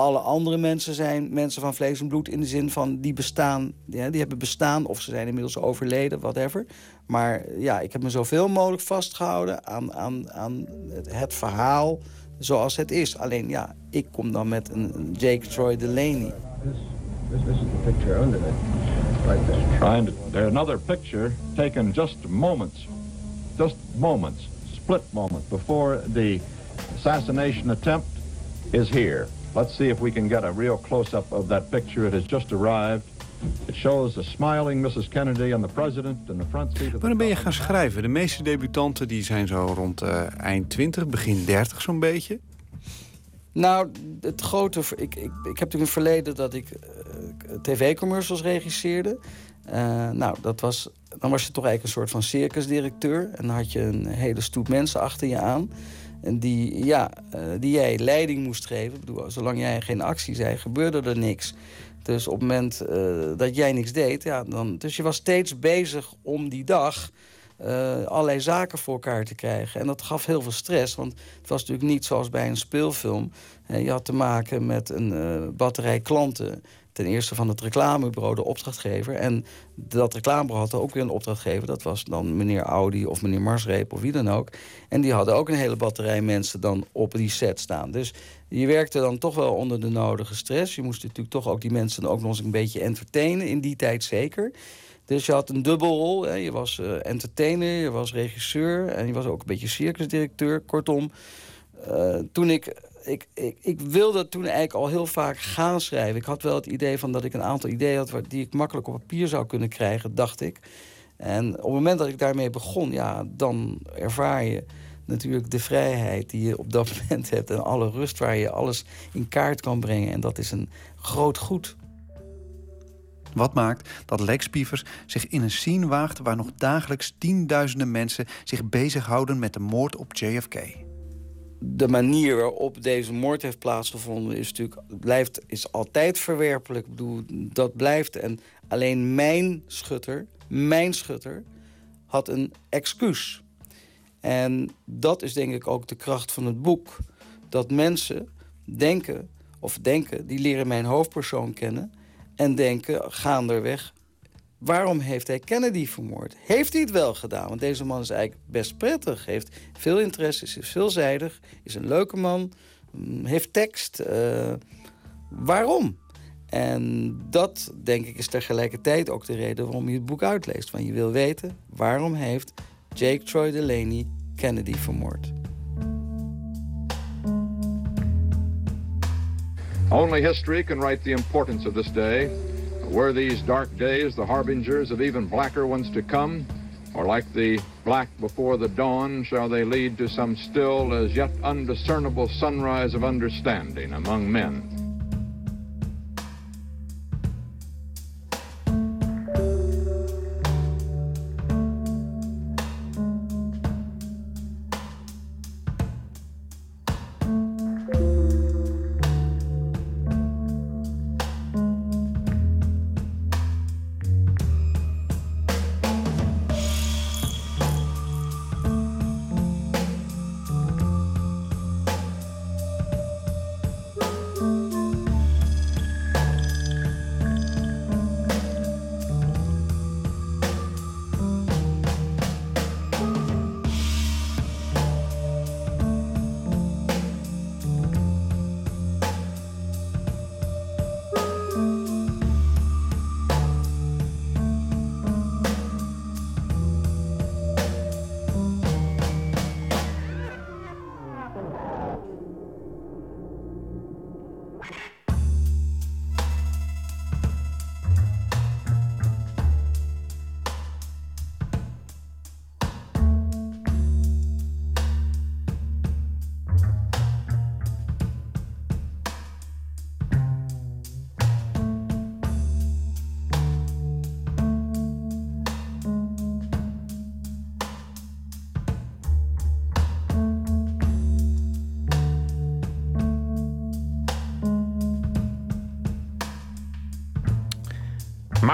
Speaker 24: Alle andere mensen zijn mensen van vlees en bloed in de zin van die bestaan, ja, die hebben bestaan of ze zijn inmiddels overleden, whatever. Maar ja, ik heb me zoveel mogelijk vastgehouden aan, aan, aan het, het verhaal zoals het is. Alleen ja, ik kom dan met een, een Jake Troy Delaney.
Speaker 23: This, this is the picture under it, right there. And there's another picture taken just moments, just moments, split moments before the assassination attempt is here. Let's see if we can get a real close-up of that picture. It has just arrived. It shows a smiling Mrs. Kennedy and the president in the front seat of the
Speaker 22: Wanneer ben je gaan schrijven? De meeste debutanten die zijn zo rond eh, eind 20, begin 30 zo'n beetje.
Speaker 24: Nou, het grote... Ik, ik, ik heb natuurlijk in het verleden dat ik eh, tv-commercials regisseerde. Eh, nou, dat was, dan was je toch eigenlijk een soort van circusdirecteur. En dan had je een hele stoet mensen achter je aan. Die, ja, eh, die jij leiding moest geven. Ik bedoel, zolang jij geen actie zei, gebeurde er niks. Dus op het moment eh, dat jij niks deed... Ja, dan, dus je was steeds bezig om die dag eh, allerlei zaken voor elkaar te krijgen. En dat gaf heel veel stress, want het was natuurlijk niet zoals bij een speelfilm. Eh, je had te maken met een batterij klanten. Ten eerste van het reclamebureau, de opdrachtgever. En dat reclamebureau had ook weer een opdrachtgever. Dat was dan meneer Audi of meneer Marsreep of wie dan ook. En die hadden ook een hele batterij mensen dan op die set staan. Dus je werkte dan toch wel onder de nodige stress. Je moest natuurlijk toch ook die mensen ook nog eens een beetje entertainen. In die tijd zeker. Dus je had een dubbelrol. Hè. Je was eh, entertainer, je was regisseur... en je was ook een beetje circusdirecteur. Kortom, eh, toen ik, ik, ik... Ik wilde toen eigenlijk al heel vaak gaan schrijven. Ik had wel het idee van dat ik een aantal ideeën had... die ik makkelijk op papier zou kunnen krijgen, dacht ik. En op het moment dat ik daarmee begon... ja, dan ervaar je natuurlijk de vrijheid die je op dat [LAUGHS] moment hebt... en alle rust waar je alles in kaart kan brengen. En dat is een groot goed.
Speaker 22: Wat maakt dat Lex Pievers zich in een scene waagt... waar nog dagelijks tienduizenden mensen zich bezighouden met de moord op JFK?
Speaker 24: De manier waarop deze moord heeft plaatsgevonden is natuurlijk blijft is altijd verwerpelijk. Ik bedoel, dat blijft en alleen mijn schutter, mijn schutter had een excuus. En dat is denk ik ook de kracht van het boek. Dat mensen denken, of denken, die leren mijn hoofdpersoon kennen... en denken, gaanderweg, waarom heeft hij Kennedy vermoord? Heeft hij het wel gedaan? Want deze man is eigenlijk best prettig. Heeft veel interesse, is veelzijdig, is een leuke man, mm, heeft tekst. eh, waarom? En dat, denk ik, is tegelijkertijd ook de reden waarom je het boek uitleest. Want je wil weten, waarom heeft Jake Troy Delaney Kennedy vermoord?
Speaker 23: Only history can write the importance of this day. Were these dark days the harbingers of even blacker ones to come? Or like the black before the dawn, shall they lead to some still as yet undiscernible sunrise of understanding among men.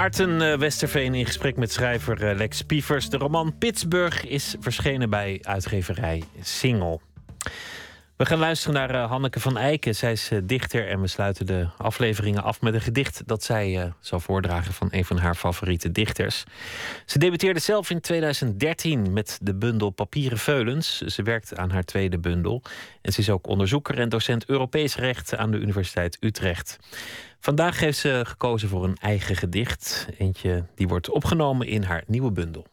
Speaker 4: Maarten eh, Westerveen in gesprek met schrijver eh, Lex Pievers. De roman Pittsburgh is verschenen bij uitgeverij Singel. We gaan luisteren naar eh, Hanneke van Eiken. Zij is eh, dichter en we sluiten de afleveringen af met een gedicht dat zij eh, zal voordragen van een van haar favoriete dichters. Ze debuteerde zelf in 2013 met de bundel Papieren Veulens. Ze werkt aan haar tweede bundel en ze is ook onderzoeker en docent Europees recht aan de Universiteit Utrecht. Vandaag heeft ze gekozen voor een eigen gedicht. Eentje die wordt opgenomen in haar nieuwe bundel.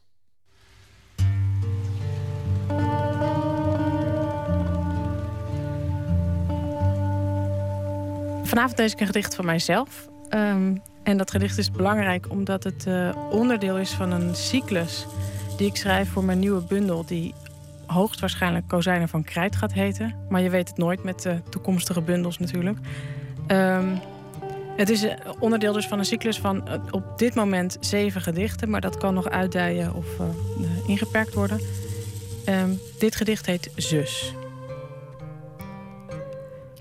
Speaker 26: Vanavond lees ik een gedicht van mijzelf. Ehm, en dat gedicht is belangrijk omdat het eh, onderdeel is van een cyclus die ik schrijf voor mijn nieuwe bundel, die hoogstwaarschijnlijk Kozijnen van Krijt gaat heten. Maar je weet het nooit met de toekomstige bundels natuurlijk. Ehm, het is eh, onderdeel dus van een cyclus van eh, op dit moment zeven gedichten, maar dat kan nog uitdijen of ingeperkt worden. Ehm, dit gedicht heet Zus.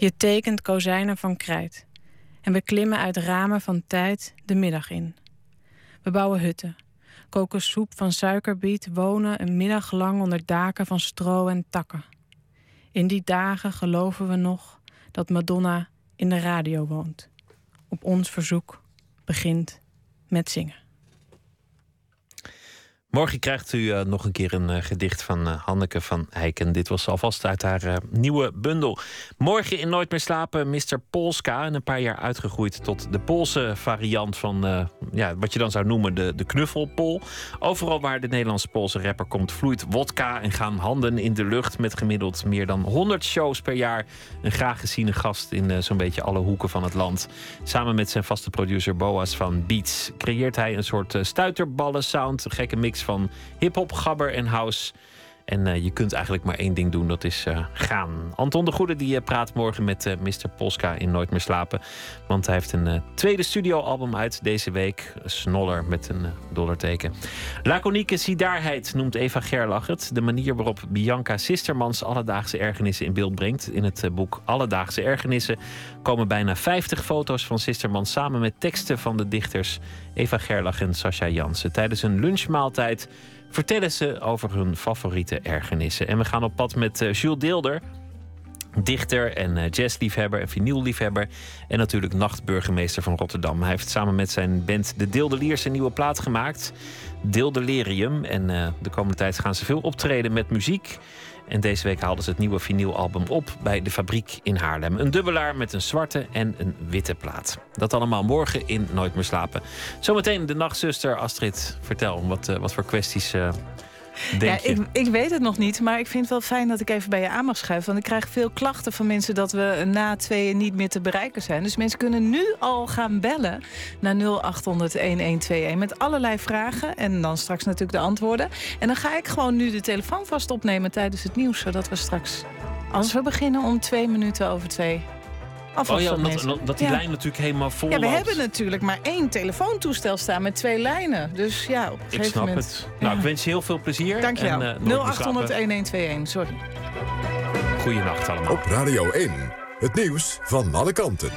Speaker 26: Je tekent kozijnen van krijt. En we klimmen uit ramen van tijd de middag in. We bouwen hutten, koken soep van suikerbiet, wonen een middag lang onder daken van stro en takken. In die dagen geloven we nog dat Madonna in de radio woont. Op ons verzoek begint met zingen.
Speaker 4: Morgen krijgt u eh, nog een keer een eh, gedicht van eh, Hanneke van Eiken. Dit was alvast uit haar nieuwe bundel. Morgen in Nooit meer slapen, Mr. Polska. En een paar jaar uitgegroeid tot de Poolse variant van ja, wat je dan zou noemen de, de knuffelpol. Overal waar de Nederlandse-Poolse rapper komt, vloeit wodka en gaan handen in de lucht. Met gemiddeld meer dan 100 shows per jaar. Een graag geziene gast in zo'n beetje alle hoeken van het land. Samen met zijn vaste producer Boas van Beats creëert hij een soort stuiterballen sound. Een gekke mix van hip-hop, gabber en house. En eh, je kunt eigenlijk maar één ding doen, dat is eh, gaan. Anton de Goede die, eh, praat morgen met Mr. Polska in Nooit meer slapen. Want hij heeft een tweede studioalbum uit deze week. Snoller met een dollarteken. Laconieke zidaarheid noemt Eva Gerlach het. De manier waarop Bianca Sistermans alledaagse ergernissen in beeld brengt. In het boek Alledaagse Ergernissen komen bijna 50 foto's van Sistermans samen met teksten van de dichters Eva Gerlach en Sascha Jansen. Tijdens een lunchmaaltijd vertellen ze over hun favoriete ergernissen. En we gaan op pad met eh, Jules Deelder, dichter en eh, jazzliefhebber en vinylliefhebber. En natuurlijk nachtburgemeester van Rotterdam. Hij heeft samen met zijn band De Deeldeliers een nieuwe plaat gemaakt. Deeldelerium. En eh, de komende tijd gaan ze veel optreden met muziek. En deze week haalden ze het nieuwe vinylalbum op bij de fabriek in Haarlem. Een dubbelaar met een zwarte en een witte plaat. Dat allemaal morgen in Nooit meer slapen. Zometeen de nachtzuster Astrid. Vertel, wat, eh, wat voor kwesties eh, Denk
Speaker 27: ja, ik, ik weet het nog niet, maar ik vind het wel fijn dat ik even bij je aan mag schuiven. Want ik krijg veel klachten van mensen dat we na tweeën niet meer te bereiken zijn. Dus mensen kunnen nu al gaan bellen naar 0800-1121 met allerlei vragen. En dan straks natuurlijk de antwoorden. En dan ga ik gewoon nu de telefoon vast opnemen tijdens het nieuws. Zodat we straks, als we beginnen om twee minuten over twee...
Speaker 4: Oh ja, omdat, die
Speaker 27: Ja.
Speaker 4: lijn natuurlijk helemaal vol
Speaker 27: Ja, we
Speaker 4: loopt.
Speaker 27: hebben natuurlijk maar één telefoontoestel staan met twee lijnen. Dus ja, op een
Speaker 4: Ik snap
Speaker 27: moment...
Speaker 4: het. Nou, ik wens je heel veel plezier. Eh, meer slapen.
Speaker 27: 0800-1121, sorry.
Speaker 2: Oh.
Speaker 4: Goeienacht allemaal.
Speaker 2: Op Radio 1. Het nieuws van alle kanten.